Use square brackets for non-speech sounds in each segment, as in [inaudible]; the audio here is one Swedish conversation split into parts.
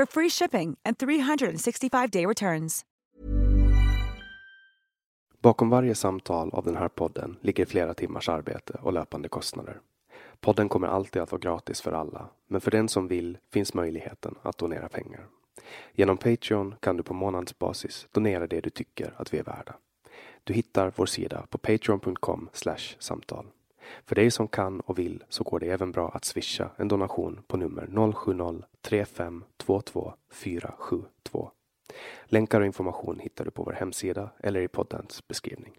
for free shipping and 365-day returns. Bakom varje samtal av den här podden ligger flera timmars arbete och löpande kostnader. Podden kommer alltid att vara gratis för alla, men för den som vill finns möjligheten att donera pengar. Genom Patreon kan du på månadsbasis donera det du tycker att vi är värda. Du hittar vår sida på patreon.com samtal. För dig som kan och vill så går det även bra att swisha en donation på nummer 070-3522 472. Länkar och information hittar du på vår hemsida eller i poddens beskrivning.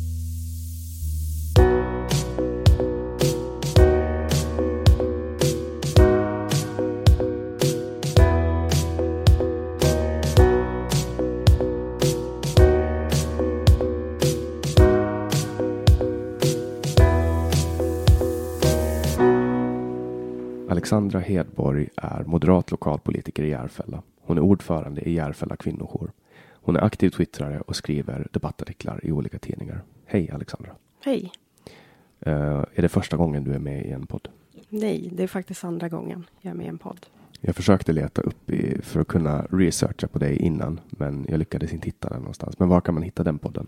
Alexandra Hedborg är moderat lokalpolitiker i Järfälla. Hon är ordförande i Järfälla kvinnojour. Hon är aktiv twittrare och skriver debattartiklar i olika tidningar. Hej Alexandra! Hej! Eh, är det första gången du är med i en podd? Nej, det är faktiskt andra gången jag är med i en podd. Jag försökte leta upp i, för att kunna researcha på dig innan, men jag lyckades inte hitta den någonstans. Men var kan man hitta den podden?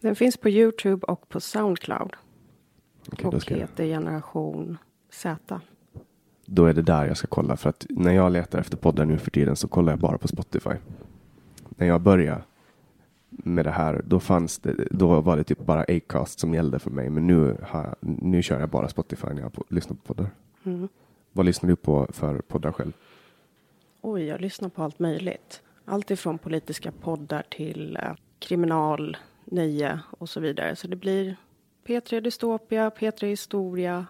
Den finns på Youtube och på Soundcloud. Då och heter Generation Z. Då är det där jag ska kolla. För att när jag letar efter poddar nu för tiden så kollar jag bara på Spotify. När jag började med det här, då fanns det, då var det typ bara Acast som gällde för mig. Men nu, har, jag- nu kör jag bara Spotify när jag på, lyssnar på poddar. Mm. Vad lyssnar du på för poddar själv? Oj, jag lyssnar på allt möjligt. Allt ifrån politiska poddar till eh, kriminal, nöje och så vidare. Så det blir P3 Dystopia, P3 Historia,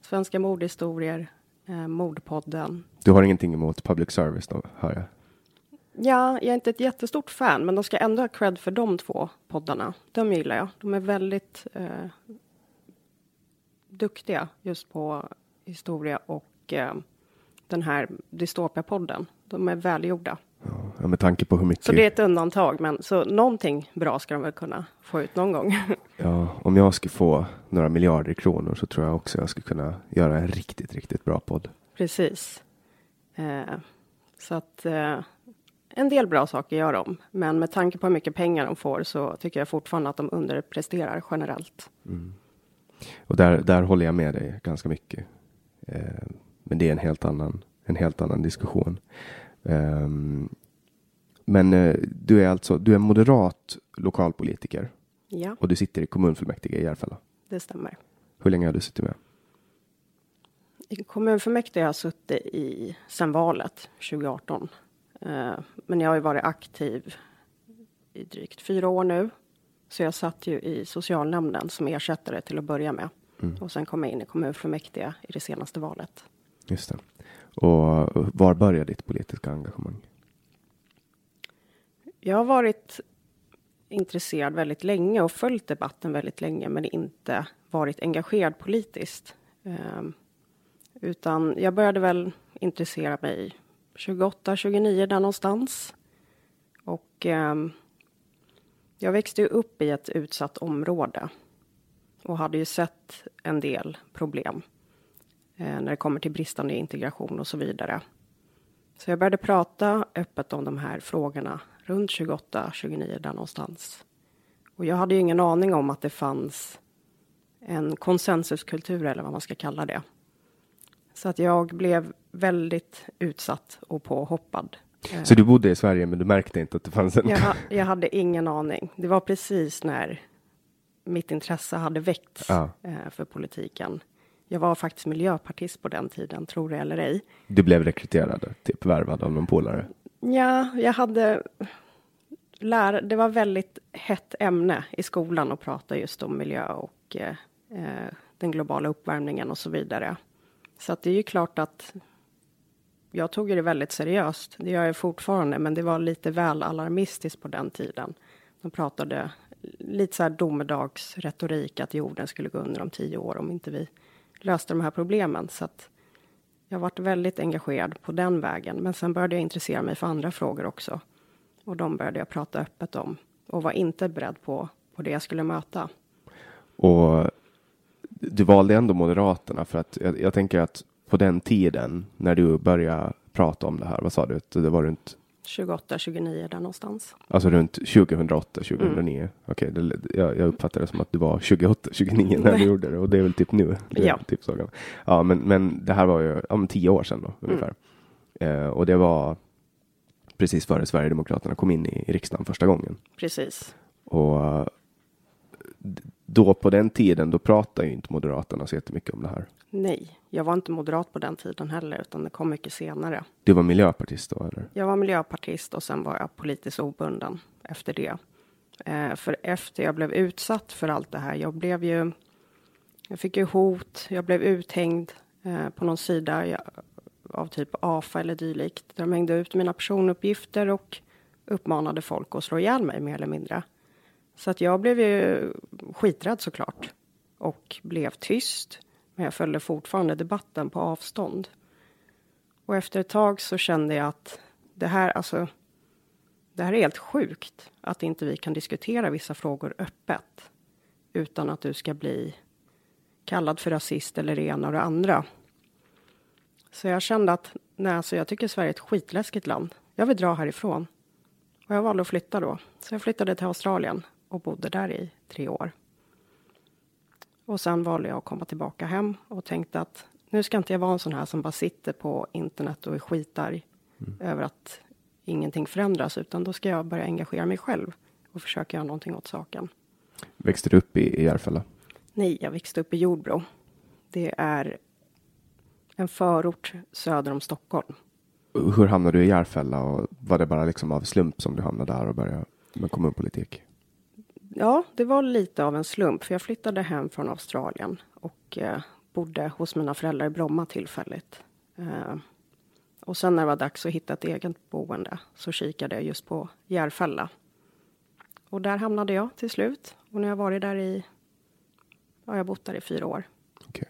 Svenska mordhistorier, eh, Mordpodden. Du har ingenting emot public service då, hör jag. Ja, jag är inte ett jättestort fan, men de ska ändå ha cred för de två poddarna. De gillar jag. De är väldigt... Eh, duktiga just på historia och eh, den här Dystopia-podden. De är välgjorda. Ja, med tanke på hur mycket... Så det är ett undantag, men så någonting bra ska de väl kunna få ut någon gång. [laughs] Ja, om jag skulle få några miljarder kronor så tror jag också jag skulle kunna göra en riktigt, riktigt bra podd. Precis. Eh, så att eh, en del bra saker gör de, men med tanke på hur mycket pengar de får så tycker jag fortfarande att de underpresterar generellt. Och där, där håller jag med dig ganska mycket. Eh, men det är en helt annan, en helt annan diskussion. Ehm, men eh, du är alltså, du är moderat lokalpolitiker Ja, och du sitter i kommunfullmäktige i Järfälla. det stämmer. Hur länge har du suttit med? I kommunfullmäktige har jag suttit i sedan valet 2018. Eh, men jag har ju varit aktiv i drygt fyra år nu. Så jag satt ju i socialnämnden som ersättare till att börja med. Och sen kom jag in i kommunfullmäktige i det senaste valet. Just det. Och var började ditt politiska engagemang? Jag har varit intresserad väldigt länge och följt debatten väldigt länge, men inte varit engagerad politiskt. Ehm, utan jag började väl intressera mig 28, 29 där någonstans. Och ehm, jag växte ju upp i ett utsatt område och hade ju sett en del problem när det kommer till bristande integration och så vidare. Så jag började prata öppet om de här frågorna runt 28, 29 där någonstans. Och jag hade ju ingen aning om att det fanns en konsensuskultur eller vad man ska kalla det. Så att jag blev väldigt utsatt och påhoppad. Så du bodde i Sverige men du märkte inte att det fanns en... Jag, ha- jag hade ingen aning. Det var precis när mitt intresse hade väckts Ja. eh, för politiken. Jag var faktiskt miljöpartist på den tiden, tror det eller ej. Du blev rekryterad, typ värvad av någon polare? Ja, jag hade lär, det var väldigt hett ämne i skolan att prata just om miljö och eh, eh, den globala uppvärmningen och så vidare. Så att det är ju klart att jag tog det väldigt seriöst. Det gör jag fortfarande, men det var lite väl alarmistiskt på den tiden. De pratade lite så här domedagsretorik att jorden skulle gå under om tio år om inte vi löste de här problemen. Så att jag varit väldigt engagerad på den vägen. Men sen började jag intressera mig för andra frågor också. Och de började jag prata öppet om. Och var inte beredd på, på det jag skulle möta. Och du valde ändå Moderaterna för att jag, jag tänker att på den tiden när du började prata om det här, vad sa du? Det var runt, 28, 29 där någonstans. alltså runt 2008, 2009? Okej, det, jag, jag uppfattade det som att du var 28, 29 när du gjorde det och det är väl typ nu? Ja. Typ så. Ja, men, men det här var ju men tio år sedan då ungefär. Eh, och det var precis före Sverigedemokraterna kom in i, i riksdagen första gången. Precis. Och då på den tiden, då pratade ju inte Moderaterna så jättemycket om det här. Nej, jag var inte moderat på den tiden heller, utan det kom mycket senare. Du var miljöpartist då eller? Jag var miljöpartist och sen var jag politiskt obunden efter det. Eh, för efter jag blev utsatt för allt det här, jag blev ju... Jag fick ju hot, jag blev uthängd eh, på någon sida jag, av typ AFA eller dylikt. Där de hängde ut mina personuppgifter och uppmanade folk att slå ihjäl mig mer eller mindre. Så att jag blev ju skiträdd såklart. Och blev tyst. Men jag följde fortfarande debatten på avstånd. Och efter ett tag så kände jag att det här, alltså, det här är helt sjukt att inte vi kan diskutera vissa frågor öppet utan att du ska bli kallad för rasist eller det ena och det andra. Så jag kände att nej, alltså, jag tycker Sverige är ett skitläskigt land. Jag vill dra härifrån. Och jag valde att flytta då. Så jag flyttade till Australien och bodde där i tre år. Och sen valde jag att komma tillbaka hem och tänkte att nu ska inte jag vara en sån här som bara sitter på internet och är skitarg över att ingenting förändras, utan då ska jag börja engagera mig själv och försöka göra någonting åt saken. Växte du upp i, i Järfälla? Nej, jag växte upp i Jordbro. Det är en förort söder om Stockholm. Hur hamnade du i Järfälla och var det bara liksom av slump som du hamnade där och började med kommunpolitik? Ja, det var lite av en slump, för jag flyttade hem från Australien och eh, bodde hos mina föräldrar i Bromma tillfälligt. Eh, och sen när det var dags att hitta ett eget boende så kikade jag just på Järfälla. Och där hamnade jag till slut. Och nu har jag varit där i, ja, jag har bott där i fyra år. Okej.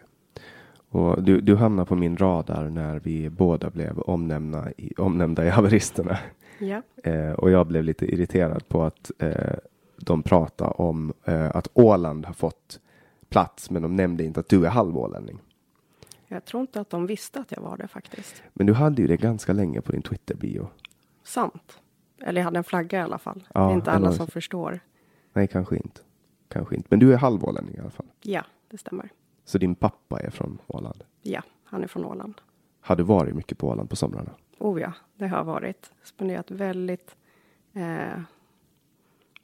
Och du, du hamnade på min radar när vi båda blev omnämnda i, omnämnda i haveristerna. Ja. Eh, och jag blev lite irriterad på att eh, de pratade om eh, att Åland har fått plats, men de nämnde inte att du är halvålänning. Jag tror inte att de visste att jag var det faktiskt. Men du hade ju det ganska länge på din Twitter-bio. Sant. Eller jag hade en flagga i alla fall. Ja, det är inte alla som förstår. Nej, kanske inte. Kanske inte. Men du är halvålänning i alla fall. Ja, det stämmer. Så din pappa är från Åland. Ja, han är från Åland. Har du varit mycket på Åland på somrarna? Oh ja, det har jag varit. Spenderat väldigt, eh,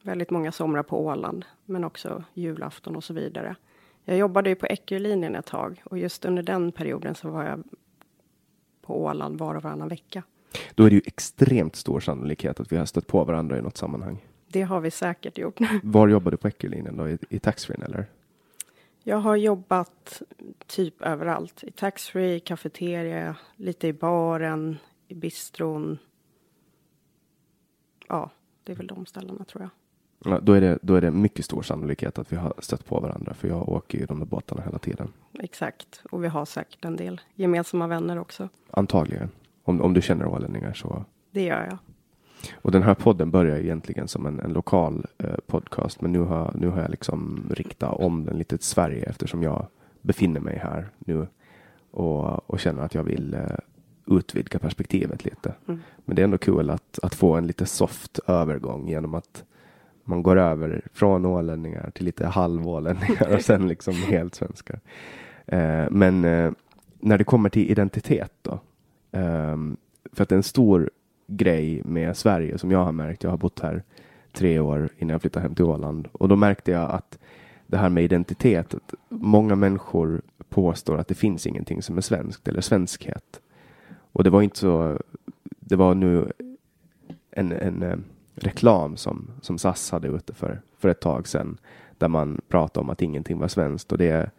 väldigt många somrar på Åland, men också julafton och så vidare. Jag jobbade ju på Eckerlinjen ett tag och just under den perioden så var jag på Åland var och varannan vecka. Då är det ju extremt stor sannolikhet att vi har stött på varandra i något sammanhang. Det har vi säkert gjort. [laughs] Var jobbar du på Eckerlinjen då? I, i taxfree eller? Jag har jobbat typ överallt. I taxfree, kafeteria, lite i baren, i bistron. Ja, det är väl de ställena tror jag. Ja, då, är det, då är det mycket stor sannolikhet att vi har stött på varandra. För jag åker ju de där båtarna hela tiden. Exakt. Och vi har säkert en del gemensamma vänner också. Antagligen. Om, om du känner ålänningar så. Det gör jag. Och den här podden börjar egentligen som en, en lokal eh, podcast. Men nu har, nu har jag liksom riktat om den lite till Sverige eftersom jag befinner mig här nu. Och, och känner att jag vill eh, utvidga perspektivet lite. Mm. Men det är ändå kul att, att få en lite soft övergång genom att man går över från ålänningar till lite halvålänningar och sen liksom [laughs] helt svenskar. Eh, men eh, när det kommer till identitet då. ehm, för att en stor grej med Sverige som jag har märkt, jag har bott här tre år innan jag flyttade hem till Åland och då märkte jag att det här med identitet, att många människor påstår att det finns ingenting som är svenskt eller svenskhet. Och det var inte så, det var nu en, en eh, reklam som, som SAS hade ute för, för ett tag sedan där man pratade om att ingenting var svenskt och det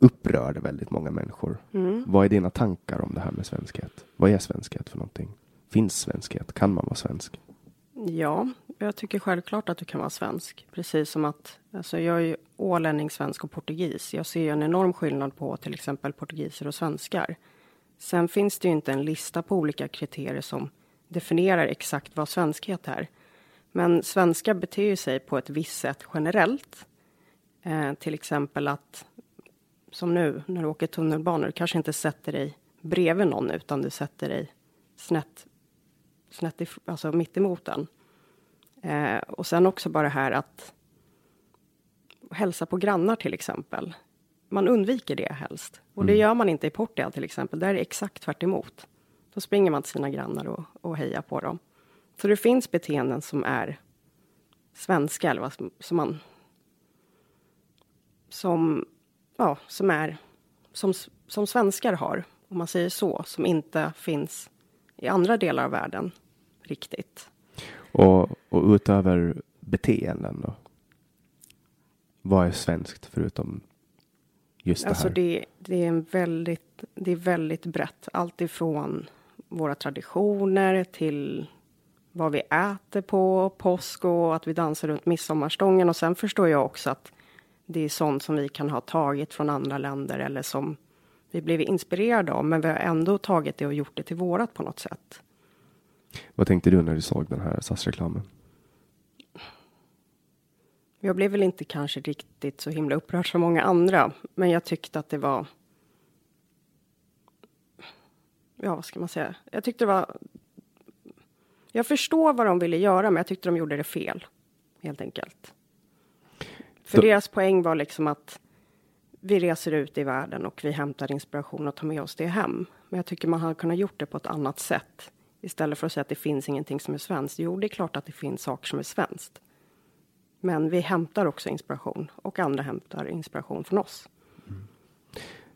upprörde väldigt många människor. Mm. Vad är dina tankar om det här med svenskhet? Vad är svenskhet för någonting? Finns svenskhet? Kan man vara svensk? Ja, jag tycker självklart att du kan vara svensk. Precis som att, alltså jag är ju ålänning, svensk och portugis. Jag ser ju en enorm skillnad på till exempel portugiser och svenskar. Sen finns det ju inte en lista på olika kriterier som definierar exakt vad svenskhet är. Men svenskar beter sig på ett visst sätt generellt. Eh, till exempel att, som nu när du åker tunnelbanor, du kanske inte sätter dig bredvid någon utan du sätter dig snett, snett i, alltså mitt emot den. Eh, och sen också bara det här att hälsa på grannar till exempel. Man undviker det helst. Och det gör man inte i Portugal till exempel. Där är det exakt tvärt emot. Då springer man till sina grannar och, och hejar på dem. Så det finns beteenden som är svenska, eller vad som, som man... Som, ja, som är... Som, som svenskar har, om man säger så, som inte finns i andra delar av världen riktigt. Och, och utöver beteenden då? Vad är svenskt förutom just det Alltså här? det, det är en väldigt, det är väldigt brett. Allt ifrån våra traditioner till vad vi äter på påsk och att vi dansar runt midsommarstången. Och sen förstår jag också att det är sånt som vi kan ha tagit från andra länder eller som vi blev inspirerade av. Men vi har ändå tagit det och gjort det till vårat på något sätt. Vad tänkte du när du såg den här SAS-reklamen? Jag blev väl inte kanske riktigt så himla upprörd som många andra, men jag tyckte att det var... Ja, vad ska man säga? Jag tyckte det var... Jag förstår vad de ville göra, men jag tyckte de gjorde det fel, helt enkelt. För Då- deras poäng var liksom att vi reser ut i världen och vi hämtar inspiration och tar med oss det hem. Men jag tycker man hade kunnat gjort det på ett annat sätt. Istället för att säga att det finns ingenting som är svenskt. Jo, det är klart att det finns saker som är svenskt. Men vi hämtar också inspiration och andra hämtar inspiration från oss.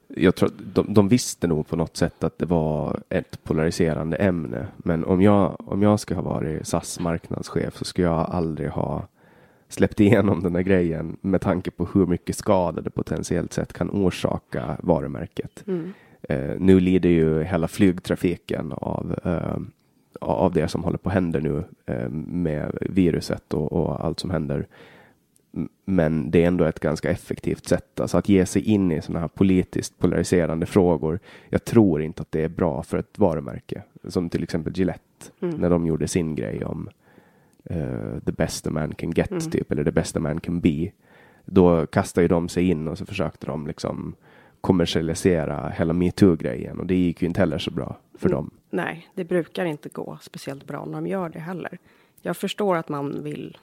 Jag tror de, de visste nog på något sätt att det var ett polariserande ämne. Men om jag, om jag ska ha varit SAS marknadschef så skulle jag aldrig ha släppt igenom den här grejen med tanke på hur mycket skada det potentiellt sett kan orsaka varumärket. Eh, nu lider ju hela flygtrafiken av, eh, av det som håller på att hända nu eh, med viruset och, och allt som händer. Men det är ändå ett ganska effektivt sätt. Alltså att ge sig in i sådana här politiskt polariserande frågor. Jag tror inte att det är bra för ett varumärke. Som till exempel Gillette. Mm. När de gjorde sin grej om uh, the best a man can get, mm. typ. Eller the best a man can be. Då kastade ju de sig in och så försökte de liksom kommersialisera hela metoo-grejen. Och det gick ju inte heller så bra för mm. dem. Nej, det brukar inte gå speciellt bra när de gör det heller. Jag förstår att man vill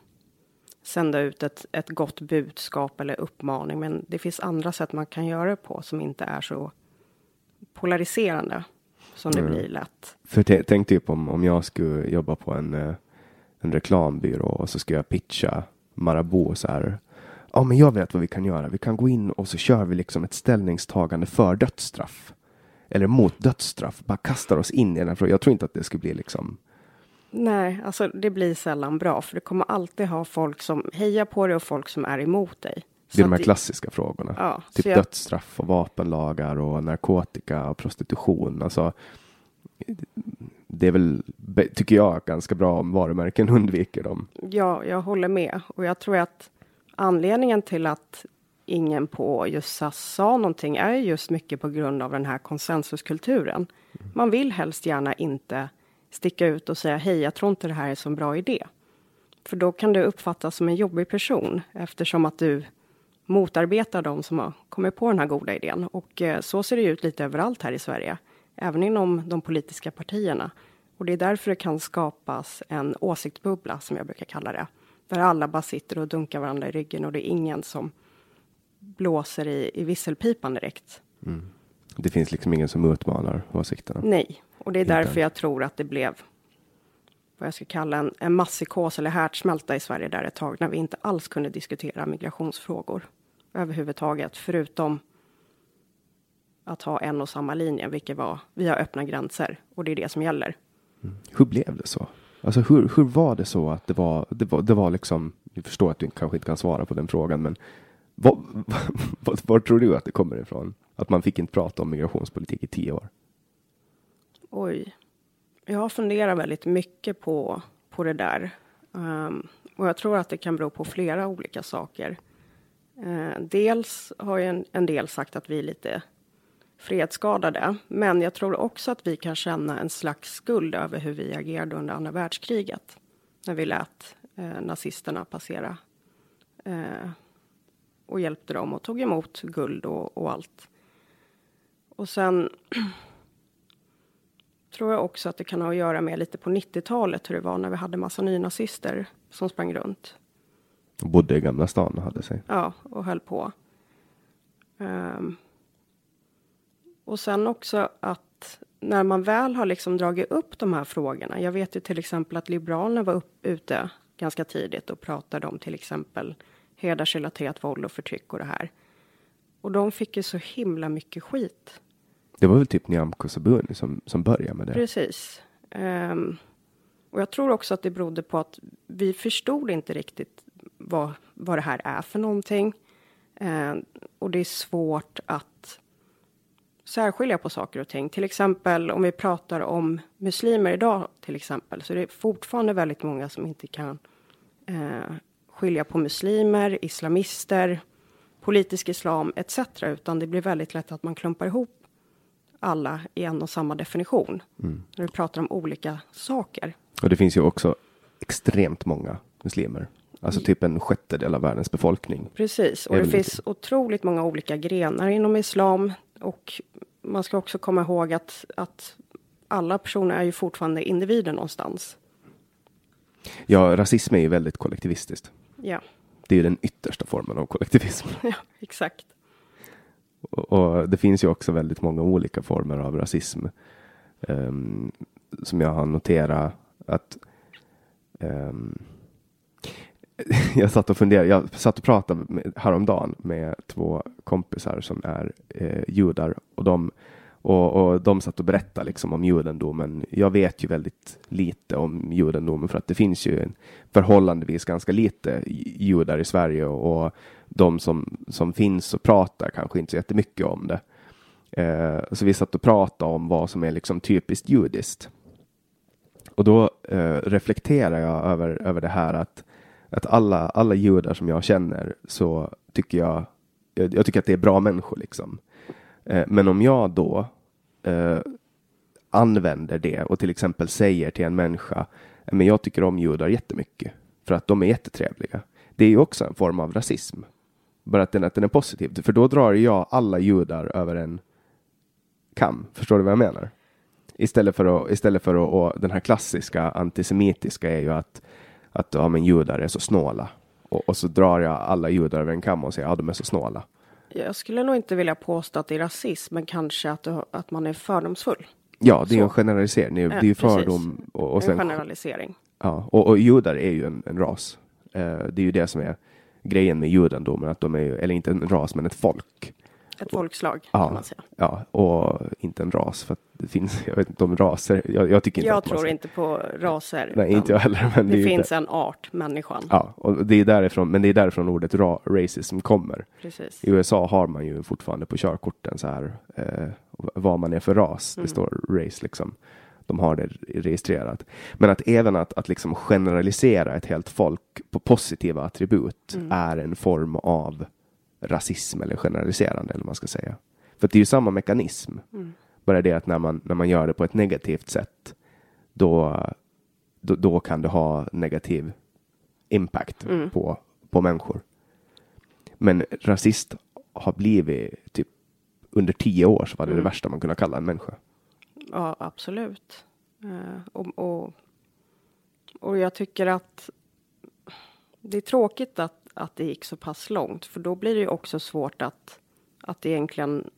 sända ut ett, ett gott budskap eller uppmaning. Men det finns andra sätt man kan göra det på som inte är så polariserande som det mm. blir lätt. För tänk typ om, om jag skulle jobba på en, eh, en reklambyrå och så ska jag pitcha Marabou så här. Ja, men jag vet vad vi kan göra. Vi kan gå in och så kör vi liksom ett ställningstagande för dödsstraff. Eller mot dödsstraff. Bara kastar oss in i den här frågan. Jag tror inte att det skulle bli liksom Nej, alltså det blir sällan bra, för det kommer alltid ha folk som hejar på dig och folk som är emot dig. Det är de här klassiska frågorna. Ja, typ jag... dödsstraff och vapenlagar och narkotika och prostitution. Alltså, det är väl, tycker jag, ganska bra om varumärken [laughs] undviker dem. Ja, jag håller med. Och jag tror att anledningen till att ingen på just SAS sa någonting är just mycket på grund av den här konsensuskulturen. Man vill helst gärna inte sticka ut och säga hej, jag tror inte det här är en så bra idé. För då kan du uppfattas som en jobbig person eftersom att du motarbetar de som har kommit på den här goda idén. Och eh, så ser det ut lite överallt här i Sverige, även inom de politiska partierna. Och det är därför det kan skapas en åsiktsbubbla, som jag brukar kalla det, där alla bara sitter och dunkar varandra i ryggen och det är ingen som blåser i, i visselpipan direkt. Mm. Det finns liksom ingen som utmanar åsikterna. Nej, och det är därför jag tror att det blev vad jag ska kalla en, en masspsykos eller härdsmälta i Sverige där ett tag när vi inte alls kunde diskutera migrationsfrågor överhuvudtaget, förutom att ha en och samma linje, vilket var vi har öppna gränser och det är det som gäller. Mm. Hur blev det så? Alltså hur, hur var det så att det var, det var, det var liksom, jag förstår att du kanske inte kan svara på den frågan, men var, [laughs] var, var tror du att det kommer ifrån? Att man fick inte prata om migrationspolitik i tio år? Oj. Jag har funderat väldigt mycket på, på det där. Um, och jag tror att det kan bero på flera olika saker. Uh, dels har ju en, en, del sagt att vi är lite fredsskadade. Men jag tror också att vi kan känna en slags skuld över hur vi agerade under andra världskriget. När vi lät uh, nazisterna passera. Uh, och hjälpte dem och tog emot guld och, och allt. Och sen tror jag också att det kan ha att göra med lite på 90-talet hur det var när vi hade massa nynazister som sprang runt. Och bodde i Gamla stan och hade sig. Ja, och höll på. Um, och sen också att när man väl har liksom dragit upp de här frågorna. Jag vet ju till exempel att Liberalerna var upp, ute ganska tidigt och pratade om till exempel hedersrelaterat våld och förtryck och det här. Och de fick ju så himla mycket skit det var väl typ Nyamko Sabuni som, som började med det. Precis. Um, och jag tror också att det berodde på att vi förstod inte riktigt vad, vad det här är för någonting. Uh, och det är svårt att särskilja på saker och ting. Till exempel om vi pratar om muslimer idag till exempel så är det fortfarande väldigt många som inte kan uh, skilja på muslimer, islamister, politisk islam etc. Utan det blir väldigt lätt att man klumpar ihop alla i en och samma definition. Mm. När vi pratar om olika saker. Och det finns ju också extremt många muslimer. Alltså typ en sjättedel av världens befolkning. Precis, och det finns otroligt många olika grenar inom islam. Och man ska också komma ihåg att, att alla personer är ju fortfarande individer någonstans. Ja, rasism är ju väldigt kollektivistiskt. Ja. Det är ju den yttersta formen av kollektivism. [laughs] Ja, exakt. Och det finns ju också väldigt många olika former av rasism. Um, som jag har noterat att um, [laughs] jag satt och funderade. Jag satt och pratade med, häromdagen med två kompisar som är eh, judar och de och, och de satt och berättade liksom om judendomen. Jag vet ju väldigt lite om judendomen för att det finns ju en förhållandevis ganska lite judar i Sverige och, och de som, som finns och pratar kanske inte så jättemycket om det. Eh, så vi satt och pratade om vad som är liksom typiskt judiskt. Och då eh, reflekterar jag över, över det här att att alla, alla judar som jag känner så tycker jag, jag, jag tycker att det är bra människor liksom. Eh, men om jag då eh, använder det och till exempel säger till en människa, eh, men jag tycker om judar jättemycket för att de är jättetrevliga. Det är ju också en form av rasism. Bara att den, att den är positiv, för då drar jag alla judar över en kam. Förstår du vad jag menar? Istället för att, istället för att, och den här klassiska antisemitiska är ju att, att ja, men judar är så snåla. Och, och så drar jag alla judar över en kam och säger att ja, de är så snåla. Jag skulle nog inte vilja påstå att det är rasism, men kanske att, att man är fördomsfull. Ja, det är ju en generalisering. Det är, det är ju fördom. Och, och sen, en generalisering. Ja, och, och judar är ju en, en ras. Eh, det är ju det som är grejen med judendomen, att de är ju, eller inte en ras, men ett folk. Ett folkslag ja, kan man säga. Ja, och inte en ras för att det finns, [laughs] jag vet inte om raser, jag, jag tycker inte Jag tror inte på raser. Nej, inte jag heller. Men det, det finns en art, människan. Ja, och det är därifrån, men det är därifrån ordet ra, racism kommer. Precis. I USA har man ju fortfarande på körkorten så här eh, vad man är för ras. Mm. Det står race liksom. De har det registrerat. Men att även att, att liksom generalisera ett helt folk på positiva attribut mm. är en form av rasism eller generaliserande eller vad man ska säga. För det är ju samma mekanism. Mm. Bara det att när man, när man gör det på ett negativt sätt då, då, då kan det ha negativ impact mm. på, på människor. Men rasist har blivit typ under tio år så var det mm. det värsta man kunde kalla en människa. Ja, absolut. Uh, och, och, och jag tycker att det är tråkigt att, att det gick så pass långt, för då blir det ju också svårt att, att egentligen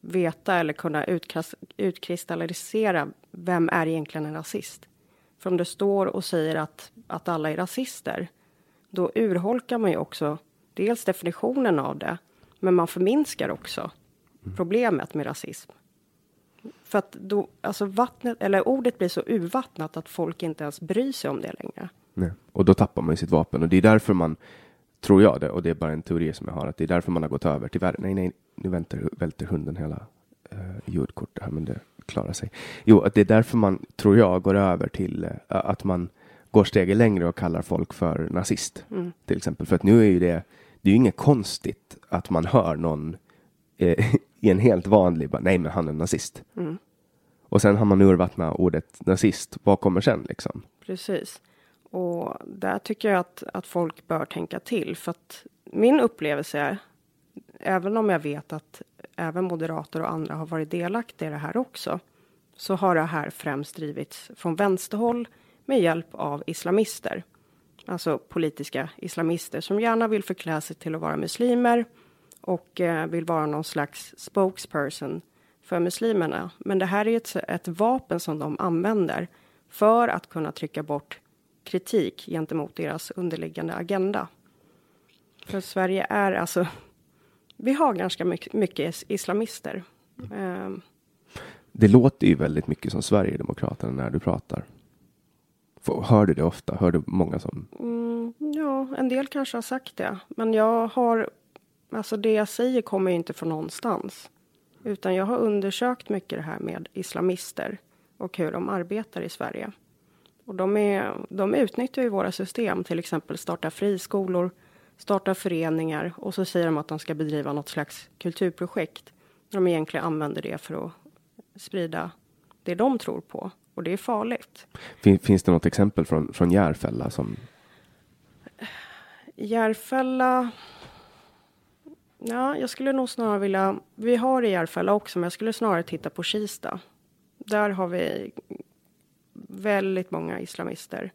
veta eller kunna utkristallisera vem är egentligen en rasist. För om det står och säger att, att alla är rasister, då urholkar man ju också dels definitionen av det, men man förminskar också mm. problemet med rasism. För att då, alltså vattnet, eller ordet blir så urvattnat att folk inte ens bryr sig om det längre. Nej. Och då tappar man ju sitt vapen och det är därför man, tror jag det, och det är bara en teori som jag har, att det är därför man har gått över till världen. Nej, nej, nu välter, välter hunden hela uh, ljudkortet här, men det klarar sig. Jo, att det är därför man, tror jag, går över till uh, att man går steget längre och kallar folk för nazist, mm. till exempel. För att nu är ju det, det är ju inget konstigt att man hör någon eh, [laughs] i en helt vanlig, bara, nej men han är nazist. Mm. Och sen har man urvattnat ordet nazist, vad kommer sen liksom? Precis. Och där tycker jag att, att folk bör tänka till. För att min upplevelse är, även om jag vet att även moderater och andra har varit delaktiga i det här också, så har det här främst drivits från vänsterhåll med hjälp av islamister. Alltså politiska islamister som gärna vill förklä sig till att vara muslimer och eh, vill vara någon slags spokesperson för muslimerna. Men det här är ett, ett vapen som de använder för att kunna trycka bort kritik gentemot deras underliggande agenda. För Sverige är alltså, vi har ganska mycket, mycket islamister. Mm. Det låter ju väldigt mycket som Sverigedemokraterna när du pratar. Hör du det ofta? Hör du många som? Mm, ja, en del kanske har sagt det. Men jag har, alltså det jag säger kommer inte från någonstans. Utan jag har undersökt mycket det här med islamister och hur de arbetar i Sverige. Och de, är, de utnyttjar ju våra system, till exempel starta friskolor, starta föreningar och så säger de att de ska bedriva något slags kulturprojekt. De egentligen använder det för att sprida det de tror på. Och det är farligt. Fin, finns det något exempel från, från Järfälla? Som... Järfälla... Ja, jag skulle nog snarare vilja... Vi har i Järfälla också, men jag skulle snarare titta på Kista. Där har vi väldigt många islamister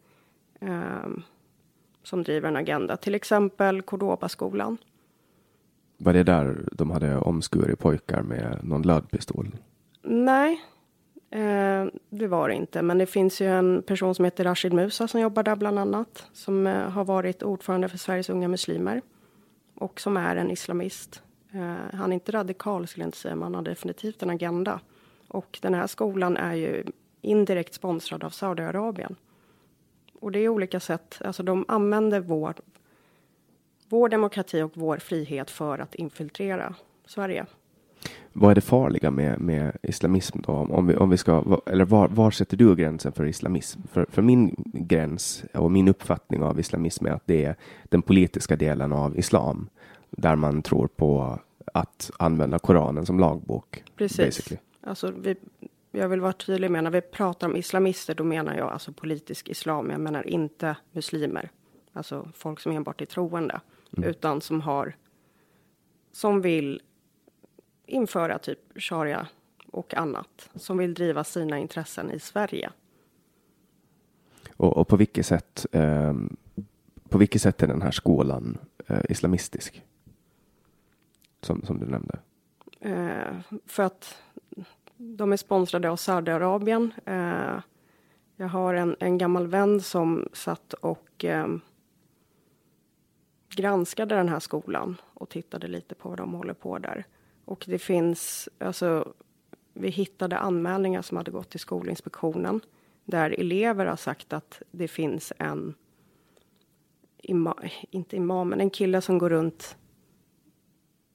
eh, som driver en agenda. Till exempel Cordobaskolan. Var det där de hade omskurit pojkar med någon lödpistol? Nej, eh, det var det inte. Men det finns ju en person som heter Rashid Musa som jobbar där bland annat. Som eh, har varit ordförande för Sveriges unga muslimer. Och som är en islamist. Eh, han är inte radikal skulle jag inte säga, men han har definitivt en agenda. Och den här skolan är ju indirekt sponsrad av Saudiarabien. Och det är olika sätt, alltså de använder vår, vår demokrati och vår frihet för att infiltrera Sverige vad är det farliga med, med islamism då? Om vi, om vi ska, eller var, var sätter du gränsen för islamism? För, för min gräns och min uppfattning av islamism är att det är den politiska delen av islam där man tror på att använda Koranen som lagbok. Precis. Basically. Alltså, vi, jag vill vara tydlig med när vi pratar om islamister, då menar jag alltså politisk islam. Jag menar inte muslimer, alltså folk som enbart är troende, mm. utan som har som vill införa typ sharia och annat, som vill driva sina intressen i Sverige. Och, och på vilket sätt? Eh, på vilket sätt är den här skolan eh, islamistisk? Som, som du nämnde. Eh, för att de är sponsrade av Saudiarabien. Eh, jag har en, en gammal vän som satt och eh, granskade den här skolan och tittade lite på vad de håller på där. Och det finns, alltså, vi hittade anmälningar som hade gått till Skolinspektionen där elever har sagt att det finns en, ima, inte imam, men en kille som går runt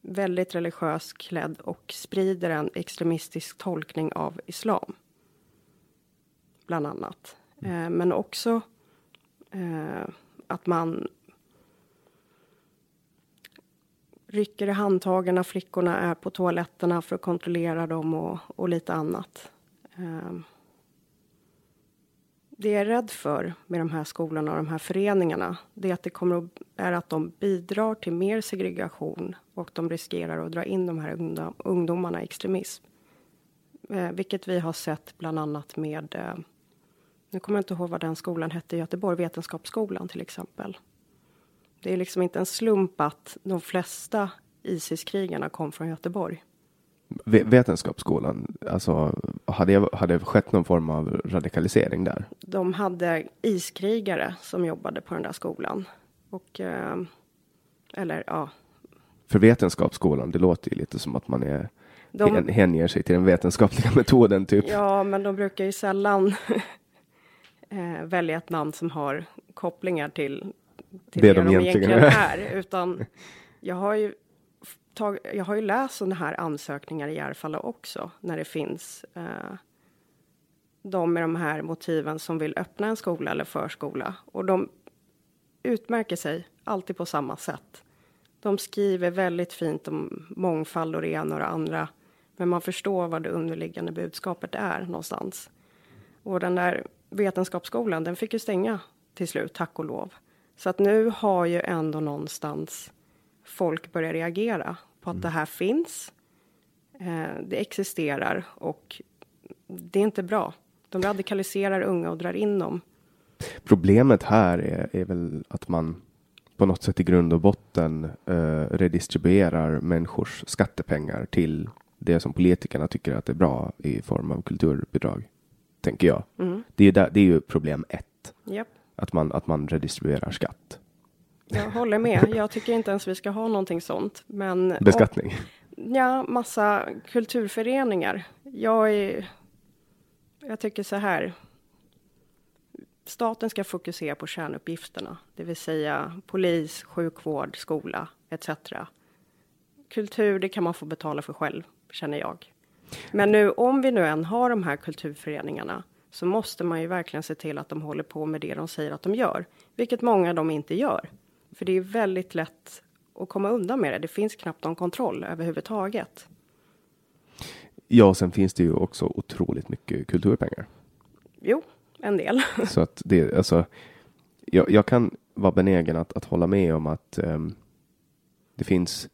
väldigt religiöst klädd och sprider en extremistisk tolkning av islam. Bland annat. Eh, men också eh, att man rycker i handtagen när flickorna är på toaletterna för att kontrollera dem och, och lite annat. Ehm. Det jag är rädd för med de här skolorna och de här föreningarna, det är att det kommer att, är att de bidrar till mer segregation och de riskerar att dra in de här ungdomarna i extremism. Eh, vilket vi har sett bland annat med, eh, nu kommer jag inte ihåg vad den skolan hette i Göteborg, Vetenskapsskolan till exempel. Det är liksom inte en slump att de flesta Isis-krigarna kom från Göteborg. Vetenskapsskolan, alltså hade, hade skett någon form av radikalisering där? De hade iskrigare som jobbade på den där skolan. Och, eh, eller ja. För Vetenskapsskolan, det låter ju lite som att man är de, hänger sig till den vetenskapliga [laughs] metoden typ. Ja, men de brukar ju sällan [laughs] eh, välja ett namn som har kopplingar till, till det, det de egentligen är. Utan jag har ju tag, jag har ju läst sådana här ansökningar i Järfälla också, när det finns eh, de med de här motiven som vill öppna en skola eller förskola. Och de utmärker sig alltid på samma sätt. De skriver väldigt fint om mångfald och det ena och det andra. Men man förstår vad det underliggande budskapet är någonstans. Och den där vetenskapsskolan, den fick ju stänga till slut, tack och lov. Så att nu har ju ändå någonstans folk börjar reagera på att mm. det här finns. Eh, det existerar och det är inte bra. De radikaliserar unga och drar in dem. Problemet här är, är väl att man på något sätt i grund och botten eh, redistribuerar människors skattepengar till det som politikerna tycker att är bra i form av kulturbidrag. Tänker jag. Mm. Det, är där, det är ju problem ett. Yep. Att, man, att man redistribuerar skatt. Jag håller med. Jag tycker inte ens vi ska ha någonting sånt. Men, Beskattning? Och, ja, massa kulturföreningar. Jag är... Jag tycker så här. Staten ska fokusera på kärnuppgifterna, det vill säga polis, sjukvård, skola etc. Kultur, det kan man få betala för själv, känner jag. Men nu, om vi nu än har de här kulturföreningarna så måste man ju verkligen se till att de håller på med det de säger att de gör, vilket många av dem inte gör. För det är väldigt lätt att komma undan med det. Det finns knappt någon kontroll överhuvudtaget. Ja, sen finns det ju också otroligt mycket kulturpengar. Jo, en del. [laughs] Så att det, alltså, jag, jag kan vara benägen att, att hålla med om att um, det finns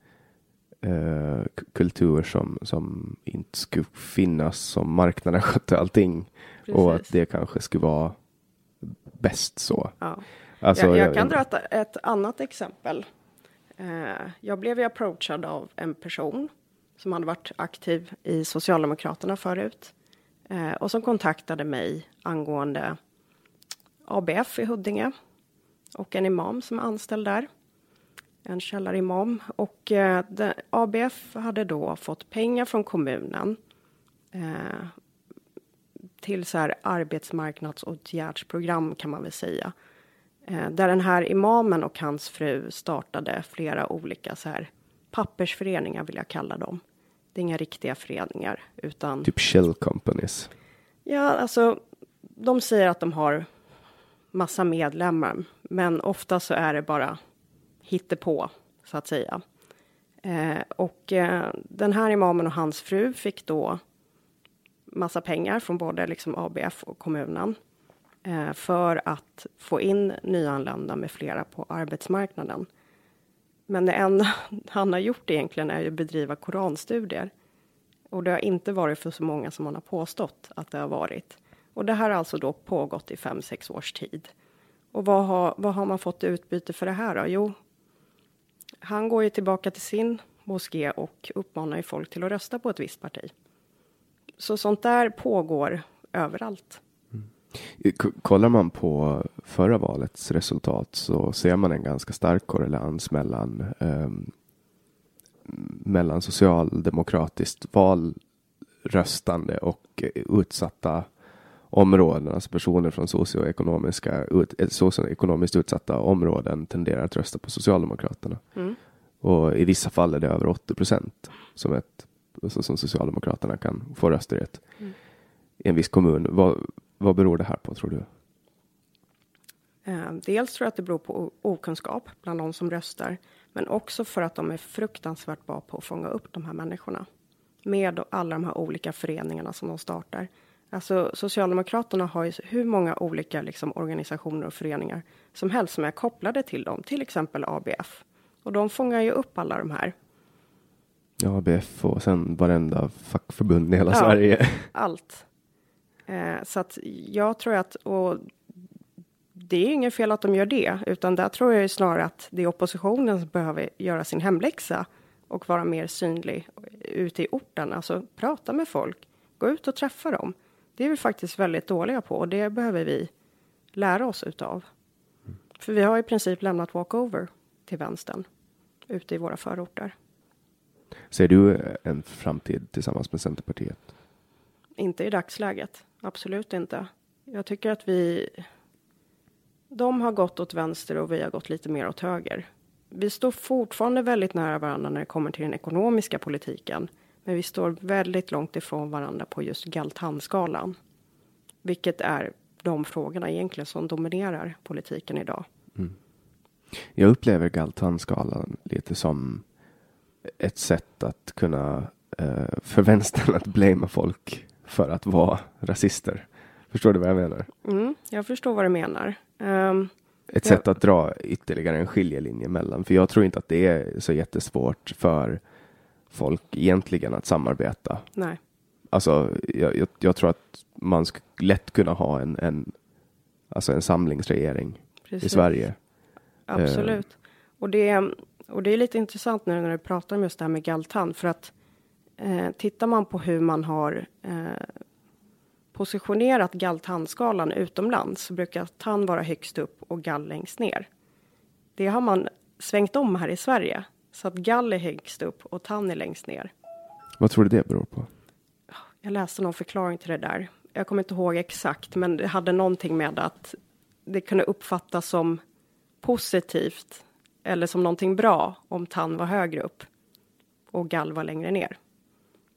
uh, kultur som, som inte skulle finnas som marknaden [laughs] skötte allting. Precis. Och att det kanske skulle vara bäst så. Ja. Alltså, jag, jag, kan dra ett, ett annat exempel. Eh, jag blev ju approachad av en person som hade varit aktiv i Socialdemokraterna förut eh, och som kontaktade mig angående ABF i Huddinge och en imam som är anställd där. En källarimam. Och eh, ABF hade då fått pengar från kommunen eh, till så här arbetsmarknadsåtgärdsprogram kan man väl säga Eh, där den här imamen och hans fru startade flera olika så här pappersföreningar vill jag kalla dem. Det är inga riktiga föreningar utan. Typ shell companies. Ja, alltså. De säger att de har massa medlemmar, men ofta så är det bara på så att säga. Eh, och eh, den här imamen och hans fru fick då massa pengar från både liksom ABF och kommunen eh, för att få in nyanlända med flera på arbetsmarknaden. Men det enda [laughs] han har gjort egentligen är att bedriva koranstudier. Och det har inte varit för så många som man har påstått att det har varit. Och det här har alltså då pågått i fem, sex års tid. Och vad har, vad har man fått i utbyte för det här då? Jo, han går ju tillbaka till sin moské och uppmanar ju folk till att rösta på ett visst parti. Så sånt där pågår överallt. Mm. Kollar man på förra valets resultat så ser man en ganska stark korrelans mellan eh, mellan socialdemokratiskt valröstande och utsatta områden, alltså personer från socioekonomiska, ut, eh, socioekonomiskt utsatta områden tenderar att rösta på Socialdemokraterna. Mm. Och i vissa fall är det över 80 procent som, ett, alltså som Socialdemokraterna kan få röster i, ett, mm. i en viss kommun. Vad, vad beror det här på tror du? Eh, dels tror jag att det beror på okunskap bland de som röstar, men också för att de är fruktansvärt bra på att fånga upp de här människorna med alla de här olika föreningarna som de startar. Alltså Socialdemokraterna har ju hur många olika liksom, organisationer och föreningar som helst som är kopplade till dem, till exempel ABF. Och de fångar ju upp alla de här. Ja, ABF och sen varenda fackförbund i hela ja, Sverige. Allt. Eh, så att jag tror att, och det är inget fel att de gör det, utan där tror jag snarare att det är oppositionen som behöver göra sin hemläxa och vara mer synlig ute i orten. Alltså prata med folk, gå ut och träffa dem. Det är vi faktiskt väldigt dåliga på och det behöver vi lära oss utav. För vi har i princip lämnat walkover till vänstern ute i våra förorter. Ser du en framtid tillsammans med Centerpartiet? Inte i dagsläget, absolut inte. Jag tycker att vi. De har gått åt vänster och vi har gått lite mer åt höger. Vi står fortfarande väldigt nära varandra när det kommer till den ekonomiska politiken. Men vi står väldigt långt ifrån varandra på just Galtanskalan. Vilket är de frågorna egentligen som dominerar politiken idag. Mm. Jag upplever Galtanskalan lite som ett sätt att kunna eh, för vänstern att blamea folk för att vara rasister. Förstår du vad jag menar? Mm, jag förstår vad du menar. Um, ett sätt att dra ytterligare en skiljelinje mellan. För jag tror inte att det är så jättesvårt för folk egentligen att samarbeta. Nej. Alltså, jag, jag, jag tror att man skulle lätt kunna ha en, en, alltså en samlingsregering Precis. i Sverige. Absolut. Eh. Och, det, och det är lite intressant nu när du pratar om just det här med Galtan, för att eh, tittar man på hur man har eh, positionerat Galtanskalan utomlands så brukar tann vara högst upp och gall längst ner. Det har man svängt om här i Sverige. Så att gall är högst upp och tann är längst ner. Vad tror du det beror på? Jag läste någon förklaring till det där. Jag kommer inte ihåg exakt, men det hade någonting med att det kunde uppfattas som positivt eller som någonting bra om tann var högre upp och gall var längre ner.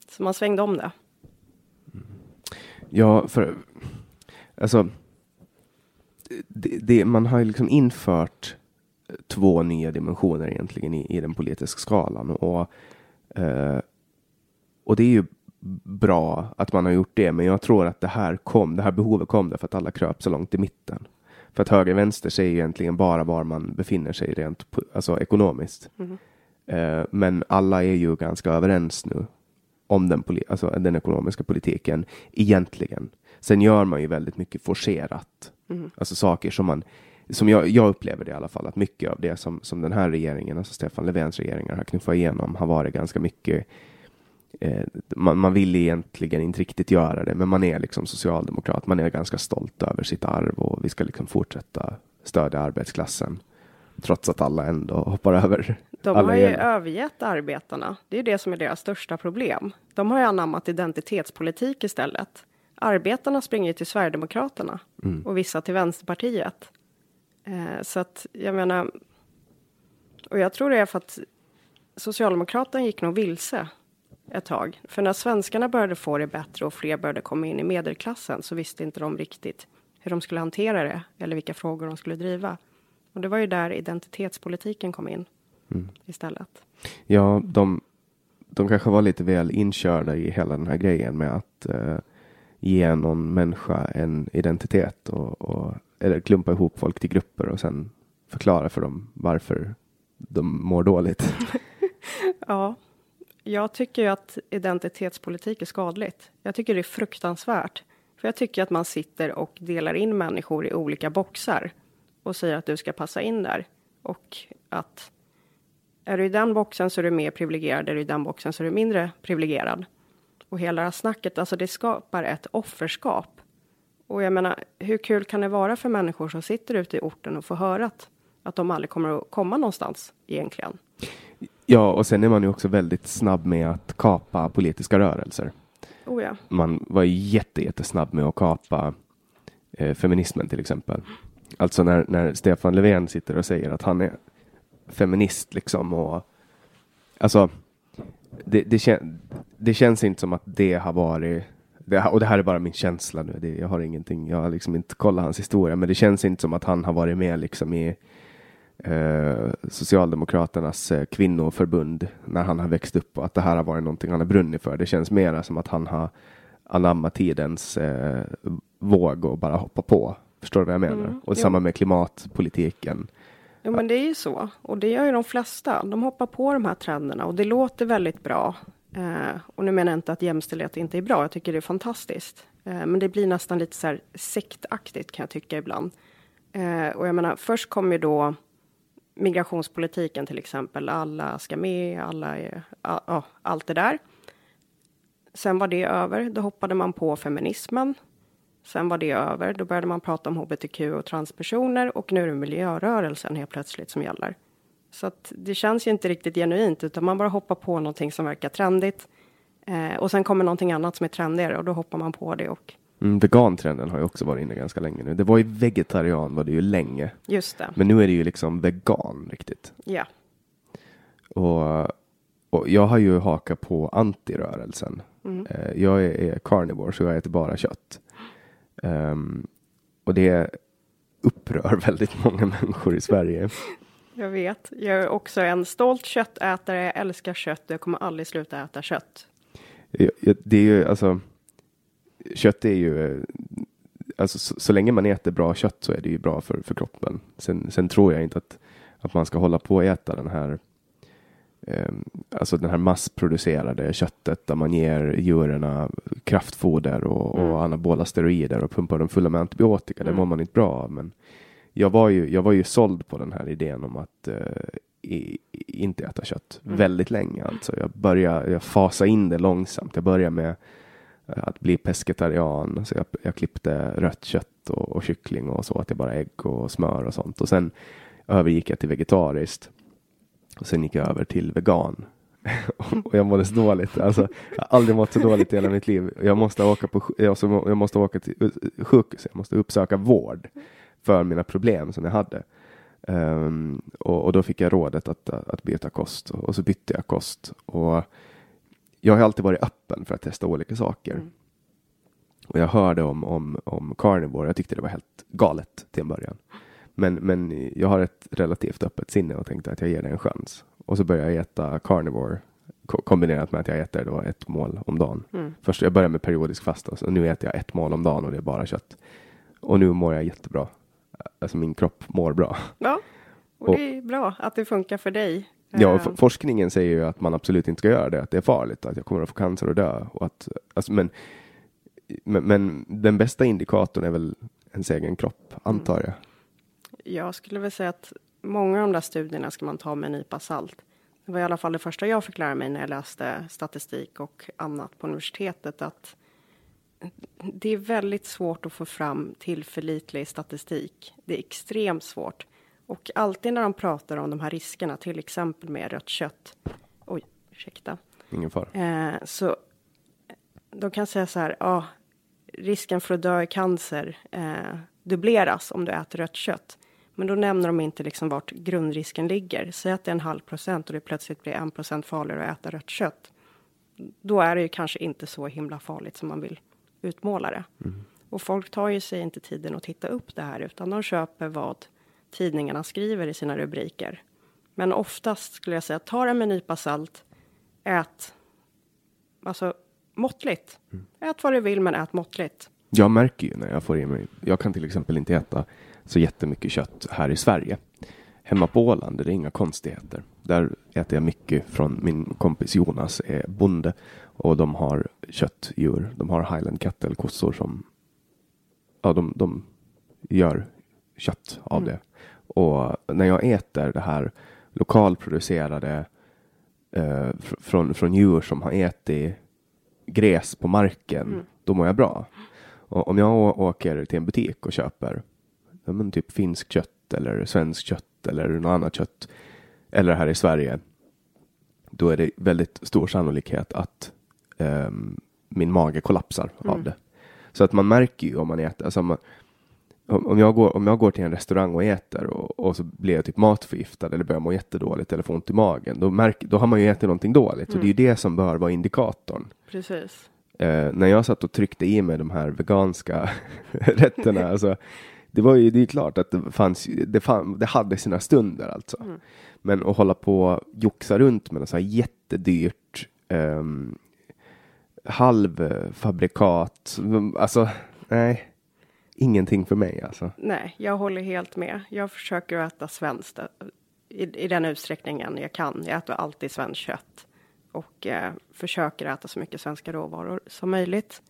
Så man svängde om det. Ja, för alltså. Det, det, man har ju liksom infört två nya dimensioner egentligen i, i den politiska skalan. Och, eh, och det är ju bra att man har gjort det, men jag tror att det här kom, det här behovet kom därför att alla kröp så långt i mitten. För att höger vänster säger egentligen bara var man befinner sig rent alltså ekonomiskt. Mm. Eh, men alla är ju ganska överens nu om den, alltså den ekonomiska politiken egentligen. Sen gör man ju väldigt mycket forcerat. Mm. Alltså saker som man som jag, jag, upplever det i alla fall, att mycket av det som, som den här regeringen, alltså Stefan Löfvens regeringar har knuffat igenom har varit ganska mycket man, man vill egentligen inte riktigt göra det, men man är liksom socialdemokrat. Man är ganska stolt över sitt arv och vi ska liksom fortsätta stödja arbetsklassen. Trots att alla ändå hoppar över. De har ju övergett arbetarna. Det är det som är deras största problem. De har ju anammat identitetspolitik istället. Arbetarna springer till Sverigedemokraterna mm. och vissa till Vänsterpartiet. Eh, så att jag menar. Och jag tror det är för att Socialdemokraterna gick nog vilse ett tag. För när svenskarna började få det bättre och fler började komma in i medelklassen så visste inte de riktigt hur de skulle hantera det eller vilka frågor de skulle driva. Och det var ju där identitetspolitiken kom in mm. istället. Ja, de, de kanske var lite väl inkörda i hela den här grejen med att eh, ge någon människa en identitet och, och, eller klumpa ihop folk till grupper och sen förklara för dem varför de mår dåligt. [laughs] ja, jag tycker ju att identitetspolitik är skadligt. Jag tycker det är fruktansvärt. För jag tycker att man sitter och delar in människor i olika boxar och säger att du ska passa in där. Och att är du i den boxen så är du mer privilegierad, är du i den boxen så är du mindre privilegierad. Och hela det här snacket, alltså det skapar ett offerskap. Och jag menar, hur kul kan det vara för människor som sitter ute i orten och får höra att, att de aldrig kommer att komma någonstans egentligen? Ja, och sen är man ju också väldigt snabb med att kapa politiska rörelser. Oh ja. Man var jätte, jättesnabb med att kapa eh, feminismen till exempel. Alltså när, när Stefan Löfven sitter och säger att han är feminist liksom och alltså det, det, kän, det känns inte som att det har varit det, och det här är bara min känsla nu. Det, jag har ingenting, jag har liksom inte kollat hans historia, men det känns inte som att han har varit med liksom i eh, Socialdemokraternas eh, kvinnoförbund när han har växt upp och att det här har varit någonting han har brunnit för. Det känns mera som att han har anammat tidens eh, våg och bara hoppa på. Förstår du vad jag menar? Mm, och jo. samma med klimatpolitiken. Jo, men det är ju så. Och det gör ju de flesta. De hoppar på de här trenderna och det låter väldigt bra. Eh, och nu menar jag inte att jämställdhet inte är bra. Jag tycker det är fantastiskt. Eh, men det blir nästan lite så här sektaktigt kan jag tycka ibland. Eh, och jag menar, först kom ju då migrationspolitiken till exempel. Alla ska med, alla är, ja, allt det där. Sen var det över. Då hoppade man på feminismen. Sen var det över. Då började man prata om hbtq och transpersoner och nu är det miljörörelsen helt plötsligt som gäller. Så att det känns ju inte riktigt genuint utan man bara hoppar på någonting som verkar trendigt. Eh, och sen kommer någonting annat som är trendigare och då hoppar man på det och Mm, vegantrenden har ju också varit inne ganska länge nu. Det var ju vegetarian var det ju länge. Just det. Men nu är det ju liksom vegan riktigt. Ja. Och, och jag har ju hakat på antirörelsen. Mm. Eh, jag är, är carnivore så jag äter bara kött. Um, och det upprör [laughs] väldigt många människor i Sverige. [laughs] Jag vet. Jag är också en stolt köttätare. Jag älskar kött. Jag kommer aldrig sluta äta kött. Det är ju alltså kött är ju, alltså så, så, länge man äter bra kött så är det ju bra för, för kroppen. Sen, sen tror jag inte att, att man ska hålla på att äta den här eh, alltså den här massproducerade köttet där man ger djuren kraftfoder och, mm. och anabola steroider och pumpar dem fulla med antibiotika. Mm. Det mår man inte bra av. Men jag var ju, jag var ju såld på den här idén om att eh, i, inte äta kött mm. väldigt länge. Alltså jag började jag fasa in det långsamt. Jag började med att bli pescetarian. Så jag, jag klippte rött kött och, och kyckling och så att jag bara ägg och smör och sånt. Och sen övergick jag till vegetariskt. Och sen gick jag över till vegan. [laughs] och jag mådde så dåligt. Alltså, jag har aldrig mått så dåligt i hela mitt liv. Jag måste åka, på, jag måste åka till sjukhus. Jag måste uppsöka vård för mina problem som jag hade. Um, och, och, då fick jag rådet att, att byta kost och, och så bytte jag kost. Och jag har alltid varit öppen för att testa olika saker. Mm. Och jag hörde om, om, om carnivore. Jag tyckte det var helt galet till en början. Men, men jag har ett relativt öppet sinne och tänkte att jag ger det en chans. Och så började jag äta carnivore kombinerat med att jag äter då ett mål om dagen. Mm. Först jag började med periodisk fasta, så nu äter jag ett mål om dagen och det är bara kött. Och nu mår jag jättebra. Alltså min kropp mår bra. Ja, och, och det är bra att det funkar för dig. Ja, ehm. forskningen säger ju att man absolut inte ska göra det, att det är farligt, att jag kommer att få cancer och dö. Och att, alltså, men, men, men den bästa indikatorn är väl ens egen kropp, antar jag. Jag skulle väl säga att många av de där studierna ska man ta med en nypa salt. Det var i alla fall det första jag fick lära mig när jag läste statistik och annat på universitetet, att det är väldigt svårt att få fram tillförlitlig statistik. Det är extremt svårt. Och alltid när de pratar om de här riskerna, till exempel med rött kött. Oj, ursäkta. Ingen fara. Eh, så de kan säga så här, ja, risken för att dö i cancer eh, dubbleras om du äter rött kött. Men då nämner de inte liksom vart grundrisken ligger. Säg att det är en halv procent och det plötsligt blir en procent farligare att äta rött kött. då är det ju kanske inte så himla farligt som man vill utmåla det. Och folk tar ju sig inte tiden att titta upp det här, utan de köper vad tidningarna skriver i sina rubriker. Men oftast skulle jag säga, ta det med en nypa salt, ät, alltså måttligt. Ät vad du vill, men ät måttligt. Jag märker ju när jag får i mig, jag kan till exempel inte äta så jättemycket kött här i Sverige. Hemma på Åland är det inga konstigheter. Där äter jag mycket från min kompis Jonas är bonde och de har köttdjur. De har highland cattle, kossor som ja, de, de gör kött av det. Och när jag äter det här lokalproducerade eh, fr- från, från djur som har ätit gräs på marken, då mår jag bra. Och om jag åker till en butik och köper ja, men typ finskt kött eller svenskt kött eller något annat kött eller här i Sverige, då är det väldigt stor sannolikhet att ehm, min mage kollapsar av det. Så att man märker ju om man äter, alltså man, om, jag går, om jag går till en restaurang och äter och, och så blir jag typ matförgiftad eller börjar må jättedåligt eller får ont i magen, då, märk, då har man ju ätit någonting dåligt. Så det är ju det som bör vara indikatorn. Precis. Eh, när jag satt och tryckte i mig de här veganska [laughs] rätterna, [laughs] alltså, det var ju det är klart att det fanns, det, fann, det hade sina stunder alltså. Men att hålla på och joxa runt med något så här jättedyrt um, halvfabrikat, alltså nej, ingenting för mig alltså. Nej, jag håller helt med. Jag försöker äta svenskt eh, i, i den utsträckningen jag kan. Jag äter alltid svenskt kött och eh, försöker äta så mycket svenska råvaror som möjligt.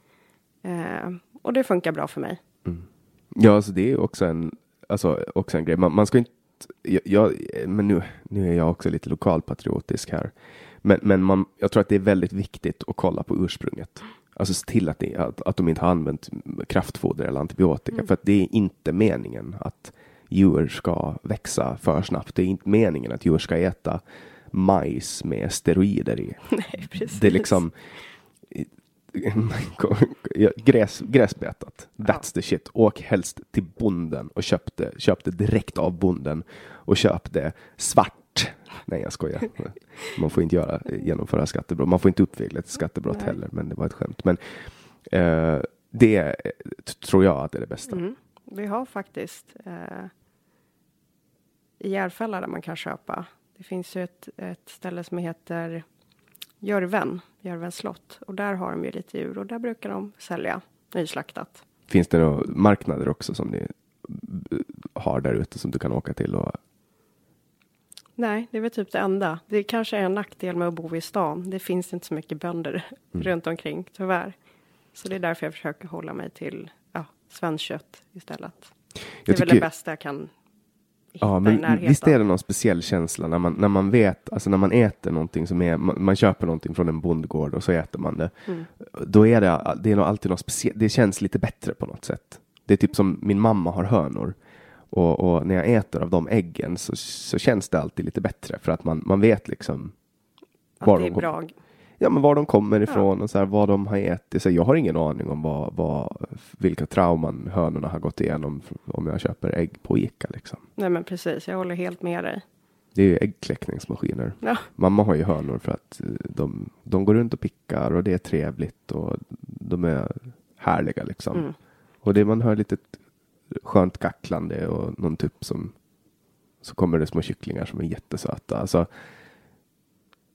Eh, och det funkar bra för mig. Ja, alltså det är också en, alltså, också en grej. Man, man ska inte, jag, jag, men nu, nu är jag också lite lokalpatriotisk här. Men, men man, jag tror att det är väldigt viktigt att kolla på ursprunget. Alltså se till att, det, att, att de inte har använt kraftfoder eller antibiotika. För att det är inte meningen att djur ska växa för snabbt. Det är inte meningen att djur ska äta majs med steroider i. [laughs] Nej, precis. Det är liksom [laughs] Ja, gräs, gräsbetat. That's the shit. Åk helst till bonden och köp det, köp det direkt av bonden och köp det svart. Nej, jag skojar. Man får inte göra, genomföra skattebrott. Man får inte uppvigla till skattebrott Nej. heller, men det var ett skämt. Men eh, det tror jag att det är det bästa. Mm. Vi har faktiskt eh, i Järfälla där man kan köpa. Det finns ju ett, ett ställe som heter Jörven, Jörvens slott. Och där har de ju lite djur och där brukar de sälja nyslaktat. Finns det några marknader också som ni eh, har där ute som du kan åka till? Och, Nej, det är väl typ det enda. Det kanske är en nackdel med att bo i stan. Det finns inte så mycket bönder runt omkring, tyvärr. Så det är därför jag försöker hålla mig till ja, svenskt kött istället. Det är Jag väl det bästa jag kan Ja, men visst är det någon speciell känsla när man, när man vet, alltså när man äter någonting som är, man, man köper någonting från en bondgård och så äter man det. Mm. Då är det, det är nog alltid något speciellt, det känns lite bättre på något sätt. Det är typ som min mamma har hönor. Och, och när jag äter av de äggen så, så känns det alltid lite bättre för att man, man vet liksom Att var det de är kom- bra. Ja, men var de kommer ifrån och så här, vad de har ätit. Så jag har ingen aning om vad, vad, vilka trauman hönorna har gått igenom om jag köper ägg på Ica. Liksom. Nej, men precis. Jag håller helt med dig. Det är ju äggkläckningsmaskiner. Ja, Mamma har ju hönor för att eh, de, de går runt och pickar och det är trevligt och de är härliga liksom. Mm. Och det man hör lite skönt kacklande och någon tupp som så kommer det små kycklingar som är jättesöta. Alltså,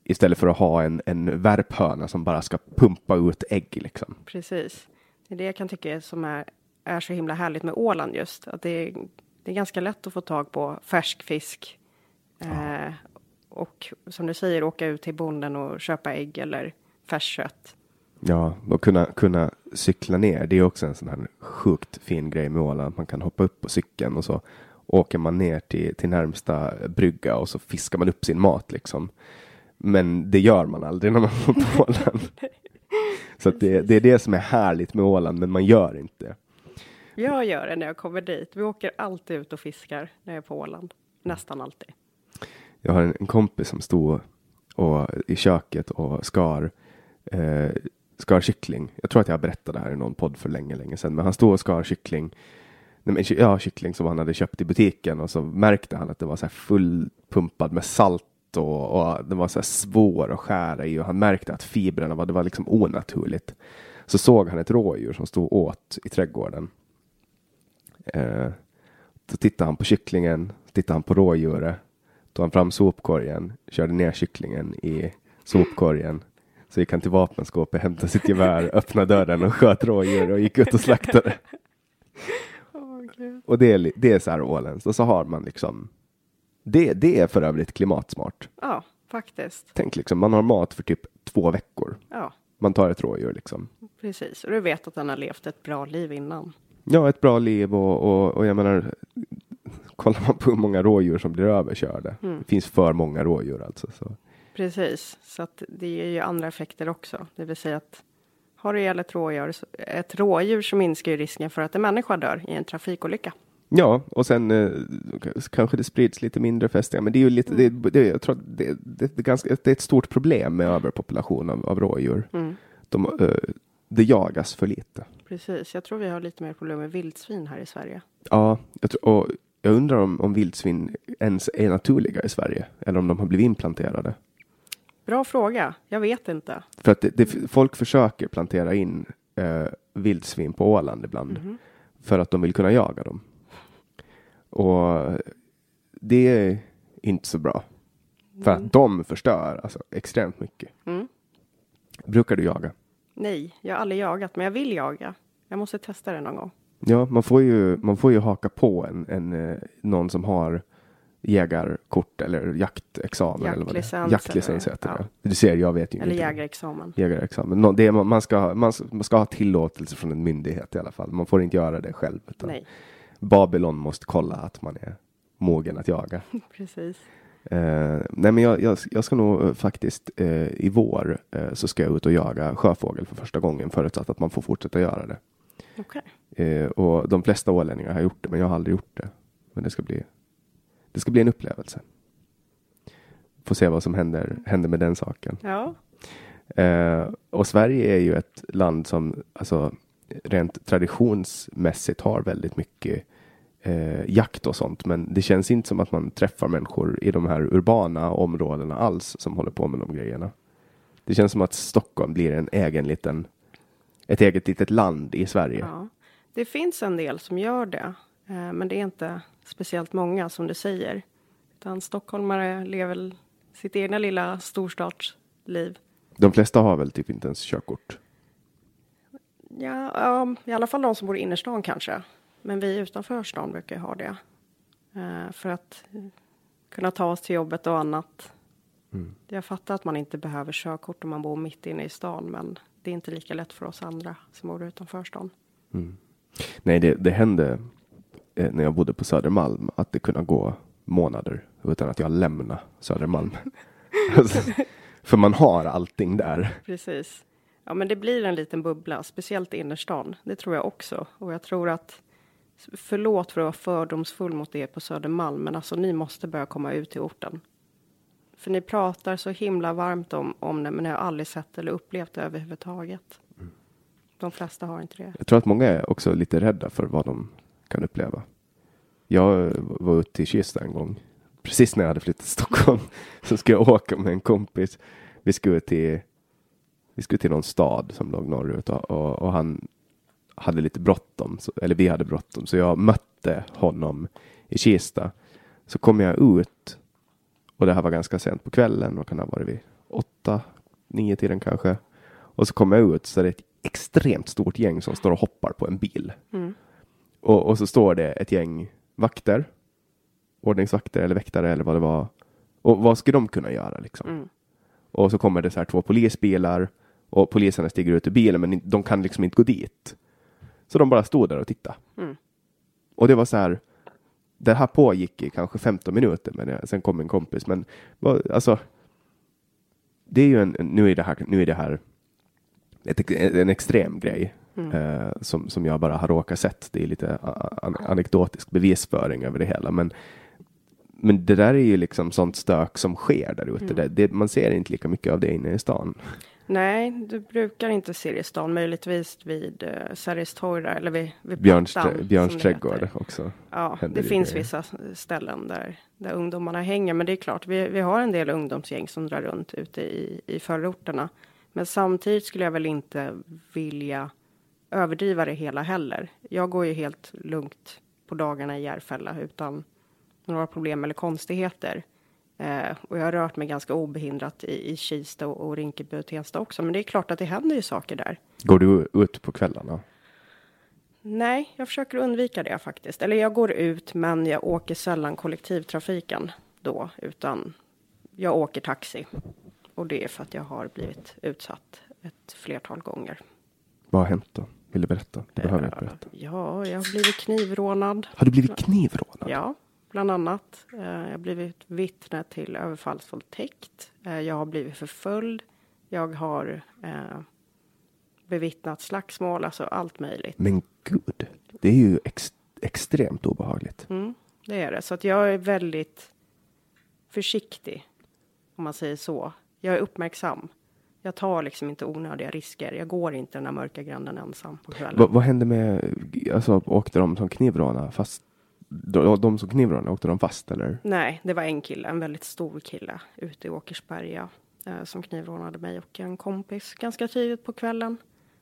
istället för att ha en, en värphöna som bara ska pumpa ut ägg liksom. precis. Det är det jag kan tycka är som är, är så himla härligt med Åland just. Att det är, det är ganska lätt att få tag på färsk fisk. Eh, och som du säger, åka ut till bonden och köpa ägg eller färskt kött. Ja, och kunna, kunna cykla ner. Det är också en sån här sjukt fin grej med Åland. Man kan hoppa upp på cykeln och så åker man ner till, till närmsta brygga och så fiskar man upp sin mat liksom. Men det gör man aldrig när man bor på [laughs] Åland. Så det, det är det som är härligt med Åland, men man gör inte. Jag gör det när jag kommer dit. Vi åker alltid ut och fiskar när jag är på Åland. Nästan alltid. Jag har en, en kompis som stod och, i köket och skar, eh, skar kyckling. Jag tror att jag berättade det här i någon podd för länge, länge sedan. Men han stod och skar kyckling. Nej, men, ja, kyckling som han hade köpt i butiken och så märkte han att det var så här fullpumpad med salt och, och den var så här svår att skära i och han märkte att fibrerna var, det var liksom onaturligt. Så såg han ett rådjur som stod åt i trädgården. Eh, då tittade han på kycklingen, tittade han på rådjuret, tog han fram sopkorgen, körde ner kycklingen i sopkorgen. Så gick han till vapenskåpet, hämtade sitt gevär, [laughs] öppnade dörren och sköt rådjur och gick ut och slaktade. [laughs] och det är, det är så här ålens. Och så har man liksom det, det är för övrigt klimatsmart. Ja, faktiskt. Tänk liksom, man har mat för typ två veckor. Ja, Man tar ett rådjur liksom. precis. Och du vet att den har levt ett bra liv innan. Ja, ett bra liv och, och, och jag menar, kollar man på hur många rådjur som blir överkörda. Det finns för många rådjur alltså. Så. Precis, så att det ger ju andra effekter också. Det vill säga att har du ihjäl ett rådjur, ett rådjur så minskar ju risken för att en människa dör i en trafikolycka. Ja, och sen eh, kanske det sprids lite mindre fästingar, men det är ju lite, det, det, jag tror att det, det, det, är ganska, det är ett stort problem med överpopulation av, av rådjur. De, eh, det jagas för lite. Precis, jag tror vi har lite mer problem med vildsvin här i Sverige. Ja, jag, tror, och jag undrar om, om vildsvin ens är naturliga i Sverige, eller om de har blivit implanterade. Bra fråga, jag vet inte. För att det, det, folk försöker plantera in eh, vildsvin på Åland ibland, för att de vill kunna jaga dem. Och det är inte så bra. För att de förstör alltså, extremt mycket. Mm. Brukar du jaga? Nej, jag har aldrig jagat, men jag vill jaga. Jag måste testa det någon gång. Ja, man får ju, man får ju haka på en, en, eh, någon som har jägarkort eller jaktexamen. eller vad det är. Jaktlicens eller- heter ja. det. Du ser, jag vet ju Eller jägarexamen. Jägarexamen. Det är, man, ska, ha- man, ska- man ska ha tillåtelse från en myndighet i alla fall. Man får inte göra det själv. Utan Nej, Babylon måste kolla att man är mogen att jaga. [laughs] precis. Eh, nej men jag, jag, jag ska nog eh, faktiskt eh, i vår eh, så ska jag ut och jaga sjöfågel för första gången förutsatt att man får fortsätta göra det. Okej. Eh, och de flesta ålänningar har gjort det men jag har aldrig gjort det. Men det ska bli, det ska bli en upplevelse. Får se vad som händer, händer med den saken. Ja, Eh, och Sverige är ju ett land som alltså, rent traditionsmässigt har väldigt mycket eh, jakt och sånt. Men det känns inte som att man träffar människor i de här urbana områdena alls som håller på med de grejerna. Det känns som att Stockholm blir en egen liten, ett eget litet land i Sverige. ja. Det finns en del som gör det, eh, men det är inte speciellt många som du säger. Utan stockholmare lever sitt egna lilla storstadsliv. De flesta har väl typ inte ens körkort. Ja, ja, i alla fall de som bor i innerstan kanske. Men vi utanför stan brukar ha det. Eh, för att kunna ta oss till jobbet och annat. Jag fattar att man inte behöver körkort om man bor mitt inne i stan, men det är inte lika lätt för oss andra som bor utanför stan. Nej, det, det hände när jag bodde på Södermalm att det kunde gå månader utan att jag lämnade Södermalm. [laughs] alltså, för man har allting där. Precis. Ja, men det blir en liten bubbla, speciellt innerstan. Det tror jag också. Och jag tror att, förlåt för att vara fördomsfull mot er på Södermalm, men alltså ni måste börja komma ut till orten. För ni pratar så himla varmt om, om det, men ni har aldrig sett eller upplevt det överhuvudtaget. De flesta har inte det. Jag tror att många är också lite rädda för vad de kan uppleva. Jag var ute i Kista en gång, precis när jag hade flyttat till Stockholm. [laughs] Så skulle jag åka med en kompis. Vi skulle till, vi skulle till någon stad som låg norrut och, och, och han hade lite bråttom, eller vi hade bråttom, så jag mötte honom i Kista. Så kom jag ut och det här var ganska sent på kvällen, vad kan det ha varit vid åtta, nio tiden kanske. Och så kom jag ut så är det ett extremt stort gäng som står och hoppar på en bil. Mm. Och, och så står det ett gäng vakter, ordningsvakter eller väktare eller vad det var. Och vad ska de kunna göra liksom? Och så kommer det så här två polisbilar och poliserna stiger ut ur bilen men de kan liksom inte gå dit. Så de bara stod där och tittade. Och det var så här, det här pågick i kanske 15 minuter men jag, sen kom en kompis. Men alltså, det är ju en, nu är det här, nu är det här ett, en extrem grej eh, som, som jag bara har råkat sett. Det är lite an, anekdotisk bevisföring över det hela. Men, men det där är ju liksom sånt stök som sker där ute. Det, det, man ser inte lika mycket av det inne i stan. Nej, du brukar inte se det i stan. Möjligtvis vid uh, Sergels torg eller vid, vid Björns, Plattan, Björns trädgård också. Ja, det finns grejer. vissa ställen där, där ungdomarna hänger. Men det är klart, vi, vi har en del ungdomsgäng som drar runt ute i, i förorterna. Men samtidigt skulle jag väl inte vilja överdriva det hela heller. Jag går ju helt lugnt på dagarna i Järfälla utan några problem eller konstigheter. Eh, och jag har rört mig ganska obehindrat i, i Kista och, och Rinkeby och Tensta också. Men det är klart att det händer ju saker där. Går du ut på kvällarna? Nej, jag försöker undvika det faktiskt. Eller jag går ut, men jag åker sällan kollektivtrafiken då, utan jag åker taxi. Och det är för att jag har blivit utsatt ett flertal gånger. Vad har hänt då? Vill du berätta? Det behöver jag inte berätta. Ja, jag har blivit knivrånad. Har du blivit knivrånad? Ja, bland annat. Eh, Jag har blivit vittne till överfallsvåldtäkt. Eh, Jag har blivit förföljd. Jag har eh, bevittnat slagsmål, alltså allt möjligt. Men gud, det är ju ex- extremt obehagligt. Mm, det är det. Så att jag är väldigt försiktig, om man säger så. Jag är uppmärksam. Jag tar liksom inte onödiga risker. Jag går inte den här mörka gränden ensam på kvällen. Va, vad hände med, alltså åkte de som knivrånade fast? De, de som knivrånade, åkte de fast eller? Nej, det var en kille, en väldigt stor kille ute i Åkersberga eh, som knivrånade mig och en kompis ganska tidigt på kvällen.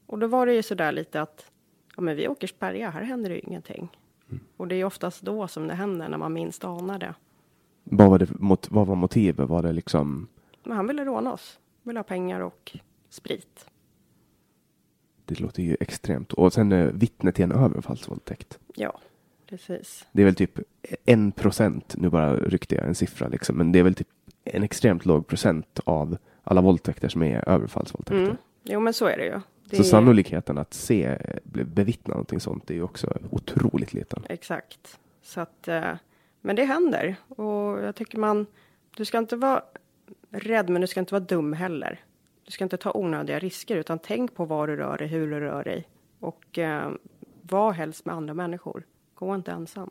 Och då var det ju sådär lite att ja, men vi Åkersberga, här händer ju ingenting. Och det är oftast då som det händer när man minst anar det. Vad var, det, mot, vad var motivet? Var det liksom, Men han ville råna oss, ville ha pengar och sprit. det låter ju extremt. Och sen eh, vittne till en överfallsvåldtäkt. Ja, precis. Det är väl typ en procent, nu bara ryckte jag en siffra liksom, men det är väl typ en extremt låg procent av alla våldtäkter som är överfallsvåldtäkter. Mm. Jo, men så är det ju. Det Så är- sannolikheten att se, be- bevittna någonting sånt är ju också otroligt liten. Exakt. Så att, eh, men det händer. Och jag tycker man, du ska inte vara rädd, men du ska inte vara dum heller. Du ska inte ta onödiga risker, utan tänk på var du rör dig, hur du rör dig. Och eh, var helst med andra människor. Gå inte ensam.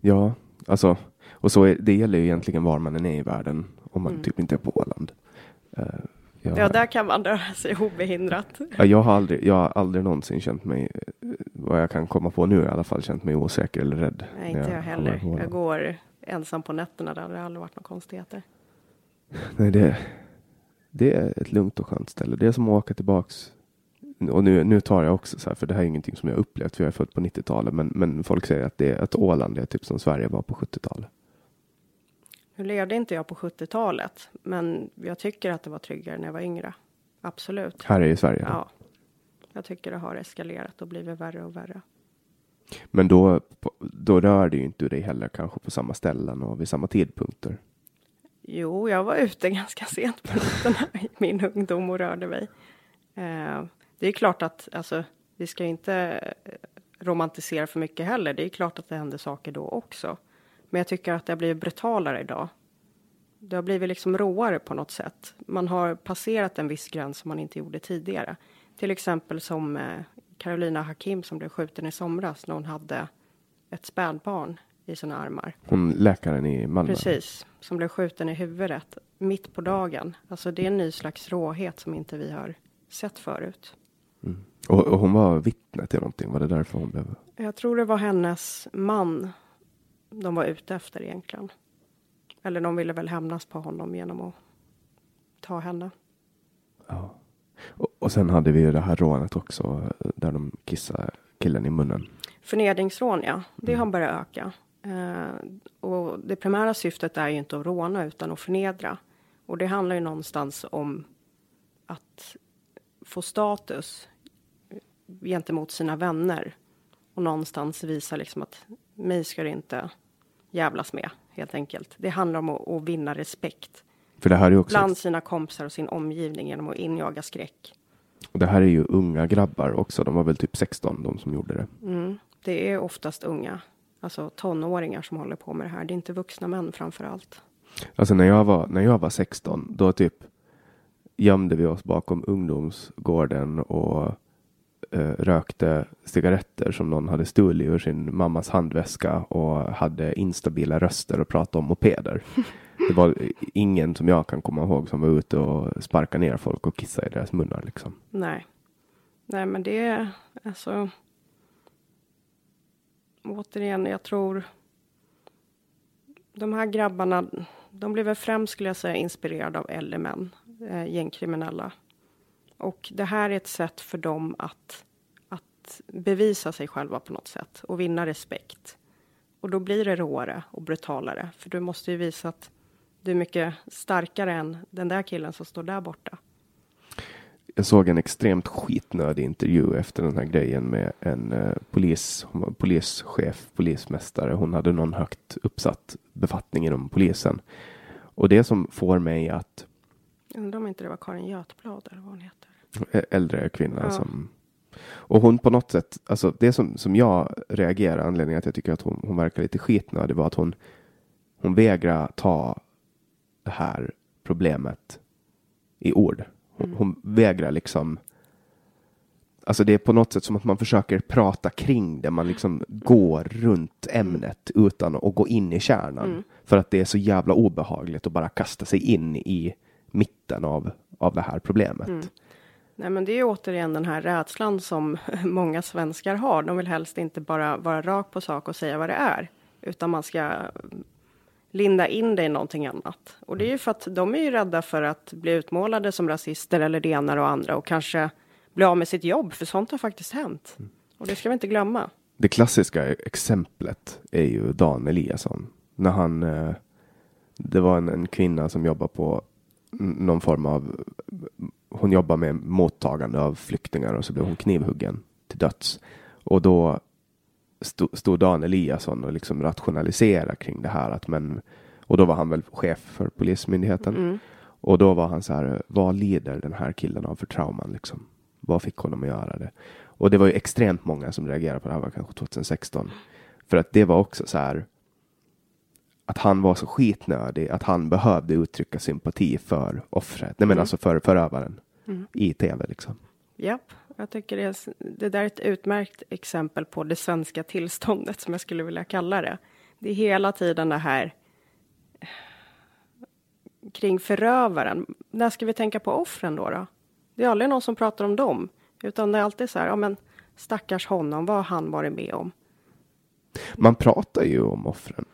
Ja, alltså, och så är, det gäller ju egentligen var man än är i världen, om man Mm. typ inte är på Åland. Eh, jag, Ja, där kan man röra sig obehindrat. Ja, jag, har aldrig, jag har aldrig någonsin känt mig, eh, vad jag kan komma på nu i alla fall, känt mig osäker eller rädd. Nej, inte jag har heller. Jag går ensam på nätterna, där har det aldrig varit några konstigheter. Nej, det, det är ett lugnt och skönt ställe. Det är som att åka tillbaks. Och nu, nu tar jag också så här, för det här är ingenting som jag upplevt, för jag är född på 90-talet. Men, men folk säger att, det, att Åland är typ som Sverige var på 70-talet. Nu levde inte jag på 70-talet, men jag tycker att det var tryggare när jag var yngre. Absolut. Här är i Sverige. Ja. Jag tycker det har eskalerat och blivit värre och värre. Men då, då rör det ju inte dig heller kanske på samma ställen och vid samma tidpunkter. Jo, jag var ute [laughs] ganska sent på nätterna i min ungdom och rörde mig. Eh, det är klart att, alltså, vi ska inte eh, romantisera för mycket heller. Det är klart att det händer saker då också. Men jag tycker att det har blivit brutalare idag. Det har blivit liksom råare på något sätt. Man har passerat en viss gräns som man inte gjorde tidigare. Till exempel som eh, Carolina Hakim som blev skjuten i somras när hon hade ett spädbarn i sina armar. Hon läkaren i Malmö. Precis, som blev skjuten i huvudet mitt på dagen. Alltså det är en ny slags råhet som inte vi har sett förut. Och, och hon var vittne till någonting. Var det därför hon blev? Jag tror det var hennes man de var ute efter egentligen. Eller de ville väl hämnas på honom genom att ta henne. Ja. Och, och sen hade vi ju det här rånet också där de kissade killen i munnen. Förnedringsrån, ja. Det har börjat öka. Eh, och det primära syftet är ju inte att råna utan att förnedra. Och det handlar ju någonstans om att få status gentemot sina vänner. Och någonstans visa liksom att mig ska det inte jävlas med, helt enkelt. Det handlar om att, att vinna respekt För det här är också bland sina kompisar och sin omgivning genom att injaga skräck. Och det här är ju unga grabbar också. De var väl typ 16 de som gjorde det. Mm. Det är oftast unga, alltså tonåringar som håller på med det här. Det är inte vuxna män framför allt. Alltså när jag var, när jag var 16 då typ gömde vi oss bakom ungdomsgården och Eh, rökte cigaretter som någon hade stulit ur sin mammas handväska och hade instabila röster och pratade om mopeder. det var ingen som jag kan komma ihåg som var ute och sparkade ner folk och kissade i deras munnar liksom. Nej. Nej, men det är alltså. Återigen, jag tror. De här grabbarna, de blev väl främst skulle jag säga inspirerade av äldre män, eh, gängkriminella. Och det här är ett sätt för dem att, att bevisa sig själva på något sätt och vinna respekt. Och då blir det råare och brutalare, för du måste ju visa att du är mycket starkare än den där killen som står där borta. Jag såg en extremt skitnödig intervju efter den här grejen med en uh, polis, polischef, polismästare. Hon hade någon högt uppsatt befattning inom polisen. Och det som får mig att... Undrar om inte det var Karin Götblad eller vad hon heter. Äldre kvinna ja. som och hon på något sätt, alltså det som, som jag reagerar, anledningen att jag tycker att hon, hon verkar lite skitnödig var att hon, hon vägrar ta det här problemet i ord. Hon, mm. hon vägrar liksom Alltså det är på något sätt som att man försöker prata kring det. Man liksom går runt ämnet utan att gå in i kärnan. Mm. För att det är så jävla obehagligt att bara kasta sig in i mitten av, av det här problemet. Mm. Nej, men det är återigen den här rädslan som [laughs] många svenskar har. De vill helst inte bara vara rak på sak och säga vad det är, utan man ska linda in det i någonting annat. Och det är ju för att de är ju rädda för att bli utmålade som rasister eller det ena och andra och kanske bli av med sitt jobb, för sånt har faktiskt hänt. Mm. Och det ska vi inte glömma. Det klassiska exemplet är ju Dan Eliasson. När han, eh, det var en, en kvinna som jobbar på någon form av hon jobbar med mottagande av flyktingar och så blev hon knivhuggen till döds. Och då stod, stod Dan Eliasson och liksom rationaliserade kring det här. Att men, och då var han väl chef för Polismyndigheten. Mm. Och då var han så här, vad lider den här killen av för trauman liksom? Vad fick honom att göra det? Och det var ju extremt många som reagerade på det här, var kanske 2016. För att det var också så här, att han var så skitnödig att han behövde uttrycka sympati för offret, nej men mm. alltså för förövaren mm. i tv liksom. Japp, jag tycker det, är, det där är ett utmärkt exempel på det svenska tillståndet som jag skulle vilja kalla det. Det är hela tiden det här kring förövaren. När ska vi tänka på offren då, då? Det är aldrig någon som pratar om dem, utan det är alltid så här, ja men stackars honom, vad har han varit med om? Man pratar ju om offren.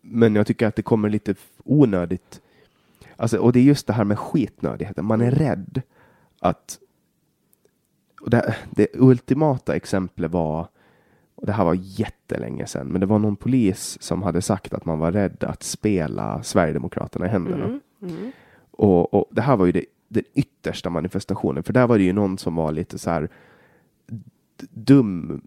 Men jag tycker att det kommer lite onödigt. Alltså, och det är just det här med skitnödigheten. Man är rädd att det, det ultimata exemplet var, och det här var jättelänge sedan, men det var någon polis som hade sagt att man var rädd att spela Sverigedemokraterna i händerna. Mm, mm. Och, och, det här var ju det, den yttersta manifestationen, för där var det ju någon som var lite så här dum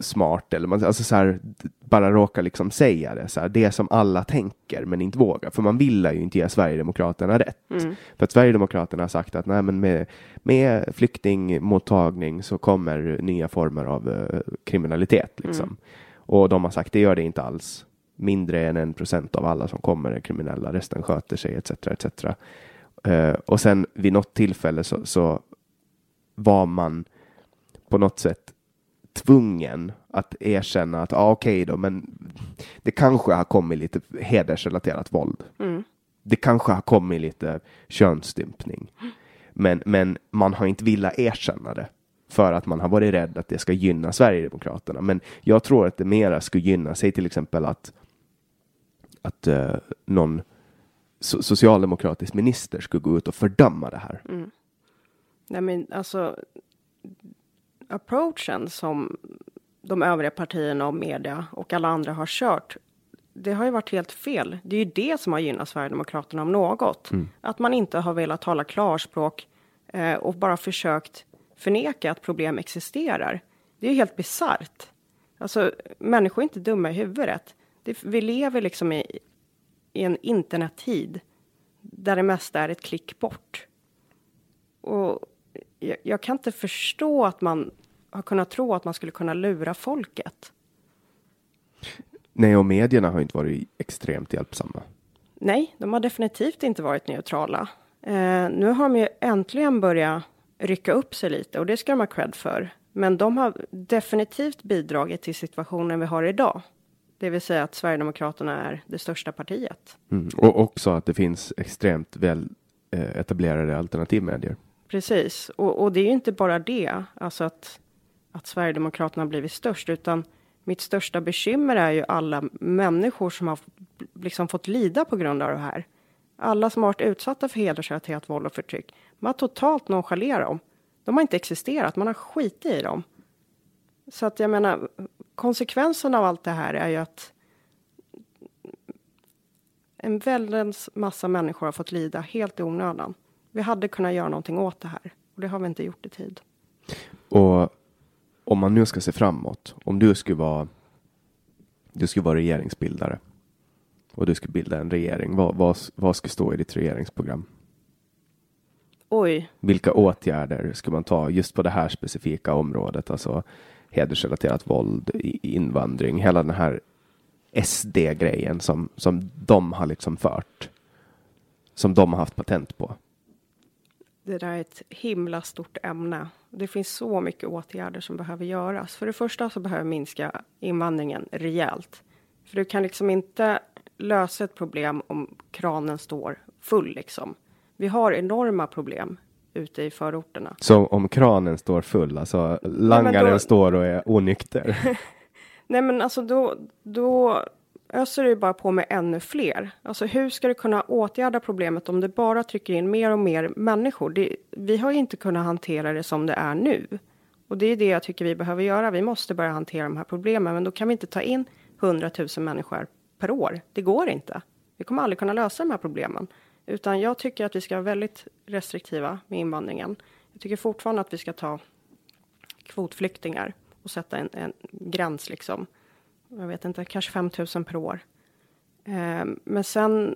smart eller man, alltså så här, bara råkar liksom säga det, så här, det som alla tänker men inte vågar. För man vill ju inte ge Sverigedemokraterna rätt. Mm. För att Sverigedemokraterna har sagt att nej, men med, med flyktingmottagning så kommer nya former av uh, kriminalitet. Liksom. Mm. Och de har sagt det gör det inte alls. Mindre än en procent av alla som kommer är kriminella, resten sköter sig etc. etc. Uh, och sen vid något tillfälle så, så var man på något sätt tvungen att erkänna att ah, okej okay då, men det kanske har kommit lite hedersrelaterat våld. Mm. Det kanske har kommit lite könsstympning. Men, men man har inte velat erkänna det för att man har varit rädd att det ska gynna Sverigedemokraterna. Men jag tror att det mera skulle gynna, sig till exempel att, att uh, någon so socialdemokratisk minister skulle gå ut och fördöma det här. Mm. Nej, men alltså approachen som de övriga partierna och media och alla andra har kört. Det har ju varit helt fel. Det är ju det som har gynnat Sverigedemokraterna om något. Mm. Att man inte har velat tala klarspråk eh, och bara försökt förneka att problem existerar. Det är ju helt bisarrt. Alltså, människor är inte dumma i huvudet. Det, vi lever liksom i, i en internettid där det mesta är ett klick bort. Och jag, jag, kan inte förstå att man har kunnat tro att man skulle kunna lura folket. Nej, och medierna har inte varit extremt hjälpsamma. Nej, de har definitivt inte varit neutrala. Eh, nu har de ju äntligen börjat rycka upp sig lite och det ska de ha cred för. Men de har definitivt bidragit till situationen vi har idag. Det vill säga att Sverigedemokraterna är det största partiet. Mm. Och också att det finns extremt väl eh, etablerade alternativmedier. Precis, och, och, det är ju inte bara det, alltså att, att Sverigedemokraterna har blivit störst, utan mitt största bekymmer är ju alla människor som har liksom fått lida på grund av det här. Alla som har varit utsatta för hedersrelaterat våld och förtryck. Man har totalt nonchalerat dem. De har inte existerat, man har skitit i dem. Så att jag menar, konsekvensen av allt det här är ju att en väldens massa människor har fått lida helt i onödan. Vi hade kunnat göra någonting åt det här och det har vi inte gjort i tid. Och om man nu ska se framåt, om du skulle vara du skulle vara regeringsbildare och du skulle bilda en regering, vad, vad, vad skulle stå i ditt regeringsprogram? Oj. Vilka åtgärder skulle man ta just på det här specifika området, alltså hedersrelaterat våld, invandring, hela den här SD-grejen som, som de har liksom fört. Som de har haft patent på. Det där är ett himla stort ämne. Det finns så mycket åtgärder som behöver göras. För det första så behöver minska invandringen rejält. För du kan liksom inte lösa ett problem om kranen står full liksom. Vi har enorma problem ute i förorterna. Så om kranen står full, alltså langaren då... står och är onykter? [laughs] Nej men alltså då, då öser du bara på med ännu fler. Alltså hur ska du kunna åtgärda problemet om det bara trycker in mer och mer människor? Det, vi har inte kunnat hantera det som det är nu. Och det är det jag tycker vi behöver göra. Vi måste börja hantera de här problemen, men då kan vi inte ta in 100 000 människor per år. Det går inte. Vi kommer aldrig kunna lösa de här problemen. Utan jag tycker att vi ska vara väldigt restriktiva med invandringen. Jag tycker fortfarande att vi ska ta kvotflyktingar och sätta en, en gräns liksom. Jag vet inte, kanske 5 000 per år. Eh, men sen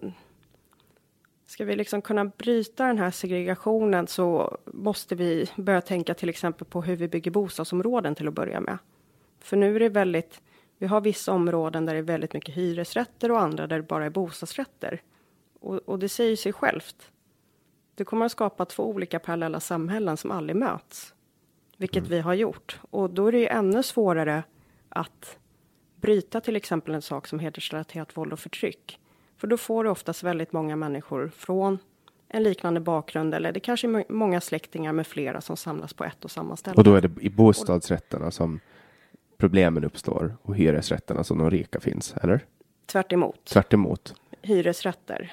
ska vi liksom kunna bryta den här segregationen så måste vi börja tänka till exempel på hur vi bygger bostadsområden till att börja med. För nu är det väldigt, vi har vissa områden där det är väldigt mycket hyresrätter och andra där det bara är bostadsrätter. Och, och det säger sig självt. Det kommer att skapa två olika parallella samhällen som aldrig möts. Vilket mm. vi har gjort. Och då är det ju ännu svårare att bryta till exempel en sak som hedersrelaterat våld och förtryck. För då får du oftast väldigt många människor från en liknande bakgrund eller det kanske är många släktingar med flera som samlas på ett och samma ställe. Och då är det i bostadsrätterna som problemen uppstår och hyresrätterna som de rika finns, eller? Tvärt emot. Tvärt emot. Hyresrätter.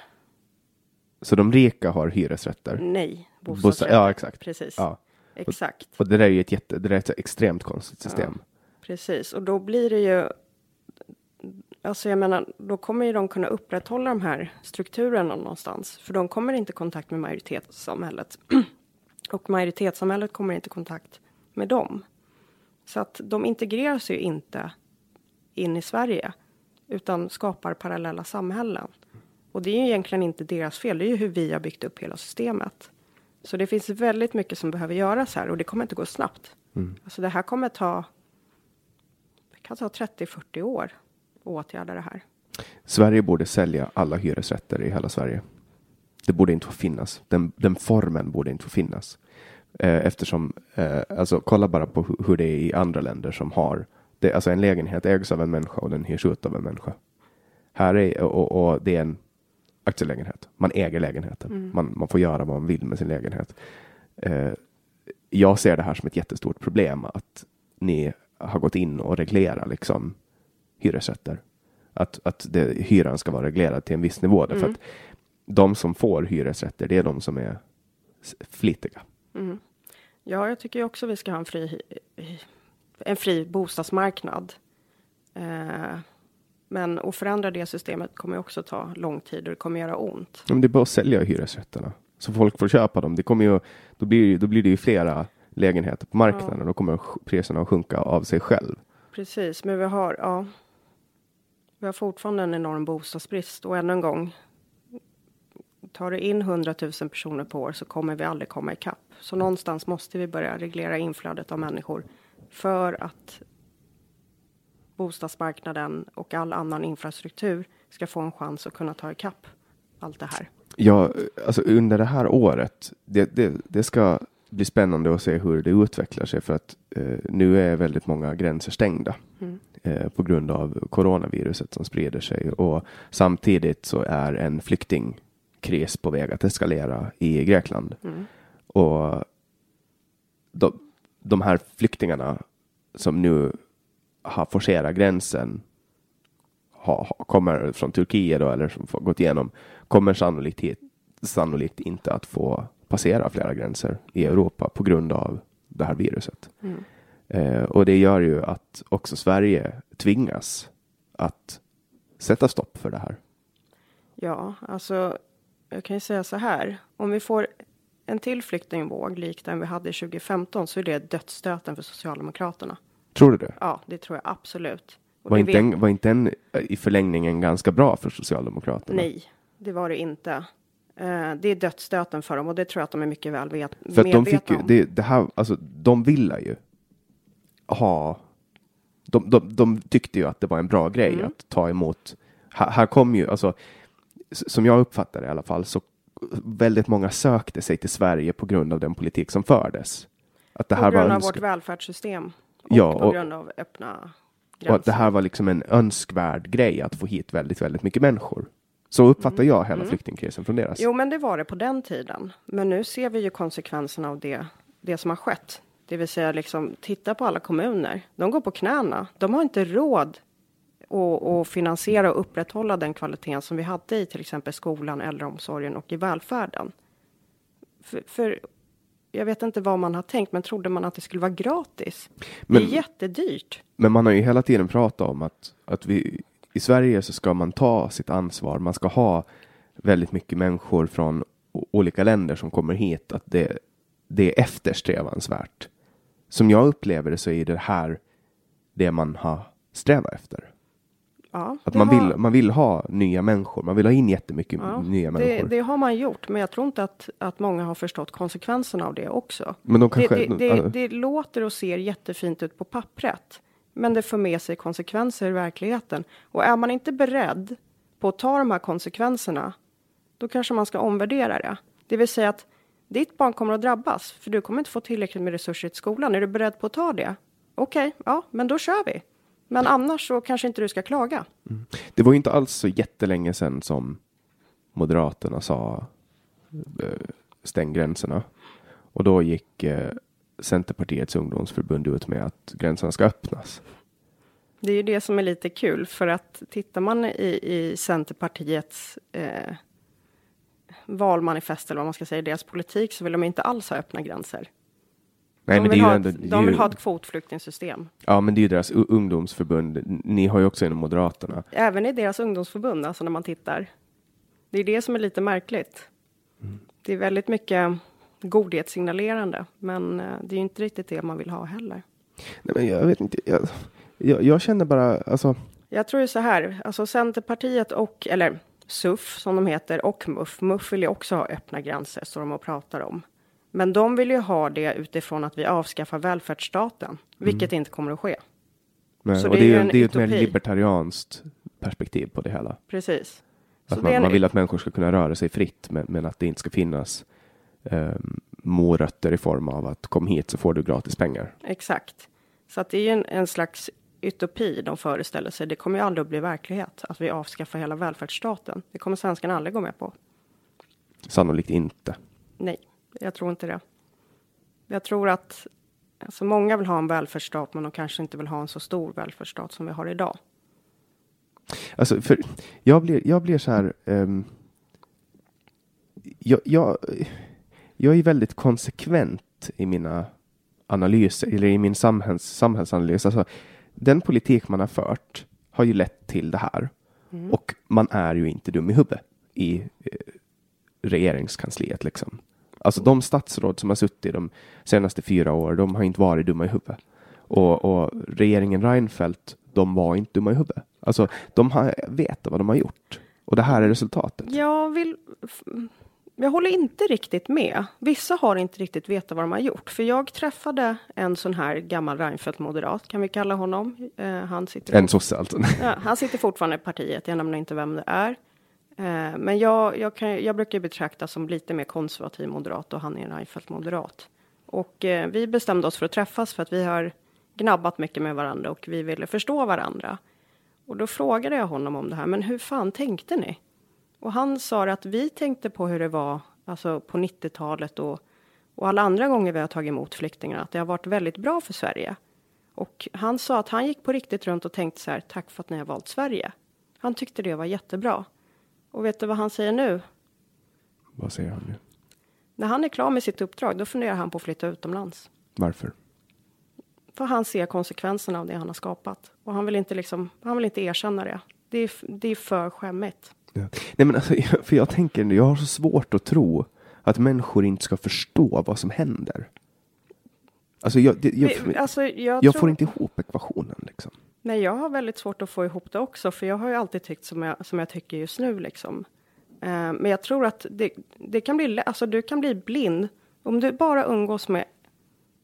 Så de rika har hyresrätter? Nej, bostadsrätter. ja, exakt. Precis. Ja. Exakt. Och, och, det där är ju ett, jätte, det är ett extremt konstigt system. Ja, precis, och då blir det ju Alltså jag menar, då kommer ju de kunna upprätthålla de här strukturerna någonstans. För de kommer inte i kontakt med majoritetssamhället. [clears throat] och majoritetssamhället kommer inte i kontakt med dem. Så att de integreras ju inte in i Sverige. Utan skapar parallella samhällen. Och det är ju egentligen inte deras fel, det är ju hur vi har byggt upp hela systemet. Så det finns väldigt mycket som behöver göras här och det kommer inte gå snabbt. Mm. Alltså det här kommer ta, det kan ta 30-40 år att åtgärda det här. Sverige borde sälja alla hyresrätter i hela Sverige. Det borde inte få finnas. Den, den formen borde inte få finnas. Eh, eftersom, eh, alltså kolla bara på hur, hur det är i andra länder som har, det, alltså en lägenhet ägs av en människa och den hyrs ut av en människa. Här är, och, och det är en aktielägenhet. Man äger lägenheten. Mm. Man, man får göra vad man vill med sin lägenhet. Eh, jag ser det här som ett jättestort problem att ni har gått in och reglerar liksom hyresrätter. Att, att det, hyran ska vara reglerad till en viss nivå. Därför mm. att de som får hyresrätter, det är de som är flitiga. Mm. Ja, jag tycker också vi ska ha en fri, en fri bostadsmarknad. Eh, men att förändra det systemet kommer också ta lång tid och det kommer göra ont. Men det är bara att sälja hyresrätterna så folk får köpa dem. Det kommer ju, då, blir, då blir det ju flera lägenheter på marknaden och då kommer priserna att sjunka av sig själv. Precis, men vi har, ja, vi har fortfarande en enorm bostadsbrist och ännu en gång. Tar det in 100 000 personer på år så kommer vi aldrig komma ikapp. Så någonstans måste vi börja reglera inflödet av människor för att bostadsmarknaden och all annan infrastruktur ska få en chans att kunna ta ikapp allt det här. Ja, alltså under det här året, det, det, det ska bli spännande att se hur det utvecklar sig för att eh, nu är väldigt många gränser stängda. Mm. Eh, på grund av coronaviruset som sprider sig och samtidigt så är en flyktingkris på väg att eskalera i Grekland. Mm. Och de, de här flyktingarna som nu har forcerat gränsen ha, ha, kommer från Turkiet då, eller som får gått igenom kommer sannolikt, hit, sannolikt inte att få passera flera gränser i Europa på grund av det här viruset. Mm. Eh, och det gör ju att också Sverige tvingas att sätta stopp för det här. Ja, alltså jag kan ju säga så här. Om vi får en till flyktingvåg lik den vi hade 2015 så är det dödsstöten för Socialdemokraterna. Tror du det? Ja, det tror jag absolut. Och Var inte, en, var inte en eh, i förlängningen ganska bra för Socialdemokraterna? Nej, det var det inte. Eh, det är dödsstöten för dem och det tror jag att de är mycket väl vet, För att de medvetna fick ju, om. det, det här, alltså de ville ju ha, de, de, de tyckte ju att det var en bra grej Mm. att ta emot. Här, här kom ju, alltså som jag uppfattar det i alla fall, så väldigt många sökte sig till Sverige på grund av den politik som fördes. Att det på här grund var av vårt välfärdssystem. Och Ja, på och- grund av öppna och gränser. att det här var liksom en önskvärd grej att få hit väldigt, väldigt mycket människor. Så uppfattar jag hela flyktingkrisen från deras. Mm. Jo, men det var det på den tiden. Men nu ser vi ju konsekvenserna av det, det som har skett. Det vill säga, liksom, titta på alla kommuner. De går på knäna. De har inte råd att, att finansiera och upprätthålla den kvaliteten som vi hade i till exempel skolan, äldreomsorgen och i välfärden. För, för jag vet inte vad man har tänkt, men trodde man att det skulle vara gratis? Men- det är jättedyrt. Men man har ju hela tiden pratat om att, att vi i Sverige så ska man ta sitt ansvar. Man ska ha väldigt mycket människor från olika länder som kommer hit. Att det, det är eftersträvansvärt. Som jag upplever det så är det här det man har strävat efter. Ja, Att det man har- vill, man vill ha nya människor. Man vill ha in jättemycket Ja, nya det, människor. det har man gjort, men jag tror inte att, att många har förstått konsekvenserna av det också. Men de Det, kanske... det, det, det låter och ser jättefint ut på pappret, men det för med sig konsekvenser i verkligheten. Och är man inte beredd på att ta de här konsekvenserna, då kanske man ska omvärdera det. Det vill säga att ditt barn kommer att drabbas, för du kommer inte få tillräckligt med resurser i skolan. Är du beredd på att ta det? Okej, ja, men då kör vi. Men annars så kanske inte du ska klaga. Det var ju inte alls så jättelänge sedan som Moderaterna sa eh, stäng gränserna. Och då gick eh, Centerpartiets ungdomsförbund ut med att gränserna ska öppnas. Det är ju det som är lite kul, för att tittar man i, i Centerpartiets eh, valmanifest, eller vad man ska säga, deras politik, så vill de inte alls ha öppna gränser. Nej, de men det vill, är ju ha, ändå, ett, de vill ha ett kvotflyktingsystem. Ja, men det är ju deras ungdomsförbund. Ni har ju också inom Moderaterna. Även i deras ungdomsförbund, alltså när man tittar. Det är det som är lite märkligt. Mm. Det är väldigt mycket godhetssignalerande, men eh, det är ju inte riktigt det man vill ha heller. Nej, men jag vet inte. Jag, jag, jag känner bara, alltså. Jag tror ju så här, alltså Centerpartiet och, eller SUF som de heter, och MUF. MUF vill ju också ha öppna gränser, så de och pratar om. Men de vill ju ha det utifrån att vi avskaffar välfärdsstaten, vilket inte kommer att ske. Nej, Så och det är ju en det är ett mer libertarianskt perspektiv på det hela. Precis. Att man, en- man vill att människor ska kunna röra sig fritt, men, men att det inte ska finnas um, morötter i form av att kom hit så får du gratis pengar. Exakt. Så att det är ju en, en slags utopi de föreställer sig. Det kommer ju aldrig att bli verklighet, att vi avskaffar hela välfärdsstaten. Det kommer svenskarna aldrig gå med på. Sannolikt inte. Nej, jag tror inte det. Jag tror att alltså många vill ha en välfärdsstat, men de kanske inte vill ha en så stor välfärdsstat som vi har idag. Alltså, för jag blir, jag blir så här. ehm, jag, jag, jag är väldigt konsekvent i mina analyser, eller i min samhälls, samhällsanalys. Alltså, den politik man har fört har ju lett till det här. Och man är ju inte dum i huvudet i eh, regeringskansliet. Liksom. Alltså de statsråd som har suttit de senaste fyra åren, de har inte varit dumma i huvudet. Och, och regeringen Reinfeldt, de var inte dumma i huvudet. Alltså, de har vetat vad de har gjort. Och det här är resultatet. Jag vill... Jag håller inte riktigt med. Vissa har inte riktigt vetat vad de har gjort. För jag träffade en sån här gammal Reinfeldt-moderat, kan vi kalla honom. Eh, han, sitter En sosse alltså. [laughs] ja, han sitter fortfarande i partiet, jag nämner inte vem det är. Eh, men jag, jag, kan, jag brukar betraktas som lite mer konservativ moderat och han är en Reinfeldt-moderat. Och eh, vi bestämde oss för att träffas för att vi har gnabbat mycket med varandra och vi ville förstå varandra. Och då frågade jag honom om det här, men hur fan tänkte ni? Och han sa att vi tänkte på hur det var alltså på 90-talet och, och alla andra gånger vi har tagit emot flyktingar, att det har varit väldigt bra för Sverige. Och han sa att han gick på riktigt runt och tänkte så här, tack för att ni har valt Sverige. Han tyckte det var jättebra. Och vet du vad han säger nu? Vad säger han nu? När han är klar med sitt uppdrag, då funderar han på att flytta utomlands. Varför? För han ser konsekvenserna av det han har skapat. Och han vill inte, liksom, han vill inte erkänna det. Det är, det är för skämmigt. Ja. Nej men alltså, [laughs] för jag tänker, jag har så svårt att tro att människor inte ska förstå vad som händer. Alltså jag, det, jag, Men, alltså, jag, jag tror, får inte ihop ekvationen liksom. Nej, jag har väldigt svårt att få ihop det också, för jag har ju alltid tyckt som jag, som jag tycker just nu. Liksom. Eh, men jag tror att det, det kan bli, alltså, du kan bli blind om du bara umgås med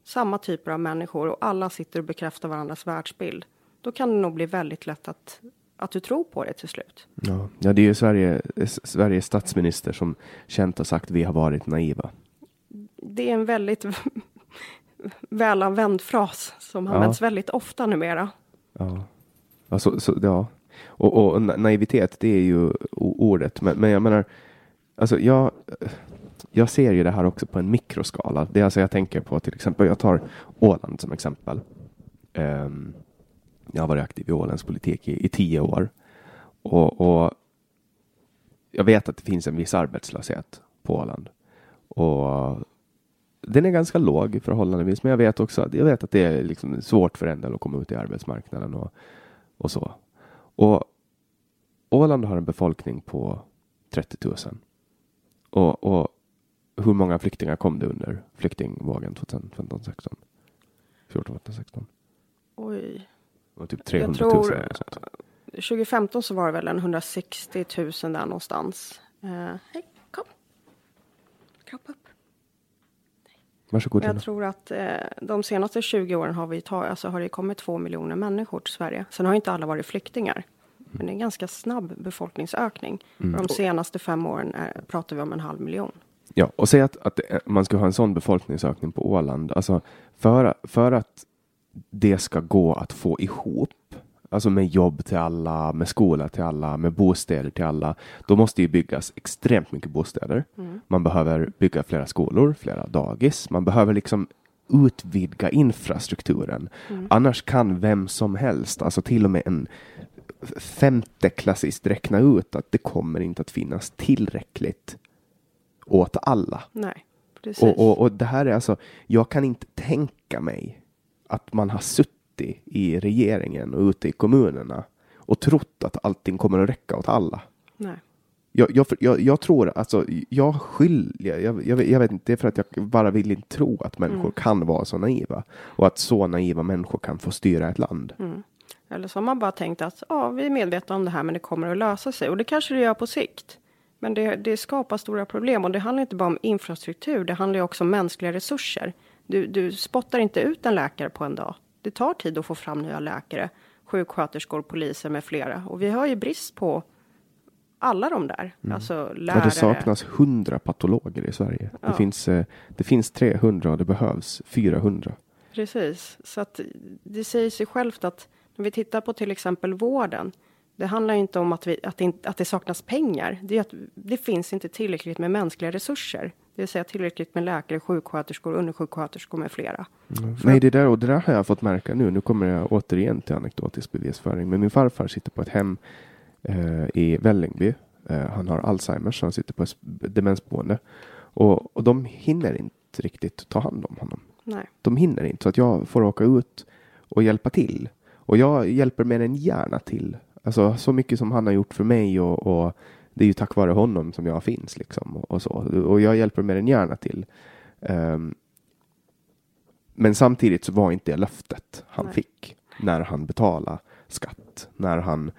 samma typer av människor och alla sitter och bekräftar varandras världsbild. Då kan det nog bli väldigt lätt att, att du tror på det till slut. Ja, ja det är ju Sverige, Sveriges statsminister som känt har sagt vi har varit naiva. Det är en väldigt [laughs] välanvänd fras som Ja. används väldigt ofta numera. Ja, alltså, så, ja. Och, och na- naivitet, det är ju ordet. Men, men jag menar, alltså jag, jag ser ju det här också på en mikroskala. Det är alltså jag tänker på till exempel, jag tar Åland som exempel. Ehm, jag har varit aktiv i Ålands politik i, i tio år. Och, och jag vet att det finns en viss arbetslöshet på Åland. Och den är ganska låg förhållandevis, men jag vet också att, jag vet att det är liksom svårt för en del att komma ut i arbetsmarknaden och, och så. Och Åland har en befolkning på 30 000. Och, och hur många flyktingar kom det under flyktingvågen 2015, 16? 14, 15, 16? Oj. Var typ 300 tror- 000. eller något sånt. 2015 så var det väl en 160 000 där någonstans. Eh, hej, kom. Kropp upp. Varsågod. Jag Tina. tror att eh, de senaste 20 åren har, vi ta, alltså har det kommit två miljoner människor till Sverige. Sen har inte alla varit flyktingar. Men det är en ganska snabb befolkningsökning. Mm. Och de senaste fem åren är, pratar vi om en halv miljon. Ja, och säg att, att det- man ska ha en sån befolkningsökning på Åland. Alltså för, för att det ska gå att få ihop, alltså med jobb till alla, med skola till alla, med bostäder till alla, då måste ju byggas extremt mycket bostäder. Man behöver bygga flera skolor, flera dagis. Man behöver liksom utvidga infrastrukturen. Annars kan vem som helst, alltså till och med en femteklassist räkna ut att det kommer inte att finnas tillräckligt åt alla. Nej, precis. Och, och, och det här är alltså, jag kan inte tänka mig att man har suttit i regeringen och ute i kommunerna och trott att allting kommer att räcka åt alla. Nej. Jag, jag, jag, jag tror, alltså, jag skyll, jag, jag, jag, vet- inte, det är för att jag bara vill inte tro att människor kan vara så naiva. Och att så naiva människor kan få styra ett land. Eller så har man bara tänkt att ja, vi är medvetna om det här men det kommer att lösa sig. Och det kanske det gör på sikt. Men det, det skapar stora problem och det handlar inte bara om infrastruktur. Det handlar ju också om mänskliga resurser. Du, du spottar inte ut en läkare på en dag. Det tar tid att få fram nya läkare, sjuksköterskor, poliser med flera. Och vi har ju brist på alla de där. Alltså lärare. Ja, det saknas 100 patologer i Sverige. Det, Ja. finns, eh, det finns 300 och det behövs 400. Precis, så att det säger sig självt att när vi tittar på till exempel vården. Det handlar ju inte om att, vi, att, det, att det saknas pengar. Det är att det finns inte tillräckligt med mänskliga resurser. Det vill säga tillräckligt med läkare, sjuksköterskor, undersjuksköterskor med flera. Nej, det där, och det där har jag fått märka nu. Nu kommer jag återigen till anekdotisk bevisföring. Men min farfar sitter på ett hem eh, i Vällingby. Eh, han har Alzheimers, så han sitter på ett demensboende. Och, och de hinner inte riktigt ta hand om honom. Nej, De hinner inte, så att jag får åka ut och hjälpa till. Och jag hjälper mer än gärna till. Alltså så mycket som han har gjort för mig och, och det är ju tack vare honom som jag finns liksom och, och så. Och jag hjälper mer än gärna till. Ehm, men samtidigt så var inte det löftet han Nej. fick när han betalade skatt, när han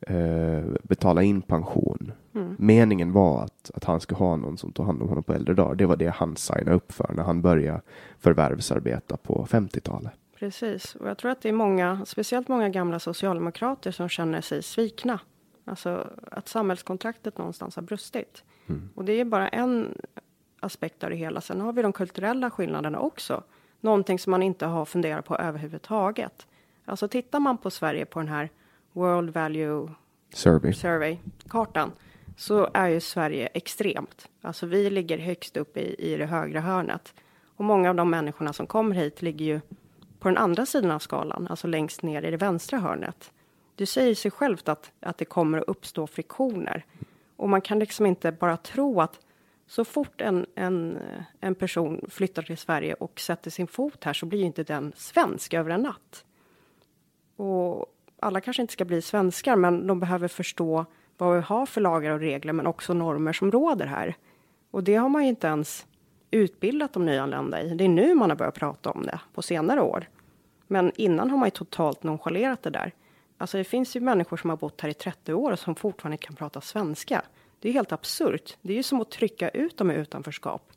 eh, betalade in pension. Mm. Meningen var att, att han skulle ha någon som tog hand om honom på äldre dagar. Det var det han signade upp för när han började förvärvsarbeta på 50-talet. precis. Och jag tror att det är många, speciellt många gamla socialdemokrater som känner sig svikna. Alltså att samhällskontraktet någonstans har brustit. Och det är bara en aspekt av det hela. Sen har vi de kulturella skillnaderna också. Någonting som man inte har funderat på överhuvudtaget. Alltså tittar man på Sverige på den här World Value Survey. Survey-kartan så är ju Sverige extremt. Alltså vi ligger högst upp i, i det högra hörnet. Och många av de människorna som kommer hit ligger ju på den andra sidan av skalan, alltså längst ner i det vänstra hörnet. Det säger sig självt att, att det kommer att uppstå friktioner. Och man kan liksom inte bara tro att så fort en, en, en person flyttar till Sverige och sätter sin fot här så blir ju inte den svensk över en natt. Och alla kanske inte ska bli svenskar, men de behöver förstå vad vi har för lagar och regler, men också normer som råder här. Och det har man ju inte ens utbildat de nyanlända i. Det är nu man har börjat prata om det på senare år. Men innan har man ju totalt nonchalerat det där. Alltså det finns ju människor som har bott här i 30 år och som fortfarande kan prata svenska. Det är helt absurt. Det är ju som att trycka ut dem i utanförskap.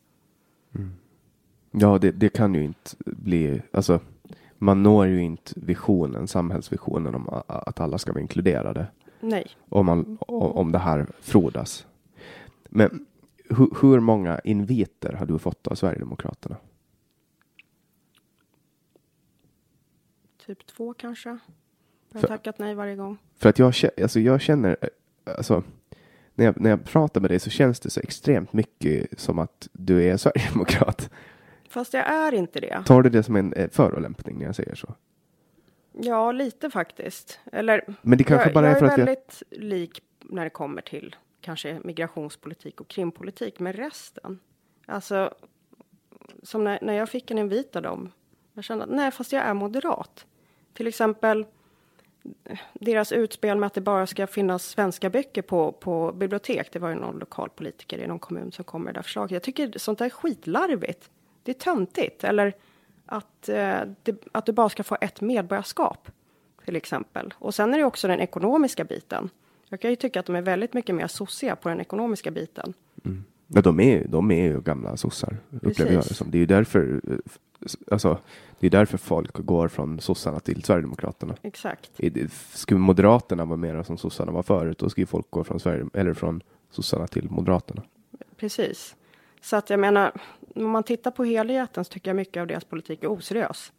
Mm. Ja, det, det, kan ju inte bli, alltså man når ju inte visionen, samhällsvisionen om att alla ska vara inkluderade. Nej. Om, man, om det här frodas. Men hur, hur många inviter har du fått av Sverigedemokraterna? Typ två kanske. Jag har för, tackat nej varje gång. För att jag, alltså jag känner, alltså när jag, när jag pratar med dig så känns det så extremt mycket som att du är [laughs] sverigedemokrat. Fast jag är inte det. Tar du det som en eh, förolämpning när jag säger så? Ja, lite faktiskt. Eller, Men det kanske jag, bara jag är för att jag... väldigt lik när det kommer till kanske migrationspolitik och krimpolitik, med resten. Alltså, som när, när jag fick en invit av dem. Jag kände att nej, fast jag är moderat. Till exempel deras utspel med att det bara ska finnas svenska böcker på, på bibliotek. Det var ju någon lokalpolitiker i någon kommun som kom med det där förslaget. Jag tycker sånt där är skitlarvigt. Det är töntigt. Eller att, eh, det, att du bara ska få ett medborgarskap, till exempel. Och sen är det också den ekonomiska biten. Jag kan ju tycka att de är väldigt mycket mer sossiga på den ekonomiska biten. Mm. Ja, de är, de är ju gamla sossar, upplever jag det som. Det är ju därför, eh, alltså, det är därför folk går från sossarna till Sverigedemokraterna. Exakt. Skulle Moderaterna vara mer som sossarna var förut, då skulle folk gå från, Sverige, eller från sossarna till Moderaterna. Precis. Så att jag menar, om man tittar på helheten så tycker jag mycket av deras politik är oseriös.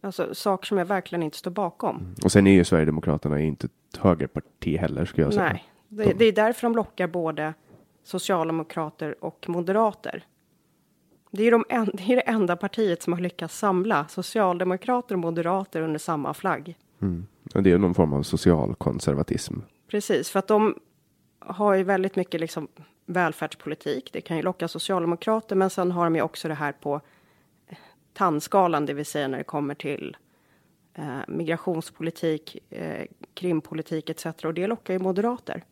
Alltså saker som jag verkligen inte står bakom. Mm. Och sen är ju Sverigedemokraterna inte ett högerparti heller, skulle jag säga. Nej, det, det är därför de lockar både socialdemokrater och moderater. Det är, de en, det är det enda partiet som har lyckats samla socialdemokrater och moderater under samma flagg. Mm. Och det är någon form av socialkonservatism. Precis, för att de har ju väldigt mycket liksom välfärdspolitik. Det kan ju locka socialdemokrater, men sen har de ju också det här på tandskalan, det vill säga när det kommer till eh, migrationspolitik, eh, krimpolitik etc. Och det lockar ju moderater.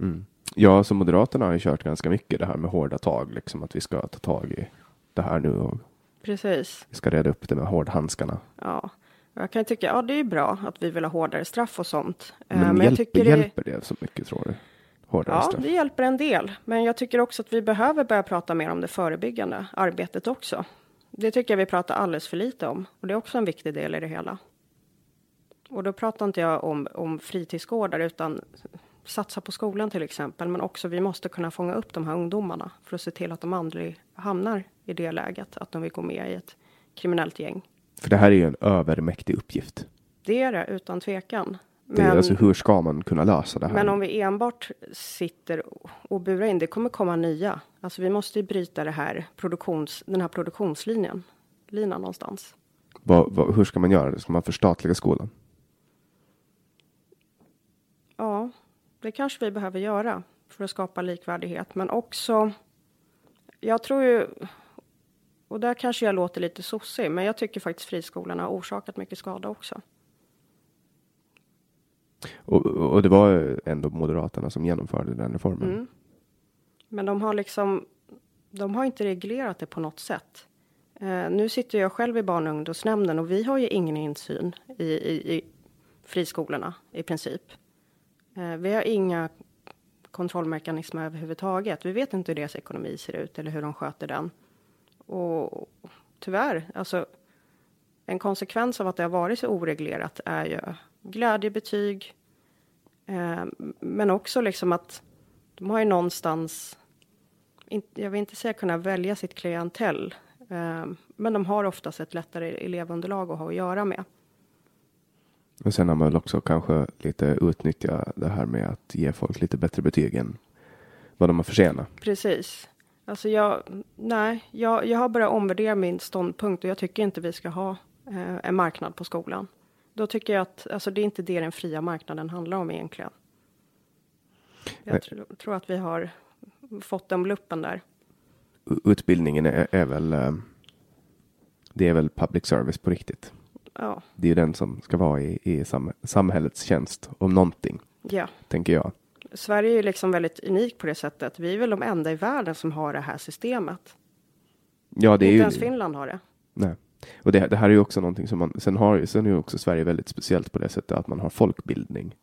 Mm. Ja, så Moderaterna har ju kört ganska mycket det här med hårda tag, liksom att vi ska ta tag i det här nu och Precis. vi ska reda upp det med hårdhandskarna. Ja, jag kan tycka ja, det är bra att vi vill ha hårdare straff och sånt. Men, eh, men hjälper, jag tycker hjälper det så mycket tror du? Hårdare ja, straff. det hjälper en del. Men jag tycker också att vi behöver börja prata mer om det förebyggande arbetet också. Det tycker jag vi pratar alldeles för lite om och det är också en viktig del i det hela. Och då pratar inte jag om, om fritidsgårdar utan satsa på skolan till exempel, men också vi måste kunna fånga upp de här ungdomarna för att se till att de aldrig hamnar i det läget att de vill gå med i ett kriminellt gäng. För det här är ju en övermäktig uppgift. Det är det utan tvekan. Men, det är alltså hur ska man kunna lösa det här? Men om vi enbart sitter och burar in, det kommer komma nya. Alltså vi måste ju bryta det här produktions, den här produktionslinjen, linan någonstans. Va, va, hur ska man göra det? Ska man förstatliga skolan? Ja, det kanske vi behöver göra för att skapa likvärdighet, men också. Jag tror ju. Och där kanske jag låter lite sossig, men jag tycker faktiskt friskolorna har orsakat mycket skada också. Och, och det var ändå Moderaterna som genomförde den reformen. Mm. Men de har liksom. De har inte reglerat det på något sätt. Uh, nu sitter jag själv i barn och ungdomsnämnden och vi har ju ingen insyn i, i, i friskolorna i princip. Eh, vi har inga kontrollmekanismer överhuvudtaget. Vi vet inte hur deras ekonomi ser ut eller hur de sköter den. Och tyvärr, alltså en konsekvens av att det har varit så oreglerat är ju glädjebetyg. Eh, men också liksom att de har ju någonstans, jag vill inte säga kunna välja sitt klientell, Eh, men de har oftast ett lättare elevunderlag att ha att göra med. Och sen har man väl också kanske lite utnyttja det här med att ge folk lite bättre betyg än vad de har förtjänat. Precis. Alltså jag, nej, jag, jag har börjat omvärdera min ståndpunkt och jag tycker inte vi ska ha eh, en marknad på skolan. Då tycker jag att alltså det är inte det den fria marknaden handlar om egentligen. Jag tro, tror att vi har fått den bluppen där. Utbildningen är, är väl eh, det är väl public service på riktigt. Ja. Det är ju den som ska vara i, i sam, samhällets tjänst om någonting, Ja, tänker jag. Sverige är ju liksom väldigt unik på det sättet. Vi är väl de enda i världen som har det här systemet. Ja, det är inte ju ens Finland har det. Nej. Och det, det här är ju också någonting som man, sen har sen är ju också Sverige väldigt speciellt på det sättet att man har folkbildning.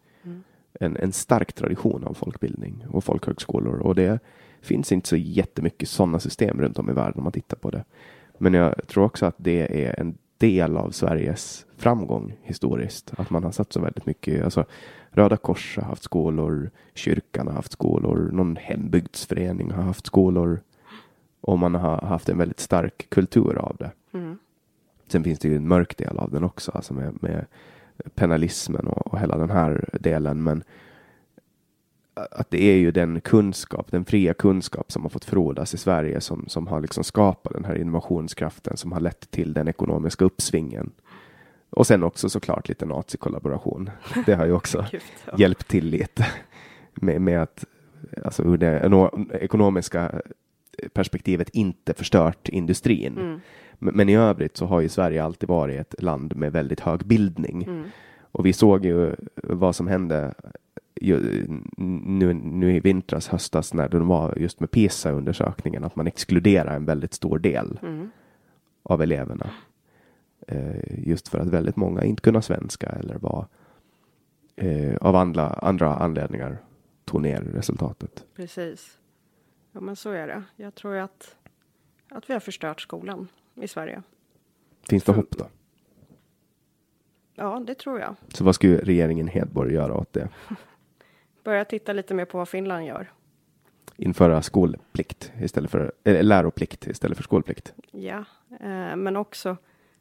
En, en stark tradition av folkbildning och folkhögskolor och det finns inte så jättemycket sådana system runt om i världen om man tittar på det. Men jag tror också att det är en del av Sveriges framgång historiskt. Att man har satt så väldigt mycket, alltså Röda Kors har haft skolor, kyrkan har haft skolor, någon hembygdsförening har haft skolor. Och man har haft en väldigt stark kultur av det. Sen finns det ju en mörk del av den också, alltså med, med penalismen och, och hela den här delen. Men att det är ju den kunskap, den fria kunskap som har fått frodas i Sverige som, som har liksom skapat den här innovationskraften som har lett till den ekonomiska uppsvingen. Och sen också såklart lite nazikollaboration. Det har ju också [laughs] hjälpt till lite med, med att alltså ur det ekonomiska perspektivet inte förstört industrin. Mm. Men, men i övrigt så har ju Sverige alltid varit ett land med väldigt hög bildning. Mm. Och vi såg ju vad som hände nu, nu i vintras, höstas, när det var just med PISA-undersökningen, att man exkluderar en väldigt stor del Mm. av eleverna. Eh, just för att väldigt många inte kunde svenska eller var eh, av andra, andra anledningar tog ner resultatet. Precis. Ja, men så är det. Jag tror att, att vi har förstört skolan i Sverige. Finns det För- hopp då? Ja, det tror jag. Så vad skulle regeringen Hedborg göra åt det? [laughs] Börja titta lite mer på vad Finland gör. Införa skolplikt istället för eller läroplikt istället för skolplikt. Ja, eh, men också,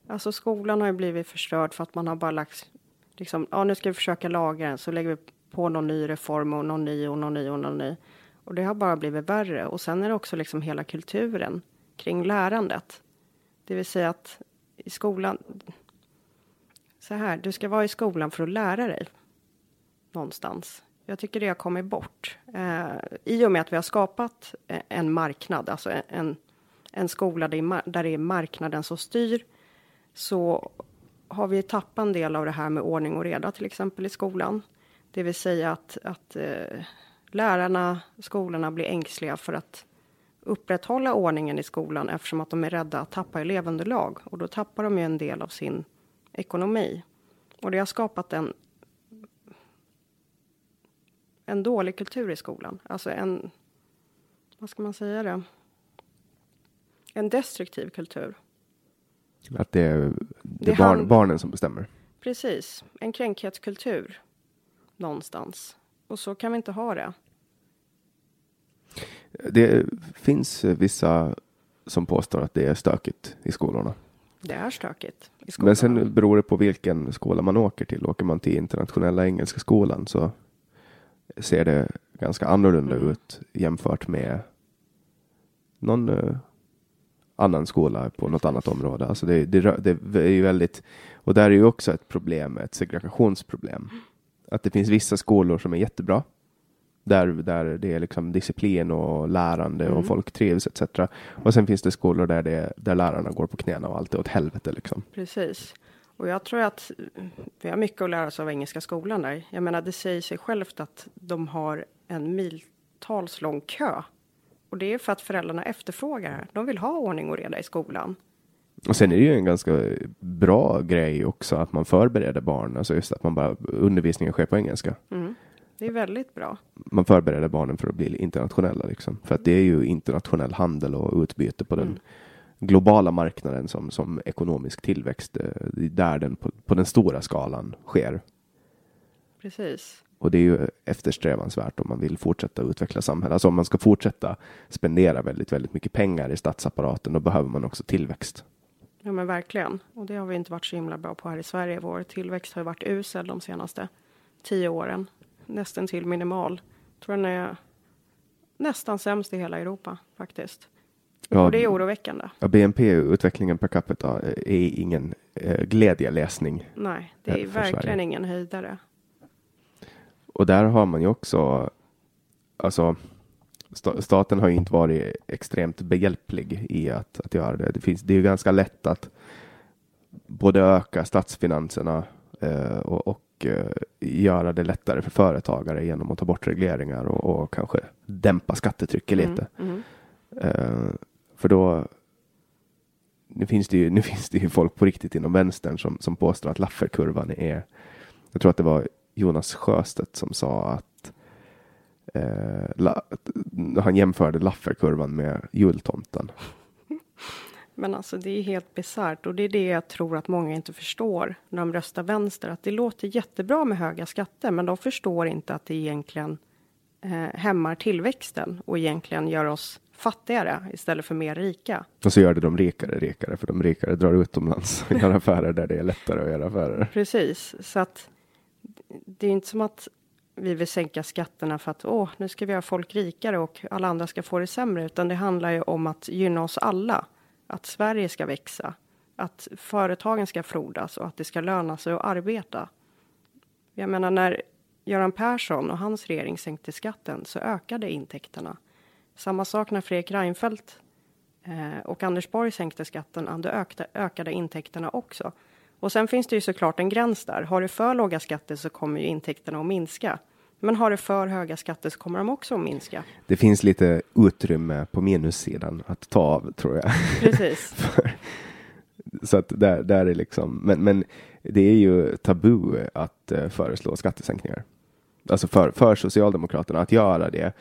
alltså skolan har ju blivit förstörd för att man har bara lagt, liksom, ja nu ska vi försöka laga den, så lägger vi på någon ny reform och någon ny och någon ny och någon ny. Och det har bara blivit värre. Och sen är det också liksom hela kulturen kring lärandet. Det vill säga att i skolan, så här, du ska vara i skolan för att lära dig någonstans. Jag tycker det har kommit bort. Eh, I och med att vi har skapat eh, en marknad, alltså en- en, skola där, där det är marknaden som styr, så har vi tappat en del av det här med ordning och reda, till exempel i skolan. Det vill säga att, att eh, lärarna, skolorna blir ängsliga för att upprätthålla ordningen i skolan eftersom att de är rädda att tappa elevunderlag och då tappar de ju en del av sin ekonomi. Och det har skapat en en dålig kultur i skolan. Alltså en, vad ska man säga det? En destruktiv kultur. Att det är, det Det är barn, hand- barnen som bestämmer. Precis, en kränkhetskultur någonstans. Och så kan vi inte ha det. Det finns vissa som påstår att det är stökigt i skolorna. Det är stökigt. Men sen beror det på vilken skola man åker till. Åker man till internationella engelska skolan så ser det ganska annorlunda Mm. ut jämfört med någon eh, annan skola på något annat område. Alltså det, det, det är ju väldigt, och där är ju också ett problem, ett segregationsproblem. Att det finns vissa skolor som är jättebra. Där, där det är liksom disciplin och lärande Mm. och folk trivs etc. Och sen finns det skolor där, det, där lärarna går på knäna och allt är åt helvete liksom. Precis. Och jag tror att vi har mycket att lära oss av Engelska skolan där. Jag menar, det säger sig självt att de har en miltals lång kö. Och det är för att föräldrarna efterfrågar. De vill ha ordning och reda i skolan. Och sen är det ju en ganska bra grej också att man förbereder barn, alltså just att man bara undervisningen sker på engelska. Mm. Det är väldigt bra. Man förbereder barnen för att bli internationella liksom. För att det är ju internationell handel och utbyte på den Mm. Globala marknaden som, som ekonomisk tillväxt, eh, det är där den på, på den stora skalan sker. Precis. Och det är ju eftersträvansvärt om man vill fortsätta utveckla samhället. Alltså om man ska fortsätta spendera väldigt, väldigt mycket pengar i statsapparaten, då behöver man också tillväxt. Ja men verkligen. Och det har vi inte varit så himla bra på här i Sverige. Vår tillväxt har varit usel de senaste tio åren. Nästan till minimal. Jag tror den är nästan sämst i hela Europa faktiskt. Ja, och det är oroväckande. Ja, BNP-utvecklingen per capita är ingen eh, glädjeläsning. Nej, det är eh, för verkligen Sverige. ingen höjdare. Och där har man ju också, alltså sta- staten har ju inte varit extremt behjälplig i att, att göra det. Det, finns, det är ju ganska lätt att både öka statsfinanserna eh, och, och eh, göra det lättare för företagare genom att ta bort regleringar och, och kanske dämpa skattetrycket lite. Mm. Eh, för då nu finns, det ju, nu finns det ju folk på riktigt inom vänstern som, som påstår att Lafferkurvan är jag tror att det var Jonas Sjöstedt som sa att eh, la, han jämförde Lafferkurvan med jultomten. Men alltså det är helt bisarrt och det är det jag tror att många inte förstår när de röstar vänster. Att det låter jättebra med höga skatter, men de förstår inte att det egentligen eh, hämmar tillväxten och egentligen gör oss fattigare istället för mer rika. Och så gör det de rikare rikare, för de rikare drar utomlands och gör affärer där det är lättare att göra affärer. Precis, så att det är inte som att vi vill sänka skatterna för att åh, nu ska vi göra folk rikare och alla andra ska få det sämre, utan det handlar ju om att gynna oss alla. Att Sverige ska växa, att företagen ska frodas och att det ska löna sig att arbeta. Jag menar när Göran Persson och hans regering sänkte skatten så ökade intäkterna. Samma sak när Fredrik Reinfeldt eh, och Anders Borg sänkte skatten, då ökade, ökade intäkterna också. Och sen finns det ju såklart en gräns där. Har du för låga skatter så kommer ju intäkterna att minska. Men har du för höga skatter så kommer de också att minska. Det finns lite utrymme på minussidan att ta av tror jag. Precis. [laughs] För- så att där, där är liksom, men, men det är ju tabu att eh, föreslå skattesänkningar. Alltså för, för Socialdemokraterna att göra det,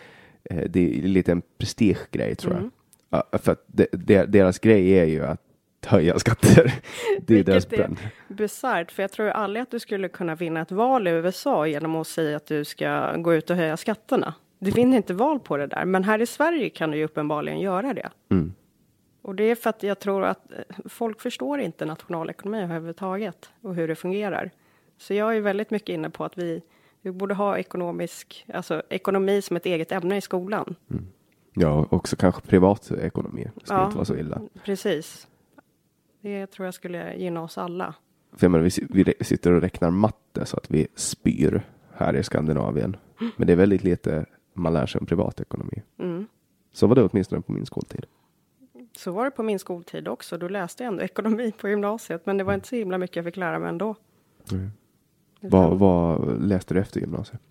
det är lite en prestigegrej tror jag. Mm. Ja, för att de, de, deras grej är ju att höja skatter. [laughs] Det är deras brand. Bisarrt, för jag tror aldrig att du skulle kunna vinna ett val i USA genom att säga att du ska gå ut och höja skatterna. Du vinner inte val på det där, men här i Sverige kan du ju uppenbarligen göra det. Mm. Och det är för att jag tror att eh, folk förstår inte nationalekonomi överhuvudtaget och hur det fungerar. Så jag är väldigt mycket inne på att vi, vi borde ha ekonomisk, alltså ekonomi som ett eget ämne i skolan. Ja, och också kanske privatekonomi. Det ska Ja. inte vara så illa. Precis. Det tror jag skulle gynna oss alla. För jag menar, vi, vi sitter och räknar matte så att vi spyr här i Skandinavien. Men det är väldigt lite man lär sig om privatekonomi. Mm. Så var det åtminstone på min skoltid. Så var det på min skoltid också. Då läste jag ändå ekonomi på gymnasiet, men det var inte så himla mycket jag fick lära mig ändå. Mm. Vad, vad läste du efter gymnasiet?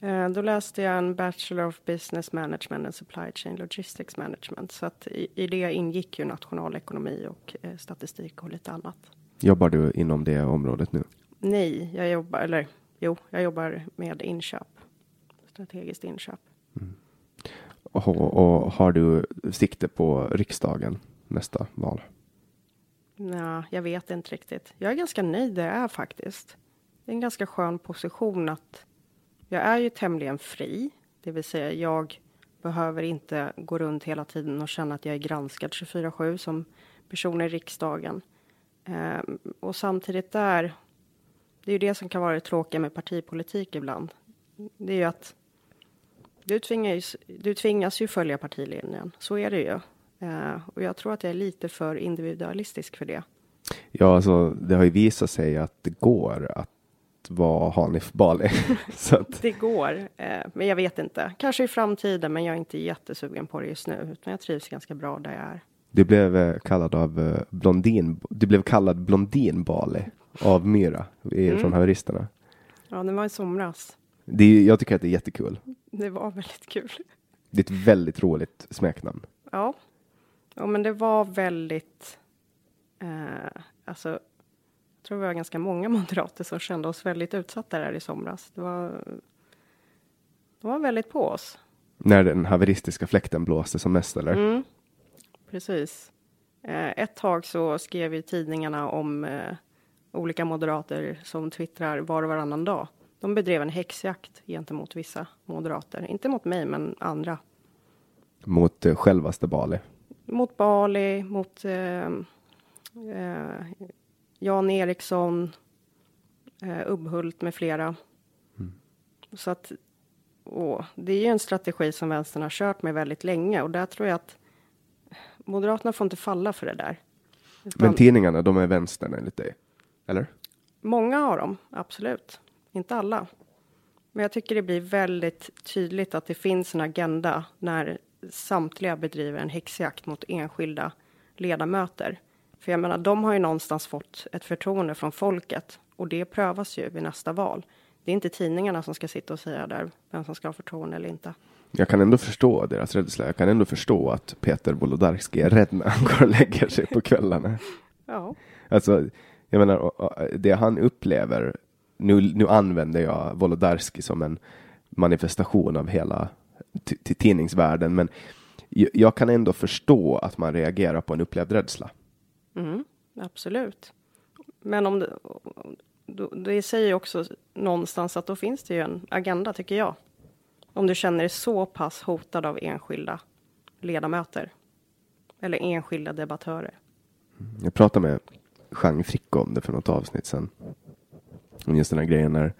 eh, då läste jag en Bachelor of Business Management and Supply Chain Logistics Management. Så att i, i det ingick ju nationalekonomi och eh, statistik och lite annat. Jobbar du inom det området nu? Nej, jag jobbar, eller jo, jag jobbar med inköp. Strategiskt inköp. Och, och har du sikte på riksdagen nästa val? Nej, jag vet inte riktigt. Jag är ganska nöjd där jag är faktiskt. Det är en ganska skön position att jag är ju tämligen fri. Det vill säga jag behöver inte gå runt hela tiden och känna att jag är granskad 24-7 som person i riksdagen. Ehm, och samtidigt där, det är ju det som kan vara det tråkiga med partipolitik ibland. Det är ju att du tvingas, du tvingas ju följa partilinjen. Så är det ju. Eh, och jag tror att jag är lite för individualistisk för det. Ja, alltså det har ju visat sig att det går att vara Hanif Bali. [laughs] Det går, eh, men jag vet inte. Kanske i framtiden, men jag är inte jättesugen på det just nu. Utan jag trivs ganska bra där jag är. du blev eh, kallad av eh, blondin, du blev kallad blondin Bali av Myra i, Mm. från haveristerna. Ja, det var i somras. Det är, jag tycker att det är jättekul. Det var väldigt kul. Det är ett väldigt roligt smeknamn. Ja, ja men det var väldigt... Eh, alltså, tror vi var ganska många [laughs] moderater som kände oss väldigt utsatta där i somras. Det var, de var väldigt på oss. När den haveristiska fläkten blåste som mest eller? Mm, precis. Eh, ett tag så skrev vi tidningarna om eh, olika moderater som twittrar var och varannan dag. De bedrev en häxjakt gentemot vissa moderater. Inte mot mig, men andra. Mot eh, självaste Bali. Mot Bali, mot eh, eh, Jan Eriksson, eh, Ubbhult med flera. Mm. Så att och det är ju en strategi som vänstern har kört med väldigt länge och där tror jag att Moderaterna får inte falla för det där. Men tidningarna, de är vänstern enligt dig? Eller? Många av dem, absolut. Inte alla. Men jag tycker det blir väldigt tydligt att det finns en agenda när samtliga bedriver en häxjakt mot enskilda ledamöter. För jag menar, de har ju någonstans fått ett förtroende från folket och det prövas ju vid nästa val. Det är inte tidningarna som ska sitta och säga där vem som ska ha förtroende eller inte. Jag kan ändå förstå deras rädsla. Jag kan ändå förstå att Peter Wolodarski är rädd när han går och lägger sig på kvällarna. [laughs] Ja. Alltså, jag menar, det han upplever, nu, nu använder jag Wolodarski som en manifestation av hela tidningsvärlden, men jag kan ändå förstå att man reagerar på en upplevd rädsla. Mm, absolut. Men om det, det säger också någonstans att då finns det ju en agenda, tycker jag. Om du känner dig så pass hotad av enskilda ledamöter eller enskilda debattörer. Jag pratade med Jean Frick om det för något avsnitt sen. Om just den här grejen när,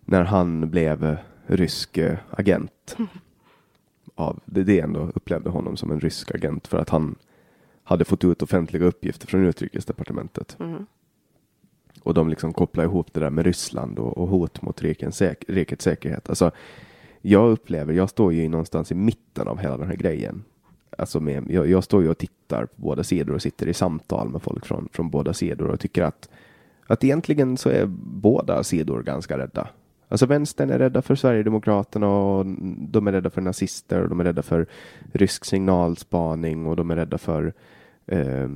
när han blev rysk eh, agent. [laughs] Av, det, det ändå upplevde honom som en rysk agent för att han hade fått ut offentliga uppgifter från utrikesdepartementet. Mm. Och de liksom kopplar ihop det där med Ryssland och, och hot mot rikets, säk rikets säkerhet. Alltså, jag upplever, jag står ju någonstans i mitten av hela den här grejen. Alltså med, jag, jag står ju och tittar på båda sidor och sitter i samtal med folk från, från båda sidor och tycker att, att egentligen så är båda sidor ganska rädda. Alltså vänstern är rädda för Sverigedemokraterna och de är rädda för nazister och de är rädda för rysk signalspaning och de är rädda för eh,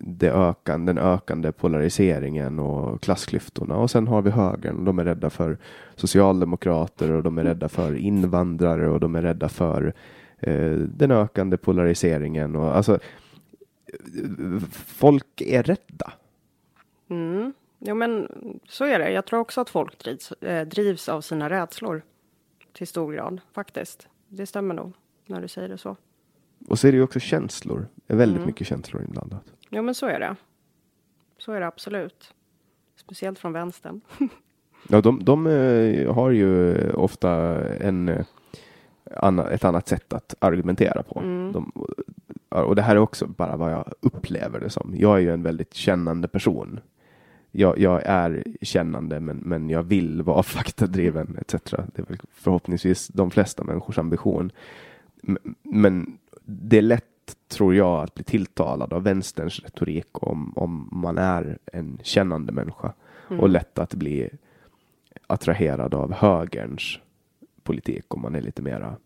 det ökande, den ökande polariseringen och klassklyftorna. Och sen har vi högern. De är rädda för socialdemokrater och de är rädda för invandrare och de är rädda för eh, den ökande polariseringen. Och, alltså, eh, folk är rädda. Mm. Jo, men så är det. Jag tror också att folk drivs, eh, drivs av sina rädslor till stor grad faktiskt. Det stämmer nog när du säger det så. Och så är det ju också känslor. Det är väldigt mm. mycket känslor inblandat. Ja, men så är det. Så är det absolut. Speciellt från vänstern. ja, de, de uh, har ju ofta en, anna, ett annat sätt att argumentera på. Mm. De, och det här är också bara vad jag upplever det som. Jag är ju en väldigt kännande person. Jag, jag är kännande, men, men jag vill vara [laughs] faktadriven etc. Det är väl förhoppningsvis de flesta människors ambition. Men det är lätt, tror jag, att bli tilltalad av vänsterns retorik om, om man är en kännande människa mm. och lätt att bli attraherad av högerns politik om man är lite mera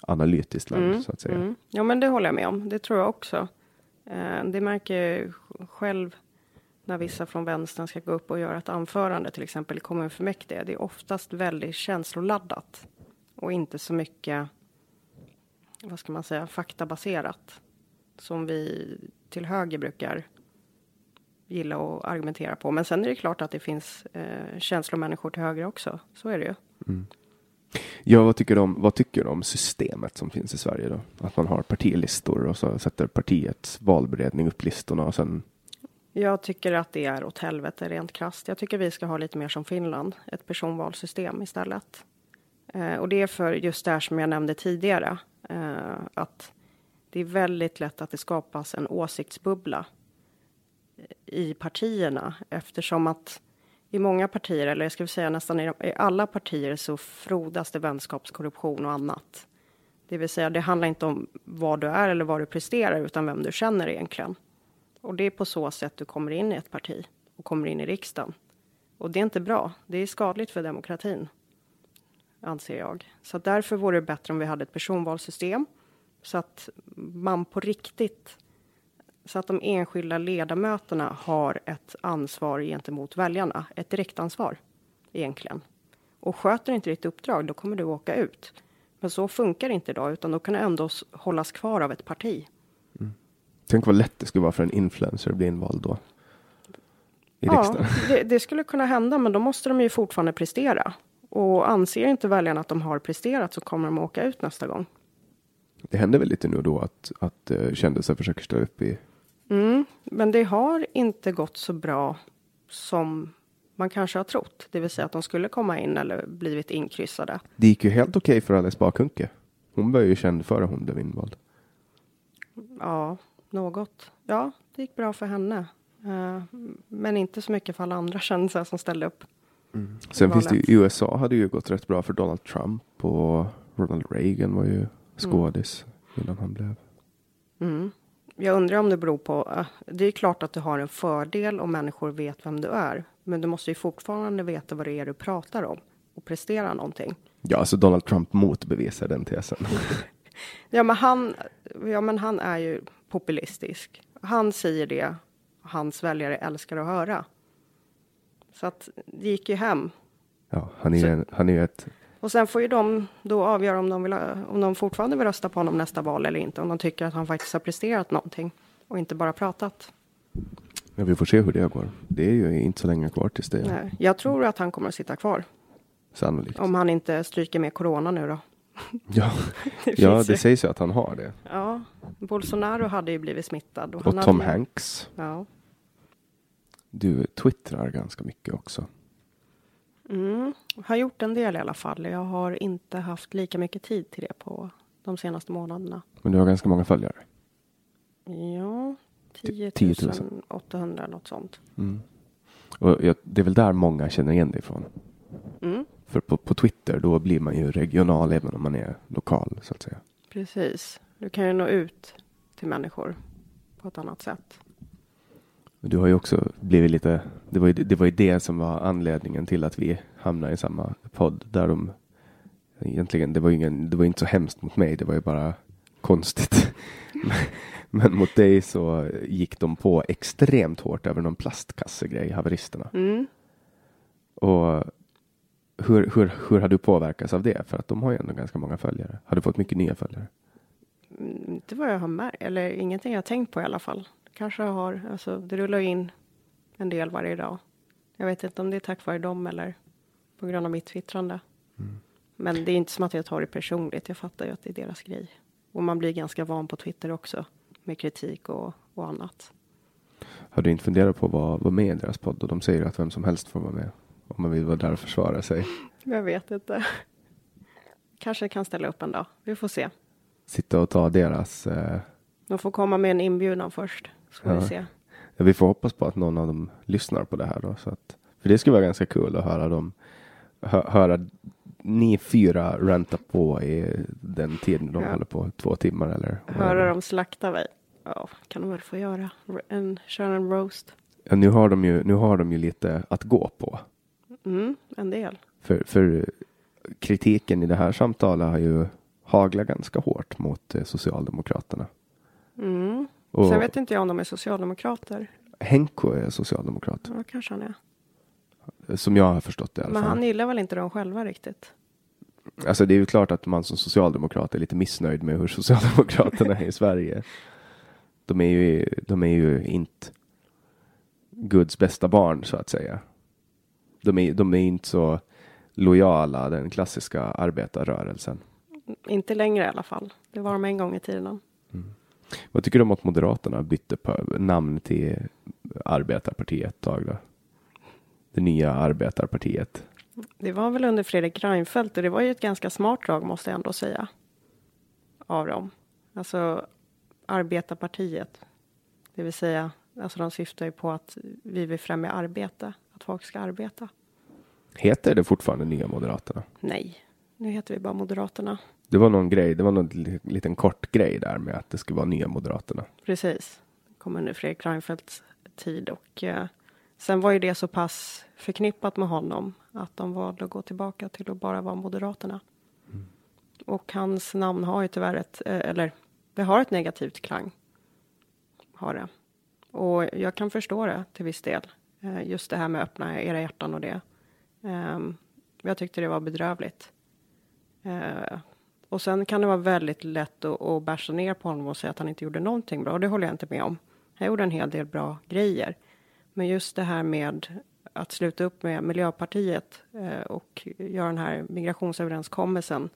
analytiskt lagd, mm. så att säga. Mm. Ja, men det håller jag med om. Det tror jag också. Eh, det märker jag själv när vissa från vänstern ska gå upp och göra ett anförande, till exempel i kommunfullmäktige. Det är oftast väldigt känsloladdat och inte så mycket vad ska man säga, faktabaserat. Som vi till höger brukar gilla att argumentera på. Men sen är det klart att det finns eh, känslomänniskor till höger också. Så är det ju. Mm. Ja, vad tycker, du om, vad tycker du om systemet som finns i Sverige då? Att man har partilistor och så sätter partiets valberedning upp listorna och sen jag tycker att det är åt helvete rent krasst. Jag tycker vi ska ha lite mer som Finland, ett personvalssystem istället. Eh, och det är för just det här som jag nämnde tidigare, eh, att det är väldigt lätt att det skapas en åsiktsbubbla eh, i partierna eftersom att i många partier, eller jag skulle säga nästan i, i alla partier, så frodas det vänskapskorruption och annat. Det vill säga, det handlar inte om vad du är eller vad du presterar, utan vem du känner egentligen. Och det är på så sätt du kommer in i ett parti och kommer in i riksdagen. Och det är inte bra. Det är skadligt för demokratin anser jag. Så därför vore det bättre om vi hade ett personvalssystem så att man på riktigt, så att de enskilda ledamöterna har ett ansvar gentemot väljarna, ett direktansvar egentligen. Och sköter inte ditt uppdrag, då kommer du åka ut. Men så funkar det inte idag, utan då kan du ändå hållas kvar av ett parti. Tänk vad lätt det skulle vara för en influencer att bli invald då. i Ja, riksdagen. [laughs] det, det skulle kunna hända, men då måste de ju fortfarande prestera. Och anser inte väljarna att de har presterat så kommer de åka ut nästa gång. Det händer väl lite nu då att, att uh, kändisar försöker ställa upp i... Mm, men det har inte gått så bra som man kanske har trott. Det vill säga att de skulle komma in eller blivit inkryssade. Det gick ju helt okej för Alice Bakunke. Hon var ju känd före hon blev invald. Ja, något. Ja, det gick bra för henne. Eh, men inte så mycket för alla andra kändisar som ställde upp. Sen finns det ju, USA hade ju gått rätt bra för Donald Trump och Ronald Reagan var ju skådis innan han blev. Mm. Jag undrar om det beror på, eh, det är klart att du har en fördel om människor vet vem du är. Men du måste ju fortfarande veta vad det är du pratar om och prestera någonting. Ja, alltså Donald Trump motbevisar den tesen. [laughs] Ja, men han, ja, men han är ju populistisk. Han säger det hans väljare älskar att höra. Så att det gick ju hem. Ja, han är Så- en, han är ett Och sen får ju de då avgöra om de, vill, ha- om de fortfarande vill rösta på honom nästa val eller inte. Om de tycker att han faktiskt har presterat någonting och inte bara pratat. Ja, vi får se hur det går. Det är ju inte så länge kvar tills det Nej, Jag tror att han kommer att sitta kvar. sannolikt. Om han inte stryker med corona nu då. Ja, [laughs] Det ja det ju. sägs ju att han har det. Ja, Bolsonaro hade ju blivit smittad. Och han Tom hade Hanks. Ja. Du twittrar ganska mycket också. Mm. Har gjort en del i alla fall. Jag har inte haft lika mycket tid till det på de senaste månaderna. Men du har ganska många följare. Ja, 10 10 000. 800 något sånt. Mm. Och jag, det är väl där många känner igen dig ifrån. Mm. För på, på Twitter då blir man ju regional även om man är lokal så att säga. Precis. Du kan ju nå ut till människor på ett annat sätt. Du har ju också blivit lite, det var ju det, var ju det som var anledningen till att vi hamnade i samma podd där de egentligen, det var ju ingen, det var inte så hemskt mot mig, det var ju bara konstigt. [laughs] Men mot dig så gick de på extremt hårt över någon plastkassegrej, haveristerna. Mm. Och hur, hur, hur har du påverkats av det? För att de har ju ändå ganska många följare. Har du fått mycket nya följare? Mm, Inte vad jag har märkt, eller ingenting jag har tänkt på i alla fall. Kanske jag har, alltså det rullar in en del varje dag. Jag vet inte om det är tack vare dem eller på grund av mitt twittrande. Men det är inte som att jag tar det personligt. Jag fattar ju att det är deras grej. Och man blir ganska van på Twitter också med kritik och, och annat. Har du inte funderat på vad vara med i deras podd? Och de säger att vem som helst får vara med. Om man vill vara där och försvara sig. Jag vet inte. Kanske kan ställa upp en dag. Vi får se. Sitta och ta deras... Eh, De får komma med en inbjudan först. Får Ja. vi se. ja, vi får hoppas på att någon av dem lyssnar på det här då. Så att, för det skulle vara ganska kul att höra dem. Hö, höra ni fyra ranta på i den tiden de Ja. håller på. Två timmar eller? Höra dem slakta mig. Ja, kan de väl få göra. En, köra en roast. Ja, nu, har de ju, nu har de ju lite att gå på. Mm, en del. För, för kritiken i det här samtalet har ju haglat ganska hårt mot eh, Socialdemokraterna. Mm. Och Sen vet inte jag om de är socialdemokrater. Henko är socialdemokrat. Ja, kanske han är. Som jag har förstått det i alla Men fall. han gillar väl inte dem själva riktigt. Alltså det är ju klart att man som socialdemokrat är lite missnöjd med hur [laughs] Socialdemokraterna är i Sverige. De är ju, de är ju inte Guds bästa barn så att säga. De är, de är inte så lojala den klassiska arbetarrörelsen. Inte längre i alla fall. Det var de en gång i tiden. Vad tycker du om att Moderaterna bytte namn till Arbetarpartiet ett tag då? Det nya Arbetarpartiet. Det var väl under Fredrik Reinfeldt och det var ju ett ganska smart drag måste jag ändå säga. Av dem. Alltså Arbetarpartiet. Det vill säga, alltså de syftar ju på att vi vill främja arbete. Att folk ska arbeta. Heter det fortfarande Nya Moderaterna? Nej, nu heter vi bara Moderaterna. Det var någon grej, det var någon li- liten kort grej där med att det skulle vara Nya Moderaterna. Precis. Det kom under Fredrik Reinfeldts tid och eh, sen var ju det så pass förknippat med honom att de valde att gå tillbaka till att bara vara Moderaterna. Och hans namn har ju tyvärr ett, eh, eller det har ett negativt klang. Har det. Och jag kan förstå det till viss del. Eh, just det här med öppna era hjärtan och det. Ehm, jag tyckte det var bedrövligt. Eh, och sen kan det vara väldigt lätt att, att basha ner på honom och säga att han inte gjorde någonting bra. Och det håller jag inte med om. Han gjorde en hel del bra grejer. Men just det här med att sluta upp med Miljöpartiet eh, och göra den här migrationsöverenskommelsen.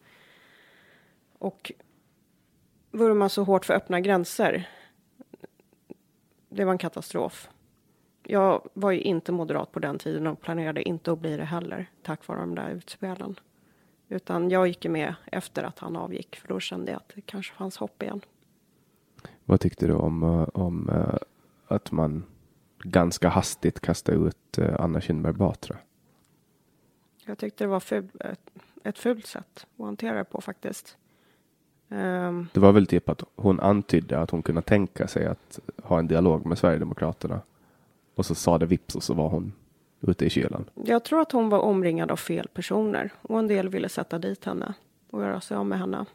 Och vurma så hårt för öppna gränser. Det var en katastrof. Jag var ju inte moderat på den tiden och planerade inte att bli det heller tack vare de där utspelen. Utan jag gick med efter att han avgick för då kände jag att det kanske fanns hopp igen. Vad tyckte du om, eh, om uh, att man ganska hastigt kastade ut uh, Anna Kinberg Batra? Jag tyckte det var ful, ett, ett fult sätt att hantera det på faktiskt. Um, det var väl typ att hon antydde att hon kunde tänka sig att ha en dialog med Sverigedemokraterna. Och så sa det vips och så var hon ute i kylan. Jag tror att hon var omringad av fel personer och en del ville sätta dit henne och göra sig av med henne.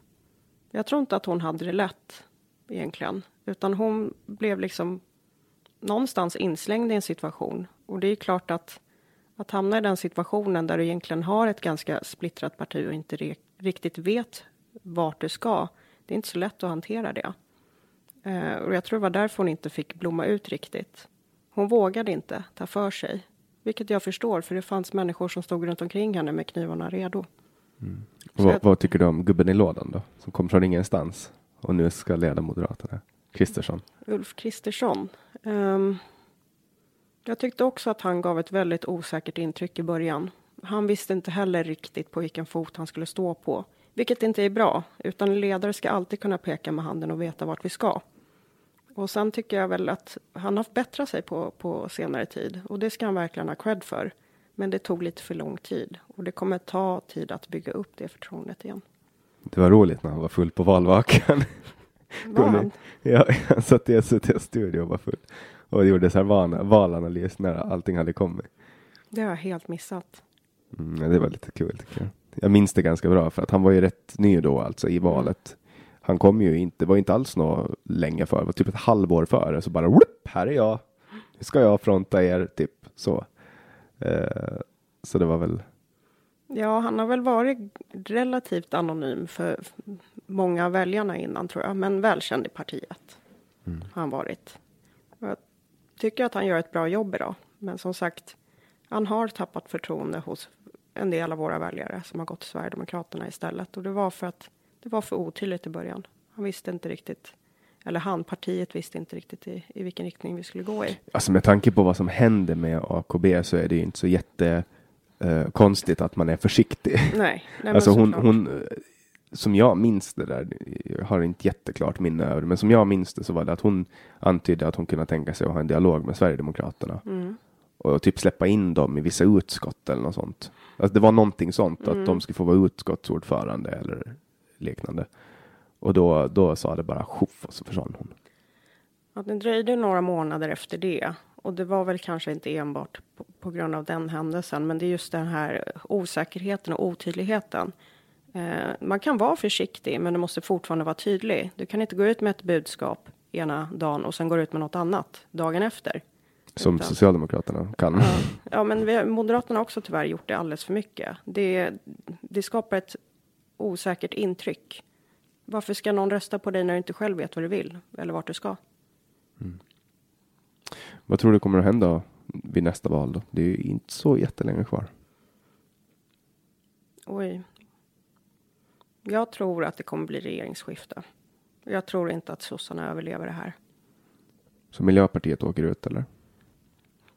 Jag tror inte att hon hade det lätt egentligen, utan hon blev liksom någonstans inslängd i en situation. Och det är klart att att hamna i den situationen där du egentligen har ett ganska splittrat parti och inte riktigt vet vart du ska. Det är inte så lätt att hantera det. Eh, och jag tror det var därför hon inte fick blomma ut riktigt. Hon vågade inte ta för sig, vilket jag förstår, för det fanns människor som stod runt omkring henne med knivarna redo. Mm. Vad, vad, tycker du om gubben i lådan då, som kom från ingenstans och nu ska leda Moderaterna? Kristersson. Ulf Kristersson. Um, jag tyckte också att han gav ett väldigt osäkert intryck i början. Han visste inte heller riktigt på vilken fot han skulle stå på, vilket inte är bra, utan ledare ska alltid kunna peka med handen och veta vart vi ska. Och sen tycker jag väl att han har bättrat sig på, på senare tid och det ska han verkligen ha cred för. Men det tog lite för lång tid och det kommer ta tid att bygga upp det förtroendet igen. Det var roligt när han var full på valvakan. Var han? [laughs] Ja, han satt i SVT studio och var full och gjorde så här valanalys när allting hade kommit. Det har jag helt missat. Mm, det var lite kul tycker jag. Jag minns det ganska bra för att han var ju rätt ny då alltså i valet han kom ju inte, var inte alls något länge före, var typ ett halvår före, så bara whoop, här är jag, nu ska jag fronta er, typ så. Eh, så det var väl. Ja, han har väl varit relativt anonym för många av väljarna innan tror jag, men välkänd i partiet. Mm. Har han varit. Jag tycker att han gör ett bra jobb idag, men som sagt, han har tappat förtroende hos en del av våra väljare som har gått till Sverigedemokraterna istället och det var för att det var för otydligt i början. Han visste inte riktigt, eller han, partiet visste inte riktigt i, i vilken riktning vi skulle gå i. Alltså med tanke på vad som händer med AKB så är det ju inte så jätte eh, konstigt att man är försiktig. Nej, nej [laughs] alltså hon, hon, som jag minns det där, jag har inte jätteklart minne över men som jag minns det så var det att hon antydde att hon kunde tänka sig att ha en dialog med Sverigedemokraterna. Mm. Och typ släppa in dem i vissa utskott eller något sånt. Alltså det var någonting sånt, mm. att de skulle få vara utskottsordförande eller liknande. Och då, då sa det bara tjoff och så försvann hon. Ja, det dröjde några månader efter det. Och det var väl kanske inte enbart på, på grund av den händelsen, men det är just den här osäkerheten och otydligheten. Eh, man kan vara försiktig, men du måste fortfarande vara tydlig. Du kan inte gå ut med ett budskap ena dagen och sen gå ut med något annat dagen efter. Som Utan, Socialdemokraterna kan. Ja, ja men vi, Moderaterna har också tyvärr gjort det alldeles för mycket. Det, det skapar ett osäkert intryck. Varför ska någon rösta på dig när du inte själv vet vad du vill eller vart du ska? Mm. Vad tror du kommer att hända vid nästa val då? Det är ju inte så jättelänge kvar. Oj. Jag tror att det kommer bli regeringsskifte. Jag tror inte att sossarna överlever det här. Så Miljöpartiet åker ut eller?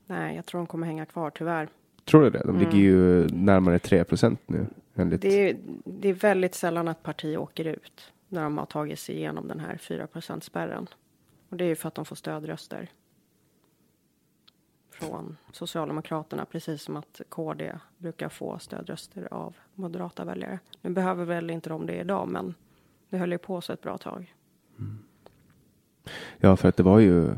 Nej, jag tror de kommer hänga kvar tyvärr. Tror du det? De ligger mm. ju närmare 3 procent nu. Enligt... Det, är, det är väldigt sällan att parti åker ut när de har tagit sig igenom den här 4% spärren. Och det är ju för att de får stödröster. Från Socialdemokraterna, precis som att KD brukar få stödröster av moderata väljare. Nu behöver väl inte de det idag, men det höll ju på så ett bra tag. Mm. Ja, för att det var ju,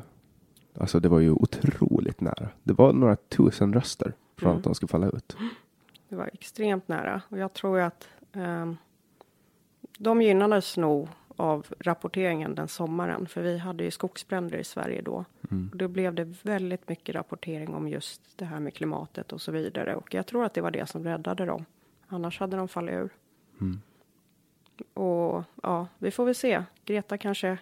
alltså det var ju otroligt nära. Det var några tusen röster från mm. att de skulle falla ut. Det var extremt nära och jag tror att eh, de gynnades nog av rapporteringen den sommaren, för vi hade ju skogsbränder i Sverige då. Mm. Och då blev det väldigt mycket rapportering om just det här med klimatet och så vidare. Och jag tror att det var det som räddade dem. Annars hade de fallit ur. Mm. Och ja, vi får väl se. Greta kanske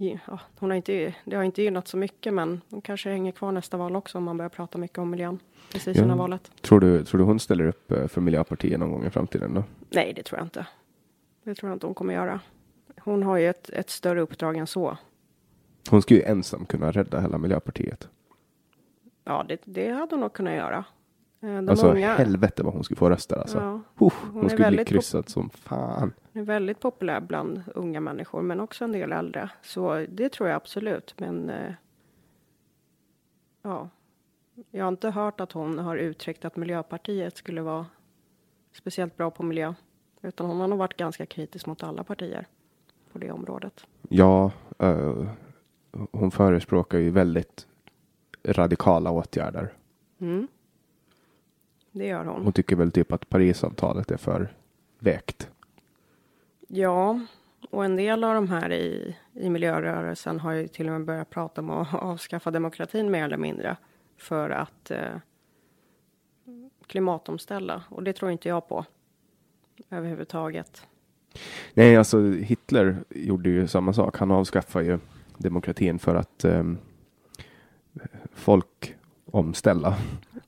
Ja, hon har inte, det har inte gynnat så mycket, men hon kanske hänger kvar nästa val också om man börjar prata mycket om miljön precis Ja. innan valet. Tror du, tror du hon ställer upp eh, för Miljöpartiet någon gång i framtiden då? Nej, det tror jag inte. Det tror jag inte hon kommer göra. Hon har ju ett, ett större uppdrag än så. Hon skulle ju ensam kunna rädda hela Miljöpartiet. Ja, det, det hade hon nog kunnat göra. Eh, De alltså unga, helvete vad hon skulle få röster alltså. Ja. Uff, Hon hon skulle bli kryssad som fan. är väldigt populär bland unga människor, men också en del äldre. Så det tror jag absolut. Men eh, ja, jag har inte hört att hon har uttryckt att Miljöpartiet skulle vara speciellt bra på miljö. Utan hon har nog varit ganska kritisk mot alla partier på det området. Ja, eh, hon förespråkar ju väldigt radikala åtgärder. Mm. Det gör hon. Hon tycker väl typ att Parisavtalet är för vägt. Ja, och en del av de här i, i miljörörelsen har ju till och med börjat prata om att [laughs] avskaffa demokratin mer eller mindre för att eh, klimatomställa. Och det tror inte jag på överhuvudtaget. Nej, alltså Hitler gjorde ju samma sak. Han avskaffade ju demokratin för att ehm, folk omställa.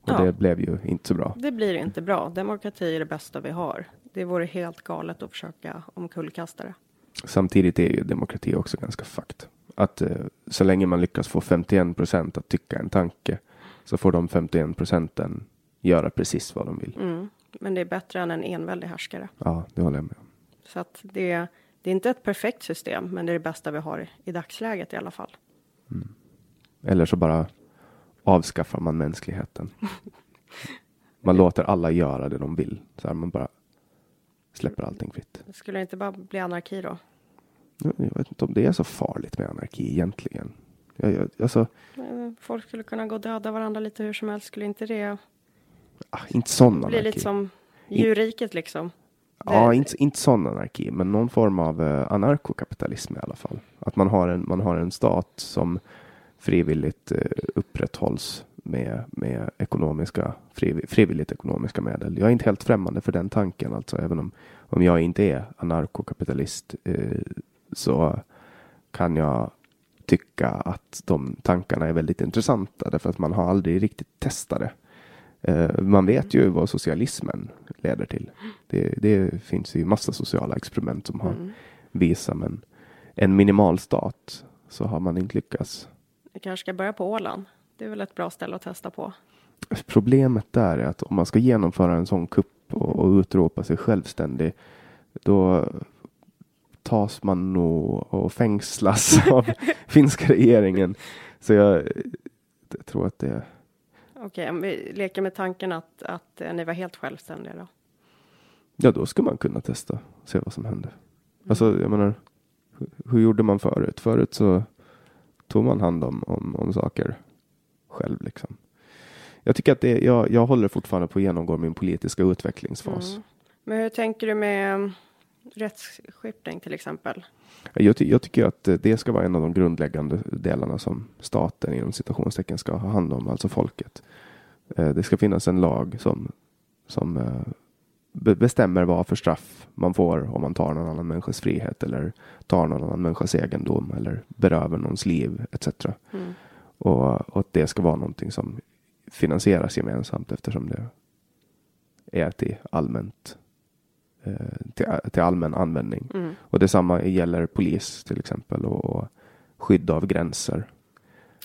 Och Ja. det blev ju inte så bra. Det blir inte bra. Demokrati är det bästa vi har. Det vore helt galet att försöka omkullkasta det. Samtidigt är ju demokrati också ganska fucked. Att eh, så länge man lyckas få 51 procent att tycka en tanke så får de 51 procenten göra precis vad de vill. Mm. Men det är bättre än en enväldig härskare. Ja, det håller jag med om. Så att det, det är inte ett perfekt system, men det är det bästa vi har i dagsläget i alla fall. Eller så bara avskaffar man mänskligheten. Man låter alla göra det de vill. Så här, man bara släpper allting fritt. Det skulle inte bara bli anarki då? Jag vet inte om det är så farligt med anarki egentligen. Jag, jag, alltså, Folk skulle kunna gå och döda varandra lite hur som helst. Skulle inte det ah, inte sån bli anarki. lite som djurriket liksom? Ja, Det- inte, inte sån anarki, men någon form av eh, anarkokapitalism i alla fall. Att man har en, man har en stat som frivilligt eh, upprätthålls med, med ekonomiska, friv, frivilligt ekonomiska medel. Jag är inte helt främmande för den tanken, alltså även om, om jag inte är anarkokapitalist eh, så kan jag tycka att de tankarna är väldigt intressanta därför att man har aldrig riktigt testat det. Eh, man vet ju vad socialismen leder till. Det, det finns ju massa sociala experiment som har Mm. visat men en minimalstat så har man inte lyckats. Vi kanske ska börja på Åland. Det är väl ett bra ställe att testa på. Problemet där är att om man ska genomföra en sån kupp och, och utropa sig självständig då tas man nog och fängslas [laughs] av finska regeringen. Så jag, jag tror att det Okej, om vi leker med tanken att, att eh, ni var helt självständiga då. Ja, då ska man kunna testa och se vad som händer. Alltså, jag menar, hur, hur gjorde man förut? Förut så tog man hand om, om, om saker själv liksom. Jag tycker att det, jag, jag håller fortfarande på att genomgå min politiska utvecklingsfas. Mm. Men hur tänker du med mm, rättsskipning till exempel? Jag, ty, jag tycker att det ska vara en av de grundläggande delarna som staten inom citationstecken ska ha hand om, alltså folket. Eh, Det ska finnas en lag som, som eh, bestämmer vad för straff man får om man tar någon annan människas frihet eller tar någon annan människas egendom eller berövar någons liv etc. Mm. Och, och att det ska vara någonting som finansieras gemensamt eftersom det är till allmänt eh, till, till allmän användning. Mm. Och detsamma gäller polis till exempel och, och skydd av gränser.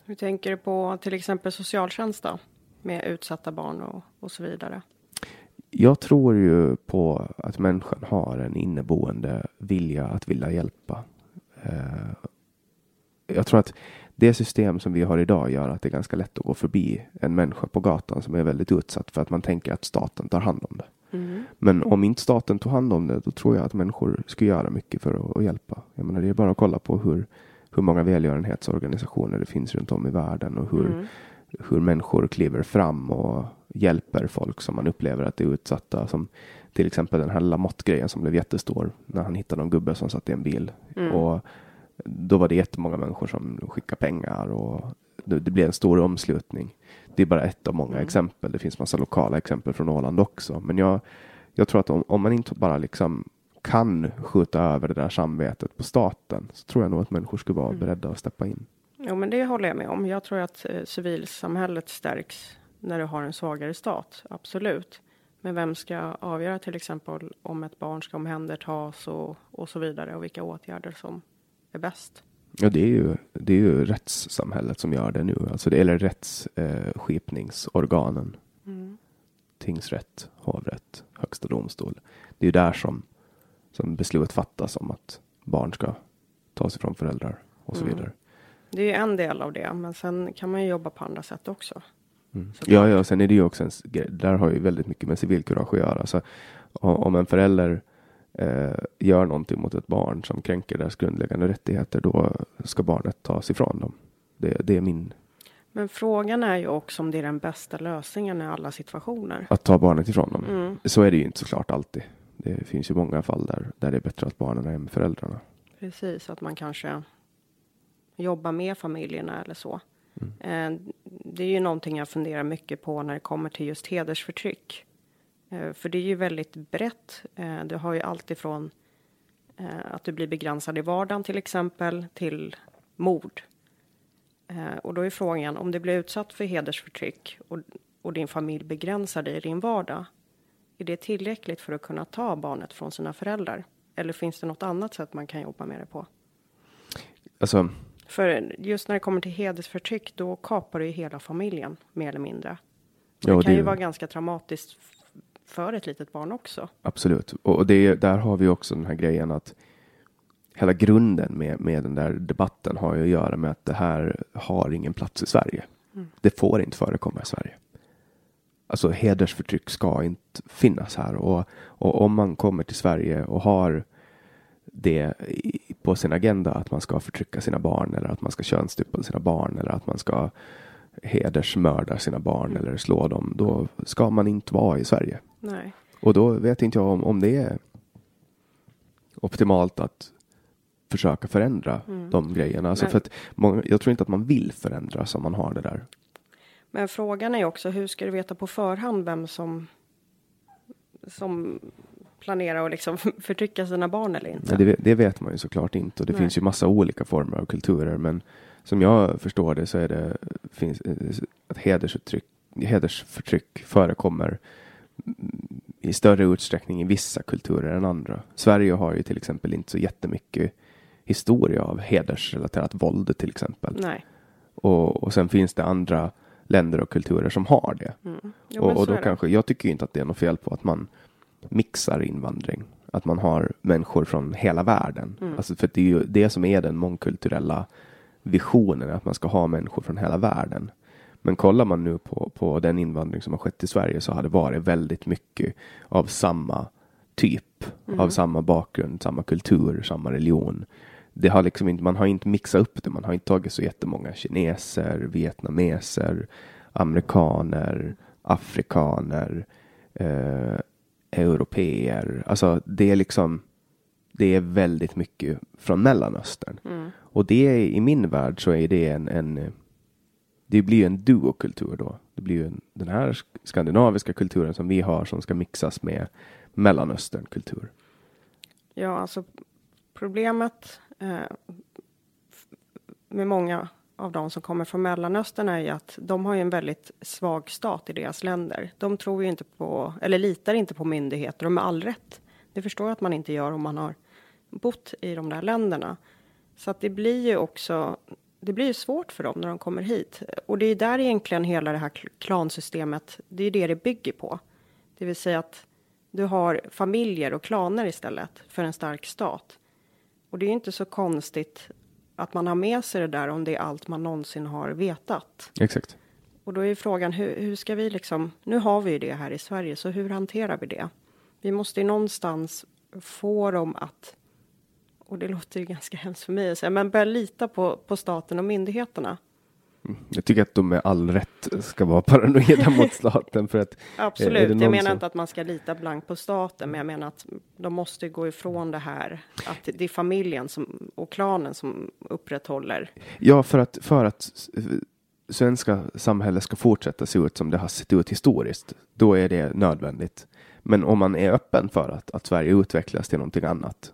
Hur tänker du på till exempel socialtjänst då? Med utsatta barn och, och så vidare. Jag tror ju på att människan har en inneboende vilja att vilja hjälpa. Eh, jag tror att det system som vi har idag gör att det är ganska lätt att gå förbi en människa på gatan som är väldigt utsatt för att man tänker att staten tar hand om det. Mm. Men om inte staten tog hand om det, då tror jag att människor skulle göra mycket för att, att hjälpa. Jag menar, det är bara att kolla på hur, hur många välgörenhetsorganisationer det finns runt om i världen och hur, Mm. Hur människor kliver fram och hjälper folk som man upplever att är utsatta. Som till exempel den här Lamotte-grejen som blev jättestor när han hittade en gubbe som satt i en bil. Mm. Och då var det jättemånga människor som skickade pengar och det, det blev en stor omslutning. Det är bara ett av många Mm. exempel. Det finns massa lokala exempel från Åland också. Men jag, jag tror att om, om man inte bara liksom kan skjuta över det där samvetet på staten så tror jag nog att människor skulle vara beredda att steppa in. Jo, men det håller jag med om. Jag tror att eh, civilsamhället stärks när du har en svagare stat. Absolut. Men vem ska avgöra till exempel om ett barn ska omhändertas och, och så vidare och vilka åtgärder som är bäst? Ja, det är ju, det är ju rättssamhället som gör det nu, alltså det, eller rättsskipningsorganen. Mm. Tingsrätt, hovrätt, högsta domstol. Det är ju där som, som beslut fattas om att barn ska tas ifrån föräldrar och så Mm. vidare. Det är ju en del av det, men sen kan man ju jobba på andra sätt också. Mm. Ja, ja, sen är det ju också en grej, där har ju väldigt mycket med civilkurage att göra. Så om, om en förälder eh, gör någonting mot ett barn som kränker deras grundläggande rättigheter, då ska barnet tas ifrån dem. Det, det är min, Men frågan är ju också om det är den bästa lösningen i alla situationer. att ta barnet ifrån dem. Mm. Så är det ju inte såklart alltid. Det finns ju många fall där, där det är bättre att barnen är med föräldrarna. Precis, att man kanske jobbar med familjerna eller så. Eh, Det är ju någonting jag funderar mycket på när det kommer till just hedersförtryck. Eh, För det är ju väldigt brett. Eh, Du har ju allt ifrån att du blir begränsad i vardagen till exempel till mord. Och då är frågan om du blir utsatt för hedersförtryck och, och din familj begränsar dig i din vardag. Är det tillräckligt för att kunna ta barnet från sina föräldrar? Eller finns det något annat sätt man kan jobba med det på? Alltså, För just när det kommer till hedersförtryck, då kapar du ju hela familjen mer eller mindre. Och Ja, det det kan ju vara ganska traumatiskt för ett litet barn också. Absolut. Och det, där har vi också den här grejen att hela grunden med, med den där debatten har ju att göra med att det här har ingen plats i Sverige. Det får inte förekomma i Sverige. Alltså hedersförtryck ska inte finnas här och, och om man kommer till Sverige och har det på sin agenda att man ska förtrycka sina barn eller att man ska könsstyppa sina barn eller att man ska hedersmörda sina barn eller slå dem, då ska man inte vara i Sverige. Nej. Och då vet inte jag om, om det är optimalt att försöka förändra de grejerna. Alltså Men- för att många, jag tror inte att man vill förändra som man har det där. Men frågan är också, hur ska du veta på förhand vem som, som planerar att liksom [laughs] förtrycka sina barn eller inte? Men det, det vet man ju såklart inte och det Nej. finns ju massa olika former av kulturer. Men som jag förstår det så är det finns, eh, att hedersuttryck, hedersförtryck förekommer mm, i större utsträckning i vissa kulturer än andra. Sverige har ju till exempel inte så jättemycket historia av hedersrelaterat våld till exempel. Nej. Och, och sen finns det andra länder och kulturer som har det. Jo, men och och då kanske, jag tycker inte att det är något fel på att man mixar invandring. Att man har människor från hela världen. Mm. Alltså för det är ju det som är den mångkulturella visionen, att man ska ha människor från hela världen. Men kollar man nu på, på den invandring som har skett i Sverige så har det varit väldigt mycket av samma typ, Mm. av samma bakgrund, samma kultur, samma religion. Det har liksom inte, man har inte mixat upp det, man har inte tagit så jättemånga kineser, vietnameser, amerikaner, afrikaner, eh, europeer. Alltså det är liksom, det är väldigt mycket från Mellanöstern. Och det är, i min värld så är det en, en det blir ju en duokultur då. Det blir ju en, den här sk- skandinaviska kulturen som vi har som ska mixas med Mellanösternkultur. Ja, alltså problemet eh, med många av de som kommer från Mellanöstern är ju att de har ju en väldigt svag stat i deras länder. De tror ju inte på, eller litar inte på myndigheter och med all rätt. Det förstår jag att man inte gör om man har bott i de där länderna. Så att det blir ju också, det blir ju svårt för dem när de kommer hit. Och det är där egentligen hela det här klansystemet, det är det det bygger på. Det vill säga att du har familjer och klaner istället för en stark stat. Och det är ju inte så konstigt att man har med sig det där om det är allt man någonsin har vetat. Exakt. Och då är frågan hur, hur ska vi liksom, nu har vi ju det här i Sverige, så hur hanterar vi det? Vi måste ju någonstans få dem att, och det låter ju ganska hemskt för mig att säga, men börja lita på, på staten och myndigheterna. Jag tycker att de med all rätt ska vara paranoida mot [laughs] staten för att det Absolut, jag menar som- inte att man ska lita blankt på staten, men jag menar att de måste gå ifrån det här att det är familjen som, och klanen som upprätthåller. Ja, för att, för att svenska samhället ska fortsätta se ut som det har sett ut historiskt, då är det nödvändigt. Men om man är öppen för att, att Sverige utvecklas till någonting annat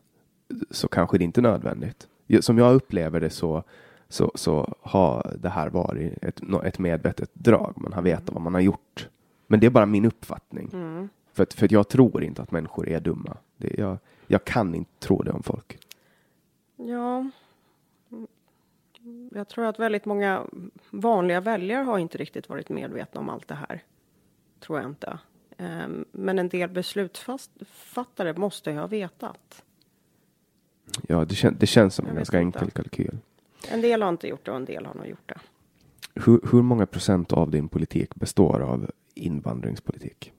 så kanske det inte är nödvändigt. Som jag upplever det så, så, så har det här varit ett, ett medvetet drag. Man har vetat vad man har gjort. Men det är bara min uppfattning. Mm. För, att, för att jag tror inte att människor är dumma. Det, jag, jag kan inte tro det om folk. Ja. Jag tror att väldigt många vanliga väljare har inte riktigt varit medvetna om allt det här. Tror jag inte. Ehm, men en del beslutsfattare måste ju ha vetat. Ja, det, kän, det känns som en Jag ganska enkel kalkyl. En del har inte gjort det och en del har nog gjort det. Hur, hur många procent av din politik består av invandringspolitik?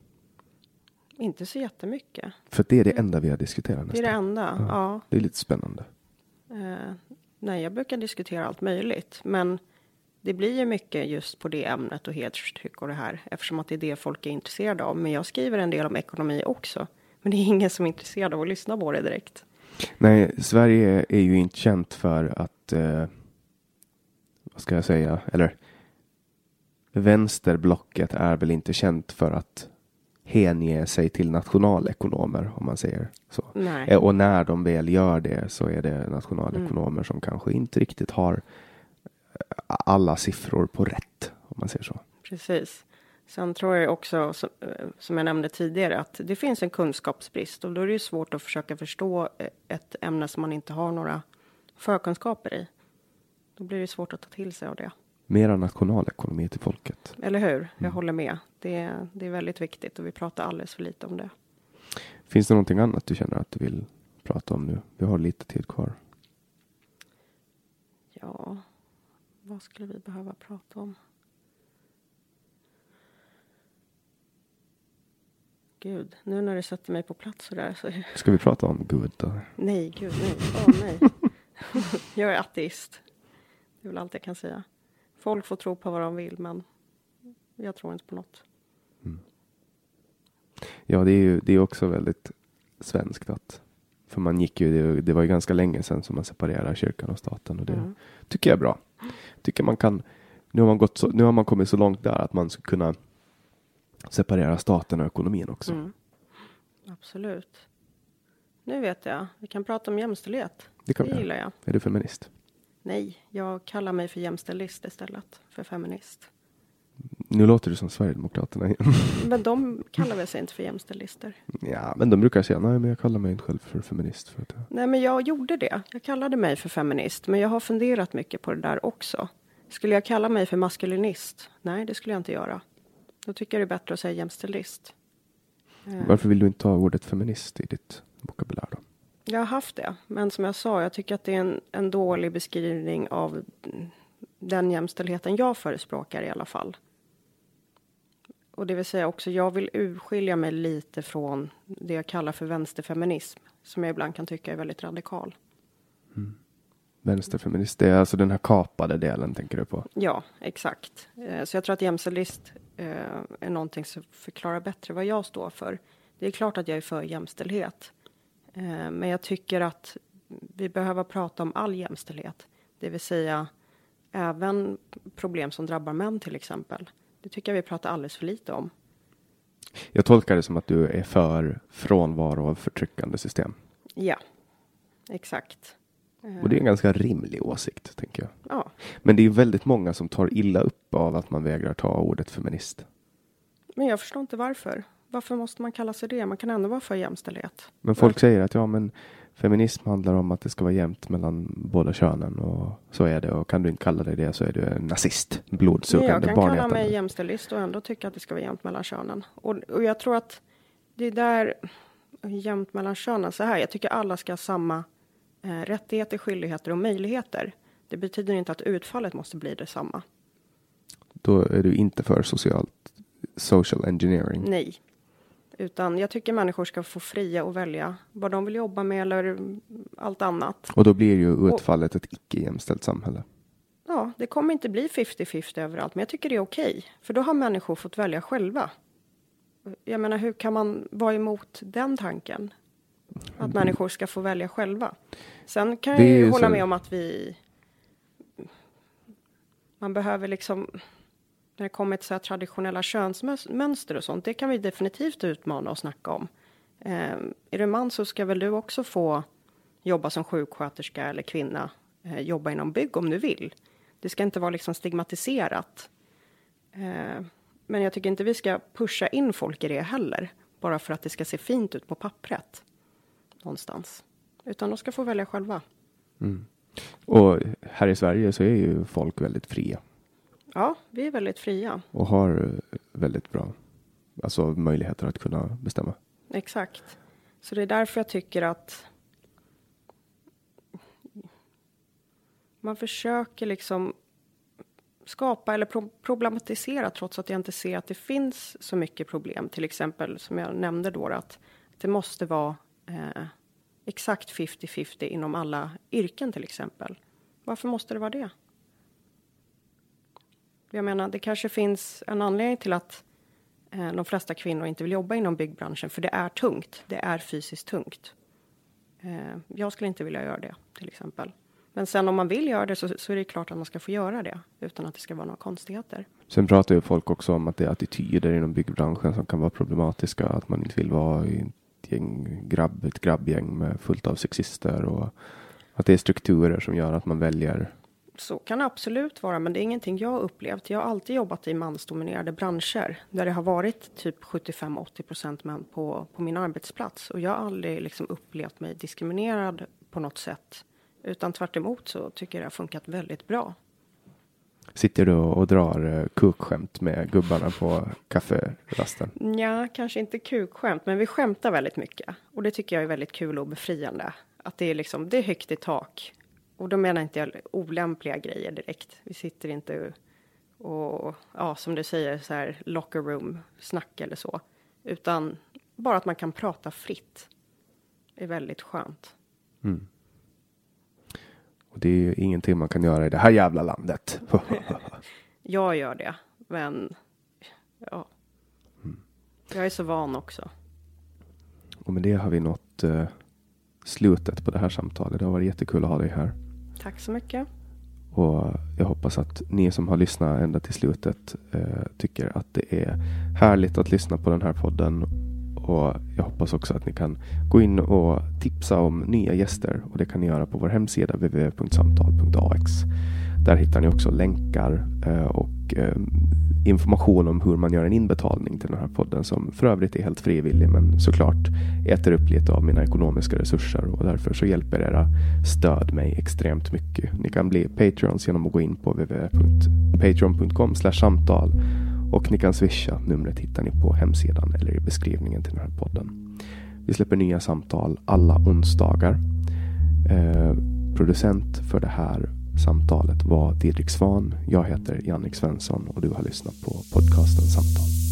Inte så jättemycket. För det är det enda vi har diskuterat Det är nästan. det enda. Ja. Det är lite spännande. Eh, nej, jag brukar diskutera allt möjligt. Men det blir ju mycket just på det ämnet och hederstryck och det här. Eftersom att det är det folk är intresserade av. Men jag skriver en del om ekonomi också. Men det är ingen som är intresserad av att lyssna på det direkt. Nej, Sverige är ju inte känt för att, eh, vad ska jag säga, eller vänsterblocket är väl inte känt för att hänge sig till nationalekonomer, om man säger så. Nej. Eh, Och när de väl gör det så är det nationalekonomer som kanske inte riktigt har eh, alla siffror på rätt, om man säger så. Precis. Sen tror jag också, som, eh, som jag nämnde tidigare, att det finns en kunskapsbrist och då är det ju svårt att försöka förstå ett ämne som man inte har några förkunskaper i. Då blir det svårt att ta till sig av det. Mera nationalekonomi till folket. Eller hur? Jag håller med. Det, det är väldigt viktigt och vi pratar alldeles för lite om det. Finns det någonting annat du känner att du vill prata om nu? Vi har lite tid kvar. Ja, vad skulle vi behöva prata om? Gud, nu när du sätter mig på plats sådär så... Ska vi prata om Gud då? Nej, gud, nej. Åh, nej. [laughs] [laughs] jag är ateist. Det är väl allt jag kan säga. Folk får tro på vad de vill, men jag tror inte på något. Ja, det är ju det är också väldigt svenskt att för man gick ju, det, det var ju ganska länge sedan som man separerade kyrkan och staten och det Mm. tycker jag är bra. Tycker man kan, nu har man gått så, nu har man kommit så långt där att man ska kunna separera staten och ekonomin också. Mm. Absolut. Nu vet jag. Vi kan prata om jämställdhet. Det kan det gillar jag. Är du feminist? Nej, jag kallar mig för jämställdist istället för feminist. Nu låter du som Sverigedemokraterna igen. [laughs] Men de kallar väl sig inte för jämställdister? ja, men de brukar säga nej, men jag kallar mig inte själv för feminist. För att jag... Nej, men jag gjorde det. Jag kallade mig för feminist, men jag har funderat mycket på det där också. Skulle jag kalla mig för maskulinist? Nej, det skulle jag inte göra. Då tycker jag det är bättre att säga jämställdist. Eh, Varför vill du inte ta ordet feminist i ditt vokabulär då? Jag har haft det, men som jag sa, jag tycker att det är en, en dålig beskrivning av mm, den jämställdheten jag förespråkar i alla fall. Och det vill säga också, jag vill urskilja mig lite från det jag kallar för vänsterfeminism, som jag ibland kan tycka är väldigt radikal. Vänsterfeminist, det är alltså den här kapade delen tänker du på? Ja, exakt. Eh, Så jag tror att jämställdist eh, är någonting som förklarar bättre vad jag står för. Det är klart att jag är för jämställdhet. Eh, Men jag tycker att vi behöver prata om all jämställdhet. Det vill säga även problem som drabbar män till exempel. Det tycker jag vi pratar alldeles för lite om. Jag tolkar det som att du är för frånvaro av förtryckande system. Ja, exakt. Och det är en ganska rimlig åsikt, tänker jag. Ja, Men det är väldigt många som tar illa upp av att man vägrar ta ordet feminist. men jag förstår inte varför. Varför måste man kalla sig det? Man kan ändå vara för jämställdhet. Men folk säger att ja, men feminism handlar om att det ska vara jämnt mellan båda könen och så är det. Och kan du inte kalla dig det så är du en nazist, blodsugande, jag kan kalla mig jämställdist och ändå tycka att det ska vara jämnt mellan könen. Och, och jag tror att det är där, jämnt mellan könen, så här, jag tycker alla ska ha samma eh, rättigheter, skyldigheter och möjligheter. Det betyder inte att utfallet måste bli detsamma. Då är du inte för socialt, social engineering. Nej. Utan jag tycker människor ska få fria och välja vad de vill jobba med eller allt annat. Och då blir ju utfallet ett icke jämställt samhälle. Ja, det kommer inte bli 50-50 överallt, men jag tycker det är okej. För då har människor fått välja själva. Jag menar, hur kan man vara emot den tanken? Att människor ska få välja själva. Sen kan jag ju hålla så- med om att vi... Man behöver liksom, när det kommer till så här traditionella könsmönster och sånt, det kan vi definitivt utmana och snacka om. Eh, är du man så ska väl du också få jobba som sjuksköterska eller kvinna, eh, jobba inom bygg om du vill. Det ska inte vara liksom stigmatiserat. Eh, men jag tycker inte vi ska pusha in folk i det heller, bara för att det ska se fint ut på pappret någonstans. Utan de ska få välja själva. Mm. Och här i Sverige så är ju folk väldigt fria. Ja, vi är väldigt fria. Och har väldigt bra alltså möjligheter att kunna bestämma. Exakt. Så det är därför jag tycker att man försöker liksom skapa eller pro problematisera trots att jag inte ser att det finns så mycket problem. Till exempel som jag nämnde då att det måste vara eh, exakt 50-50 inom alla yrken till exempel. Varför måste det vara det? Jag menar, det kanske finns en anledning till att eh, de flesta kvinnor inte vill jobba inom byggbranschen, för det är tungt. Det är fysiskt tungt. Eh, jag skulle inte vilja göra det, till exempel. Men sen om man vill göra det så, så, är det klart att man ska få göra det utan att det ska vara några konstigheter. Sen pratar ju folk också om att det är attityder inom byggbranschen som kan vara problematiska. Att man inte vill vara i ett gäng grabb, ett grabbgäng med fullt av sexister och att det är strukturer som gör att man väljer. Så kan det absolut vara, men det är ingenting jag har upplevt. Jag har alltid jobbat i mansdominerade branscher där det har varit typ 75-80 procent män på, på min arbetsplats och jag har aldrig liksom upplevt mig diskriminerad på något sätt utan tvärt så tycker jag det har funkat väldigt bra. Sitter du och drar eh, kukskämt med gubbarna på kafferasten? Ja, kanske inte kukskämt, men vi skämtar väldigt mycket. Och det tycker jag är väldigt kul och befriande. Att det är liksom, det är högt i tak. Och då menar inte jag olämpliga grejer direkt. Vi sitter inte och, ja, som du säger, så här locker room snack eller så. Utan bara att man kan prata fritt. är väldigt skönt. Mm. Och det är ju ingenting man kan göra i det här jävla landet. [laughs] jag gör det, men ja. Mm. Jag är så van också. Och med det har vi nått uh, slutet på det här samtalet. Det har varit jättekul att ha dig här. Tack så mycket. Och jag hoppas att ni som har lyssnat ända till slutet eh, tycker att det är härligt att lyssna på den här podden och jag hoppas också att ni kan gå in och tipsa om nya gäster och det kan ni göra på vår hemsida www.samtal.ax. Där hittar ni också länkar eh, och eh, information om hur man gör en inbetalning till den här podden som för övrigt är helt frivillig men såklart äter upp lite av mina ekonomiska resurser och därför så hjälper era stöd mig extremt mycket. Ni kan bli Patreons genom att gå in på www.patreon.com samtal och ni kan swisha. Numret hittar ni på hemsidan eller i beskrivningen till den här podden. Vi släpper nya samtal alla onsdagar. Eh, producent för det här samtalet var Didrik Svan. Jag heter Jannik Svensson och du har lyssnat på podcasten Samtal.